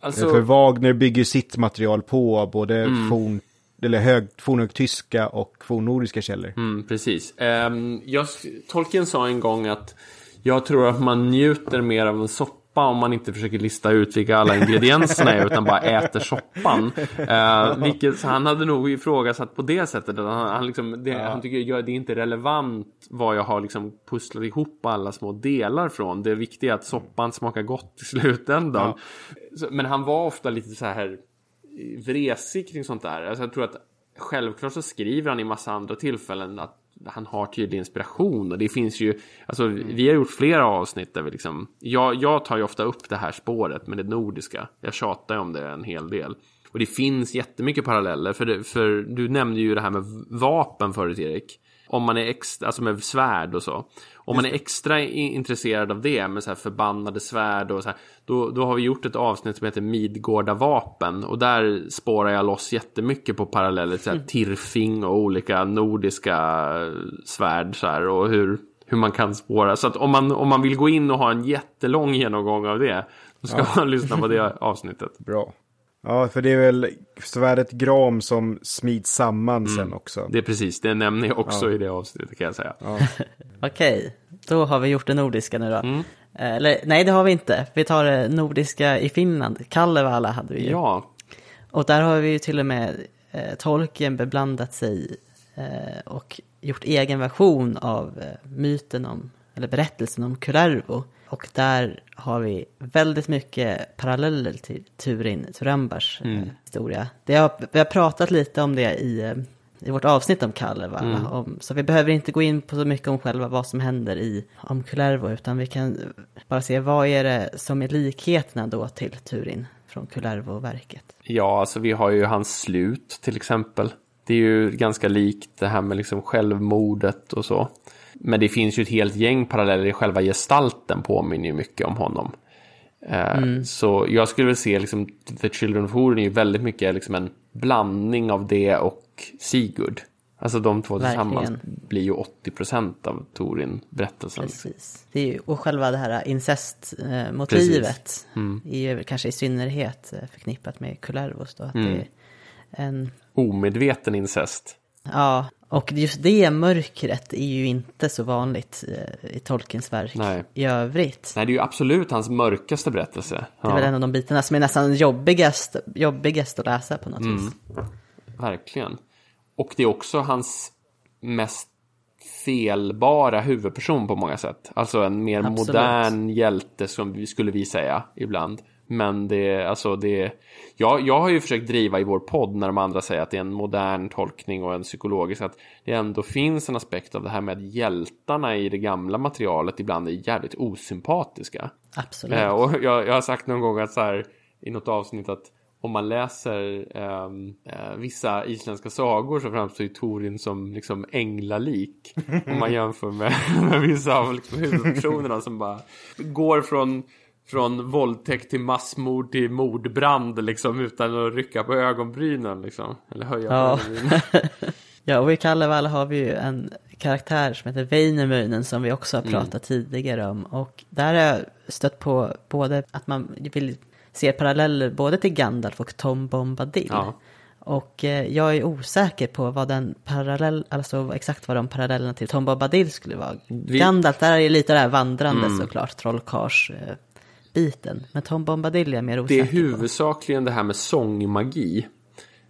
Alltså, För Wagner bygger sitt material på både Mm. forn, eller hög, fornhögtyska och fornnordiska källor. mm, precis. Um, jag, Tolkien sa en gång att jag tror att man njuter mer av en soppa om man inte försöker lista ut vilka alla ingredienserna är utan bara äter soppan. Uh, vilket, han hade nog ifrågasatt på det sättet. Han, han, liksom, det, han tycker ja, det är inte relevant vad jag har liksom pusslat ihop alla små delar från. Det viktiga är att soppan smakar gott i slutändan. Så, men han var ofta lite så här vresig kring sånt där. Alltså jag tror att självklart så skriver han i massa andra tillfällen att han har tydlig inspiration och det finns ju, alltså vi har gjort flera avsnitt där vi liksom, jag, jag tar ju ofta upp det här spåret med det nordiska. Jag tjatar ju om det en hel del. Och det finns jättemycket paralleller, för, det, för du nämnde ju det här med vapen förut Erik. Om man är extra, alltså med svärd och så. Om man är extra intresserad av det med så här förbannade svärd och så här, då, då har vi gjort ett avsnitt som heter Midgårda vapen och där spårar jag loss jättemycket på paralleller till här, Tirfing och olika nordiska svärd så här, och hur, hur man kan spåra. Så att om man, om man vill gå in och ha en jättelång genomgång av det, då ska man lyssna på det avsnittet. Bra. Ja, för det är väl svärdet Gram som smids samman sen också. Det är precis, det nämner jag också i det avsnittet kan jag säga. Okej, då har vi gjort det nordiska nu då. Mm. Eh, Eller nej, det har vi inte. Vi tar det nordiska i Finland. Kalevala hade vi ju. Ja, Och där har vi ju till och med eh, Tolkien beblandat sig eh, och gjort egen version av eh, myten om, eller berättelsen om Kullervo. Och där har vi väldigt mycket paralleller till Turin Turambars eh, historia. Det har, vi har pratat lite om det i, eh, i vårt avsnitt om Kalevala. Om, så vi behöver inte gå in på så mycket om själva vad som händer i om Kullervo. Utan vi kan bara se vad är det som är likheterna då till Turin från Kullervo-verket. Ja, alltså vi har ju hans slut till exempel. Det är ju ganska likt det här med liksom självmordet och så. Men det finns ju ett helt gäng paralleller i själva gestalten påminner ju mycket om honom. Eh, Så jag skulle väl se liksom The Children of Horen är ju väldigt mycket liksom en blandning av det och Sigurd. Alltså de två tillsammans Verkligen. blir ju 80% av Torin-berättelsen. Precis. Det är ju, och själva det här incestmotivet är ju kanske i synnerhet eh, förknippat med Kullervos då. Att det är en, Omedveten incest. ja, och just det mörkret är ju inte så vanligt eh, i Tolkiens verk Nej. i övrigt. Nej, det är ju absolut hans mörkaste berättelse. Det är väl en av de bitarna som är nästan jobbigast, jobbigast att läsa på något vis. Verkligen. Och det är också hans mest felbara huvudperson på många sätt. Alltså en mer Absolut. modern hjälte som vi skulle vi säga ibland. Men det, alltså det, jag, jag har ju försökt driva i vår podd när de andra säger att det är en modern tolkning och en psykologisk, att det ändå finns en aspekt av det här med att hjältarna i det gamla materialet ibland är jävligt osympatiska. Absolut. Eh, och jag, jag har sagt någon gång att så här, i något avsnitt att om man läser ehm, eh, vissa isländska sagor så framstår ju Torin som liksom änglalik. om man jämför med, med vissa av liksom, huvudpersonerna som bara går från från våldtäkt till massmord till mordbrand liksom utan att rycka på ögonbrynen liksom. Eller höja Ja. på ögonbrynen. Ja, och i Kalevala har vi ju en karaktär som heter Väinämöinen som vi också har Mm. pratat tidigare om. Och där har jag stött på både att man vill se paralleller både till Gandalf och Tom Bombadil. Ja. Och eh, jag är osäker på vad den parallell, alltså exakt vad de parallellerna till Tom Bombadil skulle vara. Gandalf, där är ju lite det här vandrande Mm. såklart, trollkars eh, biten. Men Tom Bombadil är mer Det osäker är på. huvudsakligen det här med sångmagi.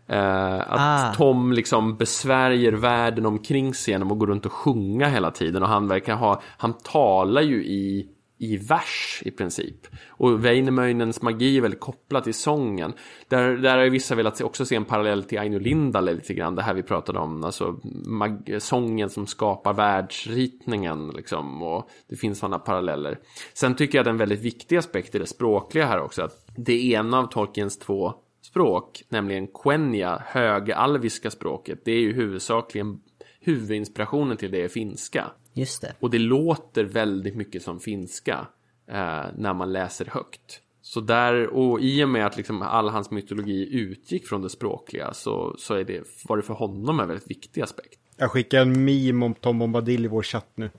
Eh, att Ah. Tom liksom besvärjer världen omkring sig genom att gå runt och sjunga hela tiden. Och han verkar ha, han talar ju i, i vers i princip. Och Väinämöinens magi är väldigt kopplad till sången. Där, där har ju vissa velat se, också se en parallell till Aino Lindahl lite grann. Det här vi pratade om, alltså mag, sången som skapar världsritningen liksom. Och det finns sådana paralleller. Sen tycker jag att en väldigt viktig aspekt i det språkliga här också, att det ena av Tolkiens två språk, nämligen Quenya, högalviska språket, det är ju huvudsakligen huvudinspirationen till det är finska. Just det. Och det låter väldigt mycket som finska eh, när man läser högt. Så där, och i och med att liksom all hans mytologi utgick från det språkliga så, så är det, var det för honom en väldigt viktig aspekt. Jag skickar en meme om Tom Bombadil i vår chatt nu.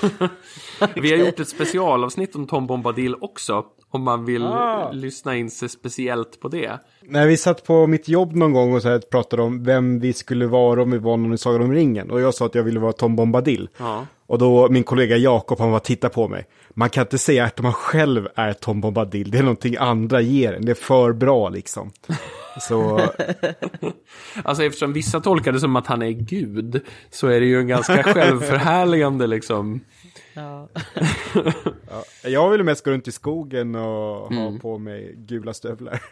Vi har gjort ett specialavsnitt om Tom Bombadil också, om man vill Ah. lyssna in sig speciellt på det. När vi satt på mitt jobb någon gång och så här pratade om vem vi skulle vara om vi var någon i Sagan om ringen. Och jag sa att jag ville vara Tom Bombadil. Ja. Och då min kollega Jakob, han var titta på mig. Man kan inte säga att man själv är Tom Bombadil. Det är någonting andra ger en. Det är för bra liksom. Så Alltså eftersom vissa tolkar det som att han är gud så är det ju en ganska självförhärligande liksom. Ja. jag ville mest gå runt i skogen och ha på mig gula stövlar.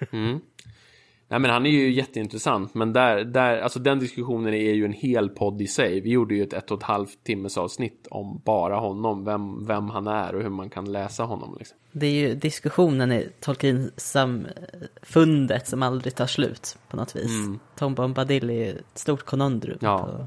Nej men han är ju jätteintressant men där, där, alltså den diskussionen är ju en hel podd i sig. Vi gjorde ju ett ett och ett halvt timmes avsnitt om bara honom, vem, vem han är och hur man kan läsa honom liksom. Det är ju diskussionen i Tolkien-fundet som aldrig tar slut på något vis. Tom Bombadil är ju ett stort konundrum Ja. på,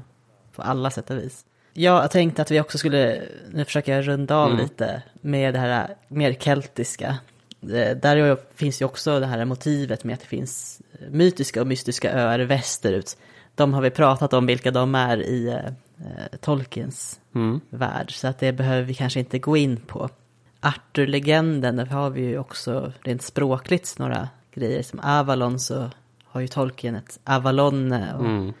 på alla sätt och vis. Jag tänkte att vi också skulle, nu försöker jag runda av lite med det här mer keltiska. Eh, Där finns ju också det här motivet med att det finns mytiska och mystiska öar västerut. De har vi pratat om vilka de är i eh, Tolkiens värld, så att det behöver vi kanske inte gå in på. Arthur-legenden, där har vi ju också rent språkligt några grejer. Som Avalon så har ju Tolkien ett Avalonne och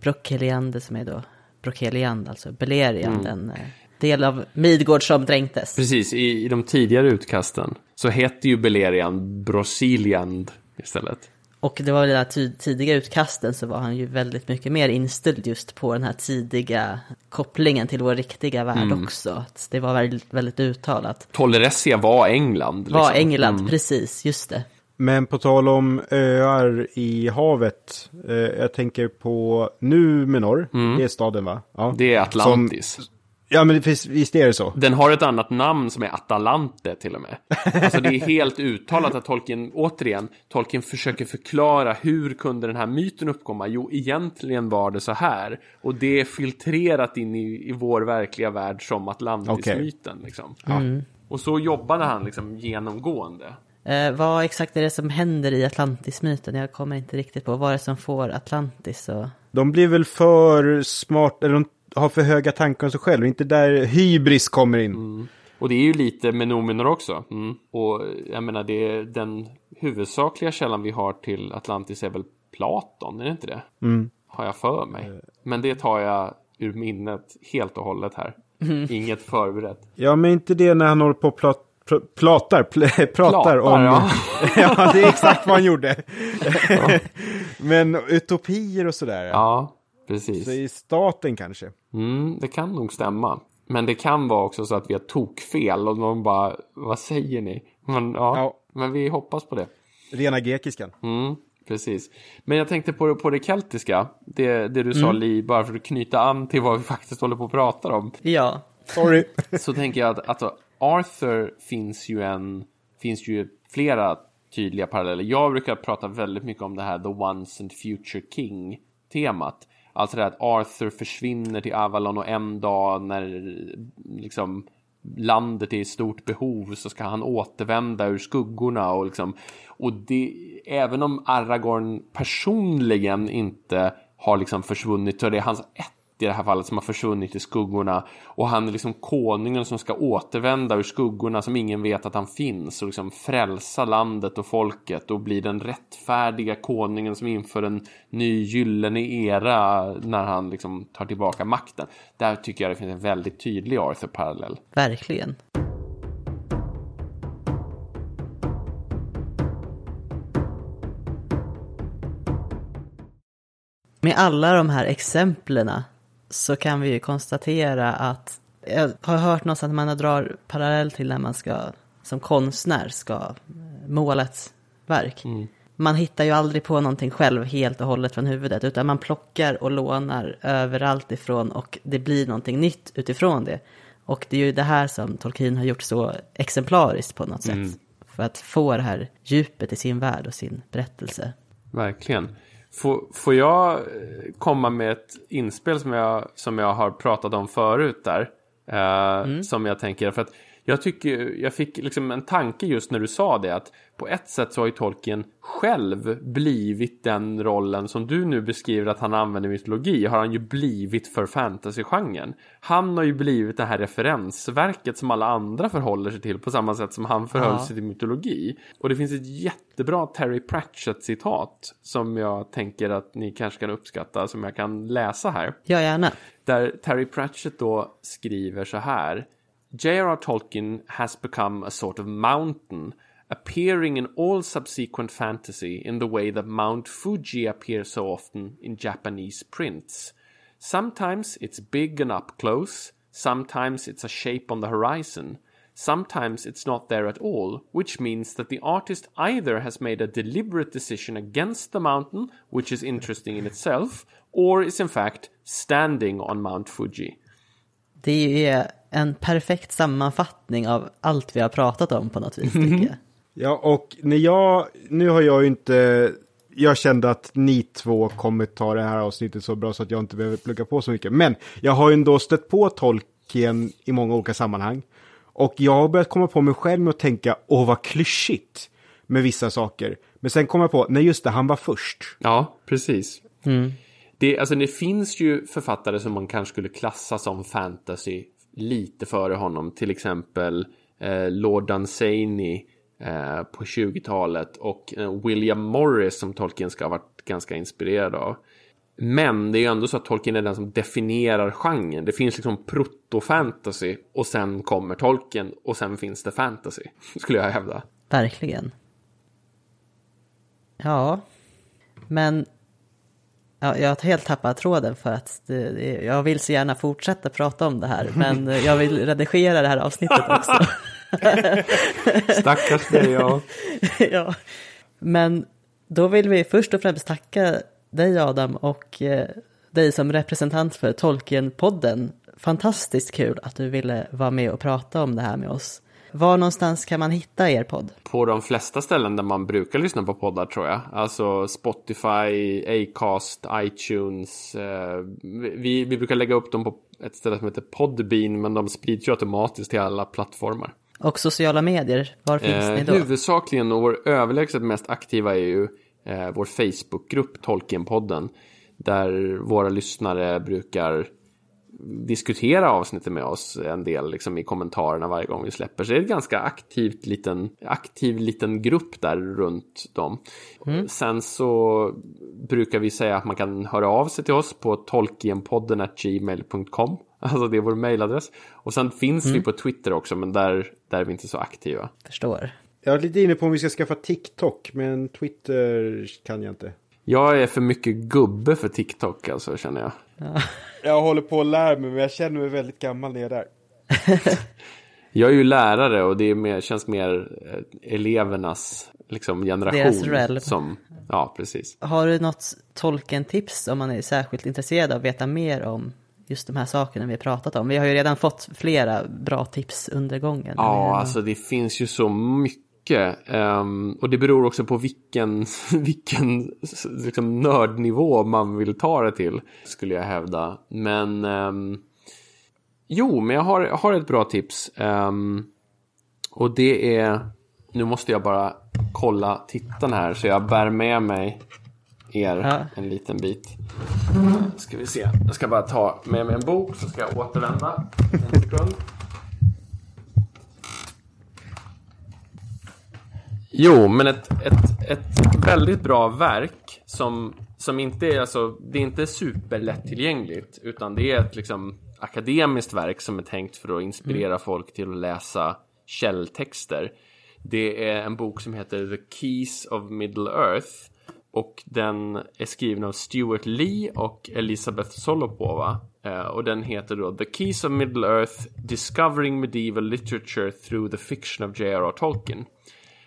Brokeliande som är då Brokeliand, alltså Beleriand, en eh, del av Midgård som dränktes. Precis, i, i de tidigare utkasten så hette ju Beleriand Brosiliand istället. Och det var väl den här tidiga utkasten så var han ju väldigt mycket mer inställd just på den här tidiga kopplingen till vår riktiga värld mm. också. Det var väldigt, väldigt uttalat. Tolleressia var England. Liksom. Var England, mm. precis, just det. Men på tal om öar i havet. Eh, jag tänker på Numenor. Mm. Det är staden va? Ja. Det är Atlantis. Som, Ja, men visst, visst är det så. Den har ett annat namn som är Atalante till och med. Alltså det är helt uttalat att Tolkien, återigen, Tolkien försöker förklara hur kunde den här myten uppkomma? Jo, egentligen var det så här. Och det är filtrerat in i, i vår verkliga värld som Atlantis-myten. Okay. Liksom. Ja. Mm. Och så jobbade han liksom genomgående. Eh, vad exakt är det som händer i Atlantis-myten? Jag kommer inte riktigt på. Vad är det som får Atlantis och... De blir väl för smart, eller de har för höga tankar om sig själv. Inte där hybris kommer in. Mm. Och det är ju lite med Nomenor också. Mm. Och jag menar, det är den huvudsakliga källan vi har till Atlantis är väl Platon, är det inte det? Mm. Har jag för mig. Men det tar jag ur minnet helt och hållet här. Mm. Inget förberett. Ja, men inte det när han håller på att pr platar, pl pratar Platar, om... Ja. ja, det är exakt vad han gjorde. ja. men utopier och sådär. Ja. Precis. Så i staten kanske? Mm, det kan nog stämma. Men det kan vara också så att vi har tokfel och de bara, vad säger ni? Men, ja, ja. men vi hoppas på det. Rena grekiskan. Mm, precis. Men jag tänkte på, på det keltiska, det, det du mm. sa Li, bara för att knyta an till vad vi faktiskt håller på att prata om. Ja. Sorry. så tänker jag att alltså, Arthur finns ju en, finns ju flera tydliga paralleller. Jag brukar prata väldigt mycket om det här The Once and Future King temat. Alltså det att Arthur försvinner till Avalon och en dag när liksom landet är i stort behov så ska han återvända ur skuggorna och liksom och det även om Aragorn personligen inte har liksom försvunnit så är det hans ett i det här fallet som har försvunnit i skuggorna och han är liksom konungen som ska återvända ur skuggorna som ingen vet att han finns och liksom frälsa landet och folket och bli den rättfärdiga konungen som inför en ny gyllene era när han liksom tar tillbaka makten. Där tycker jag det finns en väldigt tydlig Arthur-parallell. Verkligen. Med alla de här exemplen så kan vi ju konstatera att jag har hört någonstans att man drar parallell till när man ska som konstnär ska måla ett verk. Mm. Man hittar ju aldrig på någonting själv helt och hållet från huvudet utan man plockar och lånar överallt ifrån och det blir någonting nytt utifrån det. Och det är ju det här som Tolkien har gjort så exemplariskt på något sätt. Mm. För att få det här djupet i sin värld och sin berättelse. Verkligen. Får, får jag eh, komma med ett inspel som jag, som jag har pratat om förut där? Eh, mm. Som jag tänker, för att jag tycker, jag fick liksom en tanke just när du sa det att på ett sätt så har ju Tolkien själv blivit den rollen som du nu beskriver att han använder mytologi har han ju blivit för fantasygenren. Han har ju blivit det här referensverket som alla andra förhåller sig till på samma sätt som han förhöll sig till mytologi. Och det finns ett jättebra Terry Pratchett citat som jag tänker att ni kanske kan uppskatta som jag kan läsa här. Ja, gärna. Där Terry Pratchett då skriver så här J.R.R. Tolkien has become a sort of mountain, appearing in all subsequent fantasy in the way that Mount Fuji appears so often in Japanese prints. Sometimes it's big and up close, sometimes it's a shape on the horizon, sometimes it's not there at all, which means that the artist either has made a deliberate decision against the mountain, which is interesting in itself, or is in fact standing on Mount Fuji. Det är uh, en perfekt sammanfattning av allt vi har pratat om på något vis, tycker jag. Ja, och när jag, nu har jag ju inte, jag kände att ni två kommer ta det här avsnittet så bra så att jag inte behöver plugga på så mycket. Men jag har ju ändå stött på Tolkien i många olika sammanhang. Och jag har börjat komma på mig själv med att tänka, åh vad klyschigt med vissa saker. Men sen kom jag på, nej just det, han var först. Ja, precis. Mm. Det, alltså, det finns ju författare som man kanske skulle klassa som fantasy lite före honom. Till exempel eh, Lord Dunsany eh, på 20-talet och eh, William Morris som Tolkien ska ha varit ganska inspirerad av. Men det är ju ändå så att Tolkien är den som definierar genren. Det finns liksom proto-fantasy och sen kommer Tolkien och sen finns det fantasy. Skulle jag hävda. Verkligen. Ja, Men ja, jag har helt tappat tråden för att det, jag vill så gärna fortsätta prata om det här. Men jag vill redigera det här avsnittet också. Stackars dig, ja. ja. Men då vill vi först och främst tacka dig Adam och eh, dig som representant för Tolkien-podden. Fantastiskt kul att du ville vara med och prata om det här med oss. Var någonstans kan man hitta er podd? På de flesta ställen där man brukar lyssna på poddar tror jag. Alltså Spotify, Acast, iTunes. Eh, vi, vi brukar lägga upp dem på ett ställe som heter Podbean men de sprids ju automatiskt till alla plattformar. Och sociala medier, var finns eh, ni då? Huvudsakligen och vår överlägset mest aktiva är ju eh, vår Facebookgrupp Tolkienpodden. Där våra lyssnare brukar diskutera avsnittet med oss en del liksom, i kommentarerna varje gång vi släpper. Så det är en ganska aktivt liten, aktiv liten grupp där runt dem. Mm. Sen så brukar vi säga att man kan höra av sig till oss på tolkienpodden gmail.com. Alltså det är vår mailadress. Och sen finns mm. vi på Twitter också, men där, där är vi inte så aktiva. Förstår. Jag är lite inne på om vi ska skaffa TikTok, men Twitter kan jag inte. Jag är för mycket gubbe för TikTok alltså, känner jag. Ja. Jag håller på att lära mig, men jag känner mig väldigt gammal när jag är där. jag är ju lärare och det är mer, känns mer eh, elevernas liksom, generation. Som, ja, precis. Har du något tolken-tips om man är särskilt intresserad av att veta mer om just de här sakerna vi har pratat om? Vi har ju redan fått flera bra tips under gången. Ja, alltså det finns ju så mycket Um, och det beror också på vilken, vilken liksom, nördnivå man vill ta det till, skulle jag hävda. Men um, jo, men jag har, jag har ett bra tips. Um, och det är, nu måste jag bara kolla tittarna här så jag bär med mig er ja. en liten bit. Ska vi se, jag ska bara ta med mig en bok så ska jag återvända. En sekund. Jo, men ett, ett, ett väldigt bra verk som, som inte är, alltså, det är inte superlättillgängligt utan det är ett liksom akademiskt verk som är tänkt för att inspirera mm. folk till att läsa källtexter. Det är en bok som heter The Keys of Middle Earth och den är skriven av Stuart Lee och Elisabeth Solopova. Uh, och den heter då The Keys of Middle Earth Discovering Medieval Literature Through the Fiction of J.R.R. Tolkien.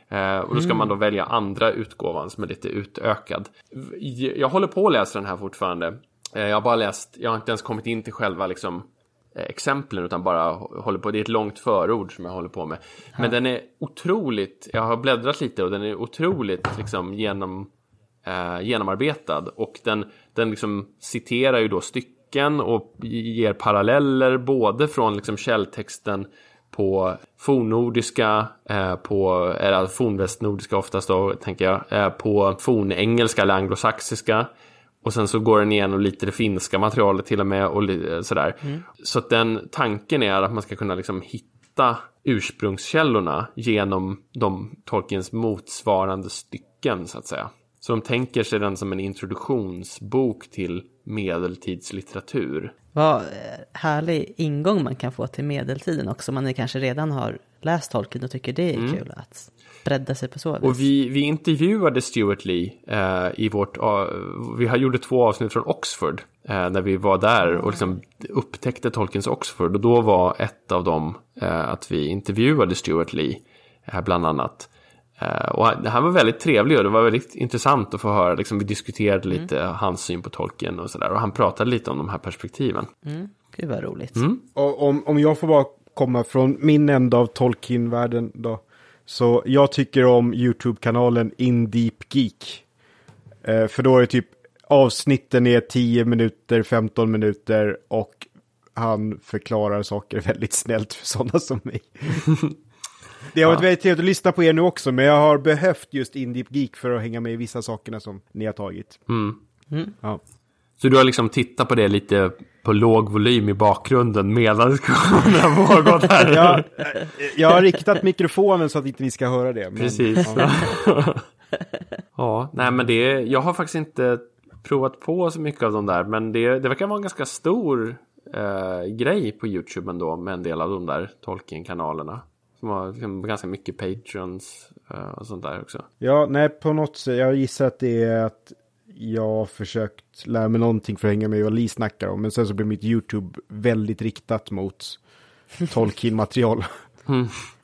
Eh, och då ska mm. man då välja andra utgåvan som är lite utökad. Jag håller på att läsa den här fortfarande. Eh, jag har bara läst, jag har inte ens kommit in till själva liksom eh, exemplen utan bara håller på, det är ett långt förord som jag håller på med. Men ja. den är otroligt, jag har bläddrat lite och den är otroligt liksom genom, eh, genomarbetad och den, den liksom citerar ju då stycken och ger paralleller både från liksom källtexten på fornnordiska, eh, på, eller fornvästnordiska oftast då, tänker jag, eh, på fornengelska eller anglosaxiska. Och sen så går den igenom lite det finska materialet till och med och sådär. Mm. Så att den tanken är att man ska kunna liksom hitta ursprungskällorna genom de Tolkiens motsvarande stycken så att säga. Så de tänker sig den som en introduktionsbok till medeltidslitteratur. Vad eh, härlig ingång man kan få till medeltiden också. Man kanske redan har läst Tolkien och tycker det är mm. kul att bredda sig på så vis. Och vi, vi intervjuade Stuart Lee eh, i vårt, uh, vi har gjort två avsnitt från Oxford. Eh, när vi var där och liksom upptäckte Tolkiens Oxford. Och då var ett av dem eh, att vi intervjuade Stuart Lee, eh, bland annat. Uh, och han var väldigt trevlig och det var väldigt intressant att få höra. Liksom, vi diskuterade mm. lite hans syn på tolken och sådär. Och han pratade lite om de här perspektiven. Mm. Gud vad roligt. Mm. Och om, om jag får bara komma från min ända av Tolkien-världen då. Så jag tycker om YouTube-kanalen In Deep Geek. Uh, för då är typ avsnitten är 10 minuter, 15 minuter och han förklarar saker väldigt snällt för sådana som mig. Det har varit väldigt trevligt att lyssna på er nu också, men jag har behövt just Indie Geek för att hänga med i vissa sakerna som ni har tagit. Mm. Mm. Ja. Så du har liksom tittat på det lite på låg volym i bakgrunden medan diskussionen har pågått här? ja, jag har riktat mikrofonen så att inte vi ska höra det. Men, Precis. Ja. ja, nej men det, jag har faktiskt inte provat på så mycket av de där, men det, det verkar vara en ganska stor eh, grej på YouTube ändå med en del av de där Tolkien-kanalerna. Som har liksom ganska mycket patrons uh, och sånt där också. Ja, nej på något sätt. Jag gissar att det är att jag har försökt lära mig någonting för att hänga med vad Li snackar om. Men sen så blir mitt YouTube väldigt riktat mot Tolkien-material.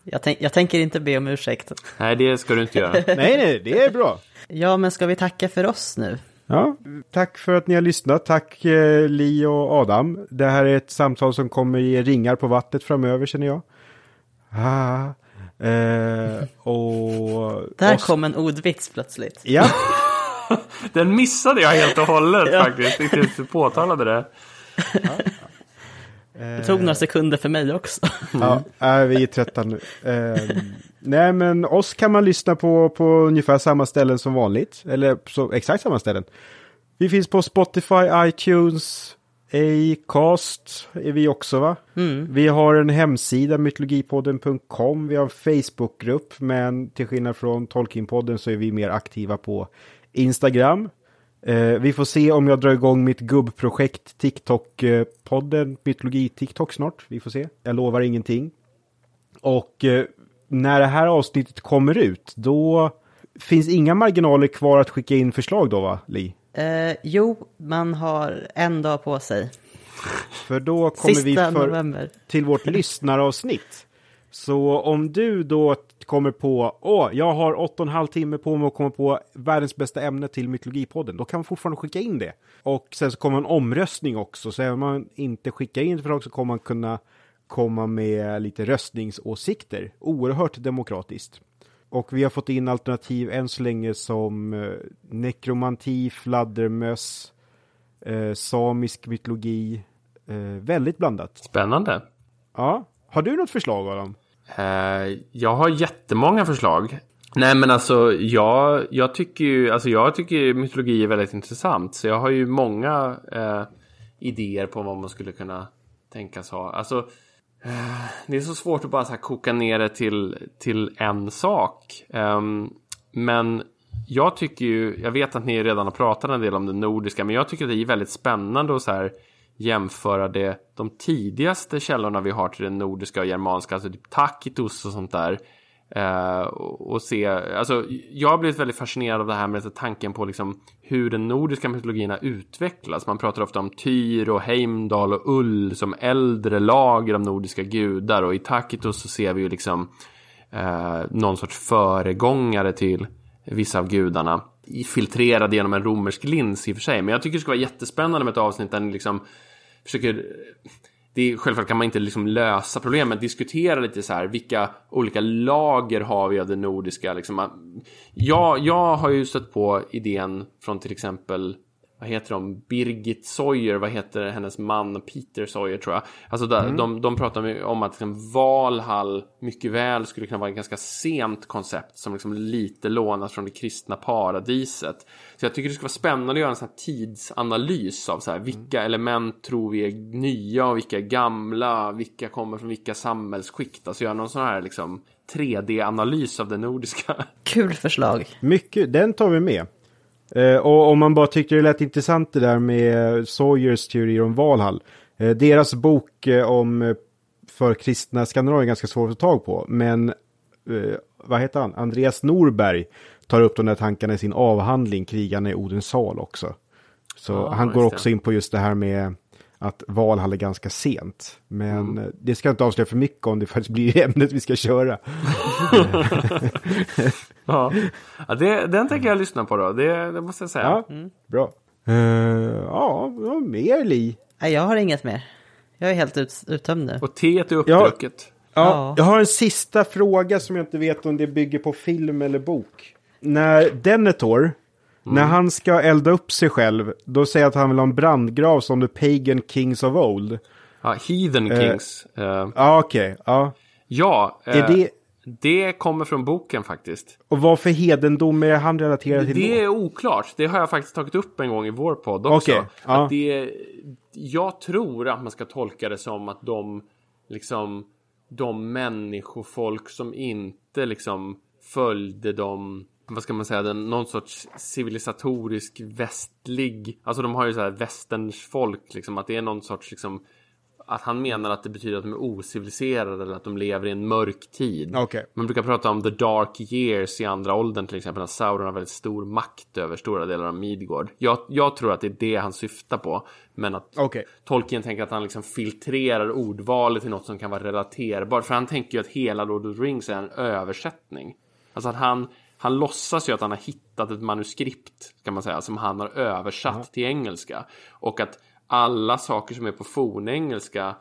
Jag, tänk, jag tänker inte be om ursäkt. Nej, det ska du inte göra. nej, nej, det är bra. Ja, men ska vi tacka för oss nu? Ja, tack för att ni har lyssnat. Tack eh, Li och Adam. Det här är ett samtal som kommer ge ringar på vattnet framöver känner jag. Ah, eh, och... Där kom en ordvits plötsligt. Ja, Den missade jag helt och hållet faktiskt. Inte ens du påtalade det. Det tog några sekunder för mig också. ja äh, vi är trötta nu. Eh, nej, men oss kan man lyssna på på ungefär samma ställen som vanligt. Eller så, exakt samma ställen. Vi finns på Spotify, iTunes, Acast är vi också va? Vi har en hemsida, mytologipodden.com. Vi har en Facebookgrupp, men till skillnad från Tolkienpodden så är vi mer aktiva på Instagram. Eh, vi får se om jag drar igång mitt gubbprojekt TikTok-podden, Mytologi-TikTok snart. Vi får se. Jag lovar ingenting. Och eh, när det här avsnittet kommer ut, då finns inga marginaler kvar att skicka in förslag då va, Li? Eh, jo, man har en dag på sig. För då kommer Sista vi för, november. till vårt lyssnaravsnitt. Så om du då kommer på, åh, jag har åtta och en halv timme på mig att komma på världens bästa ämne till Mytologipodden, då kan man fortfarande skicka in det. Och sen så kommer en omröstning också, så även om man inte skickar in förslag så kommer man kunna komma med lite röstningsåsikter. Oerhört demokratiskt. Och vi har fått in alternativ än så länge som eh, nekromanti, fladdermöss, eh, samisk mytologi. Eh, väldigt blandat. Spännande. Ja. Har du något förslag Adam? Eh, jag har jättemånga förslag. Nej men alltså jag, jag tycker ju alltså jag tycker mytologi är väldigt intressant. Så jag har ju många eh, idéer på vad man skulle kunna tänkas ha. Alltså det är så svårt att bara så här koka ner det till, till en sak. Um, men jag tycker ju, jag vet att ni redan har pratat en del om det nordiska, men jag tycker att det är väldigt spännande att så här jämföra det, de tidigaste källorna vi har till det nordiska och germanska, alltså typ Tacitus och sånt där. Eh, och, se, alltså jag har blivit väldigt fascinerad av det här med tanken på liksom hur den nordiska mytologin har utvecklats. Man pratar ofta om Tyr och Heimdal och Ull som äldre lager av nordiska gudar och i Takitos så ser vi ju liksom eh, någon sorts föregångare till vissa av gudarna. Filtrerad genom en romersk lins i och för sig. Men jag tycker det ska vara jättespännande med ett avsnitt där ni liksom försöker det är, självklart kan man inte liksom lösa problemet, diskutera lite så här, vilka olika lager har vi av det nordiska? Liksom, jag, jag har ju stött på idén från till exempel vad heter de? Birgit Sawyer, vad heter hennes man? Peter Sawyer tror jag. Alltså där, de, de pratar om att liksom Valhall mycket väl skulle kunna vara ett ganska sent koncept som liksom lite lånat från det kristna paradiset. Så jag tycker det skulle vara spännande att göra en sån här tidsanalys av så här, vilka element tror vi är nya och vilka är gamla, vilka kommer från vilka samhällsskikt. Alltså göra någon sån här liksom 3D-analys av det nordiska. Kul förslag. Mycket, den tar vi med. Eh, och om man bara tyckte det lät intressant det där med Sawyers teorier om Valhall. Eh, deras bok eh, om för kristna Skandinavien är ganska svår att få tag på. Men vad heter han? Andreas Norberg tar upp de där tankarna i sin avhandling Krigarna i Odens sal också. Så Ja, han går det. också in på just det här med att Valhall är ganska sent. Men eh, det ska jag inte avslöja för mycket om det faktiskt blir ämnet vi ska köra. Ja, ja det, den tänker jag lyssna på då, det, det måste jag säga. Ja, bra. Eh, ja, vad mer Li? Nej, jag har inget mer. Jag är helt ut, uttömd nu. Och teet är uppdrucket. Ja, Ja. Jag har en sista fråga som jag inte vet om det bygger på film eller bok. När Denethor, när han ska elda upp sig själv, då säger att han vill ha en brandgrav som the pagan kings of old. Ja, Heathen Kings. Eh, Ja, okej. ja. ja, Är eh, det, det kommer från boken faktiskt. och vad för hedendom är han relaterad till Det är oklart. Det har jag faktiskt tagit upp en gång i vår podd också. Okej, ja. Att det, jag tror att man ska tolka det som att de, liksom, de människofolk som inte liksom följde de vad ska man säga, den, någon sorts civilisatorisk västlig, alltså de har ju så här västerns folk liksom, att det är någon sorts liksom att han menar att det betyder att de är ociviliserade eller att de lever i en mörk tid. Okej. Man brukar prata om the dark years i andra åldern till exempel. När Sauron har väldigt stor makt över stora delar av Midgård. Jag, jag tror att det är det han syftar på. Men att Okej. Tolkien tänker att han liksom filtrerar ordvalet till något som kan vara relaterbart. För han tänker ju att hela Lord of the Rings är en översättning. Alltså att han, han låtsas ju att han har hittat ett manuskript, kan man säga, som han har översatt till engelska. Och att alla saker som är på fornengelska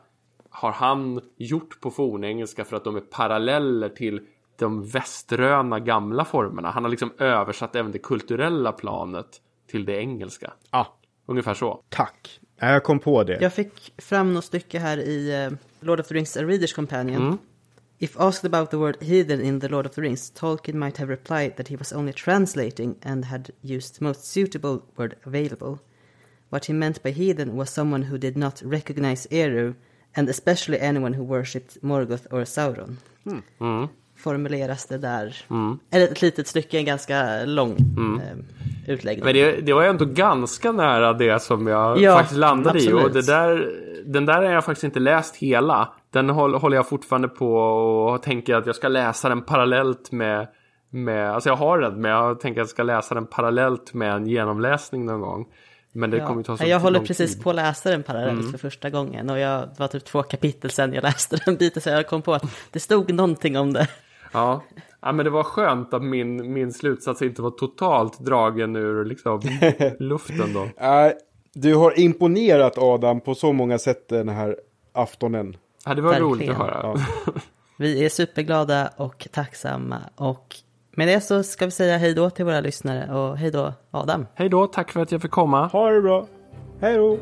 har han gjort på fornengelska för att de är paralleller till de väströna gamla formerna. Han har liksom översatt även det kulturella planet till det engelska. Ah, Ungefär så. tack. Ja, Jag kom på det. Jag fick fram något stycke här i eh, Lord of the Rings A Reader's Companion. If asked about the word heathen in the Lord of the Rings, Tolkien might have replied that he was only translating and had used the most suitable word available. What he meant by heathen was someone who did not recognize Eru, and especially anyone who worshipped Morgoth or Sauron. Mm. Formuleras det där. Eller ett litet stycke, en ganska lång eh, utläggning. Men det, det var ändå ganska nära det som jag Ja, faktiskt landade i. absolut. Och det där, den där har jag faktiskt inte läst hela. Den håll, håller jag fortfarande på och tänker att jag ska läsa den parallellt med, med alltså jag har den men jag tänker att jag ska läsa den parallellt med en genomläsning någon gång. Men det kommer ju ta så jag håller precis tid. Mm. på att läsa den parallellt för första gången och jag det var typ två kapitel sen jag läste den biten så jag kom på att det stod någonting om det. Ja. ja, men det var skönt att min, min slutsats inte var totalt dragen ur liksom, luften då. Du har imponerat Adam på så många sätt den här aftonen. Ja, det var Verkligen. roligt att höra. Vi är superglada och tacksamma och med det så ska vi säga hej då till våra lyssnare och hej då Adam. Hej då, tack för att jag fick komma. Ha det bra. Hej då.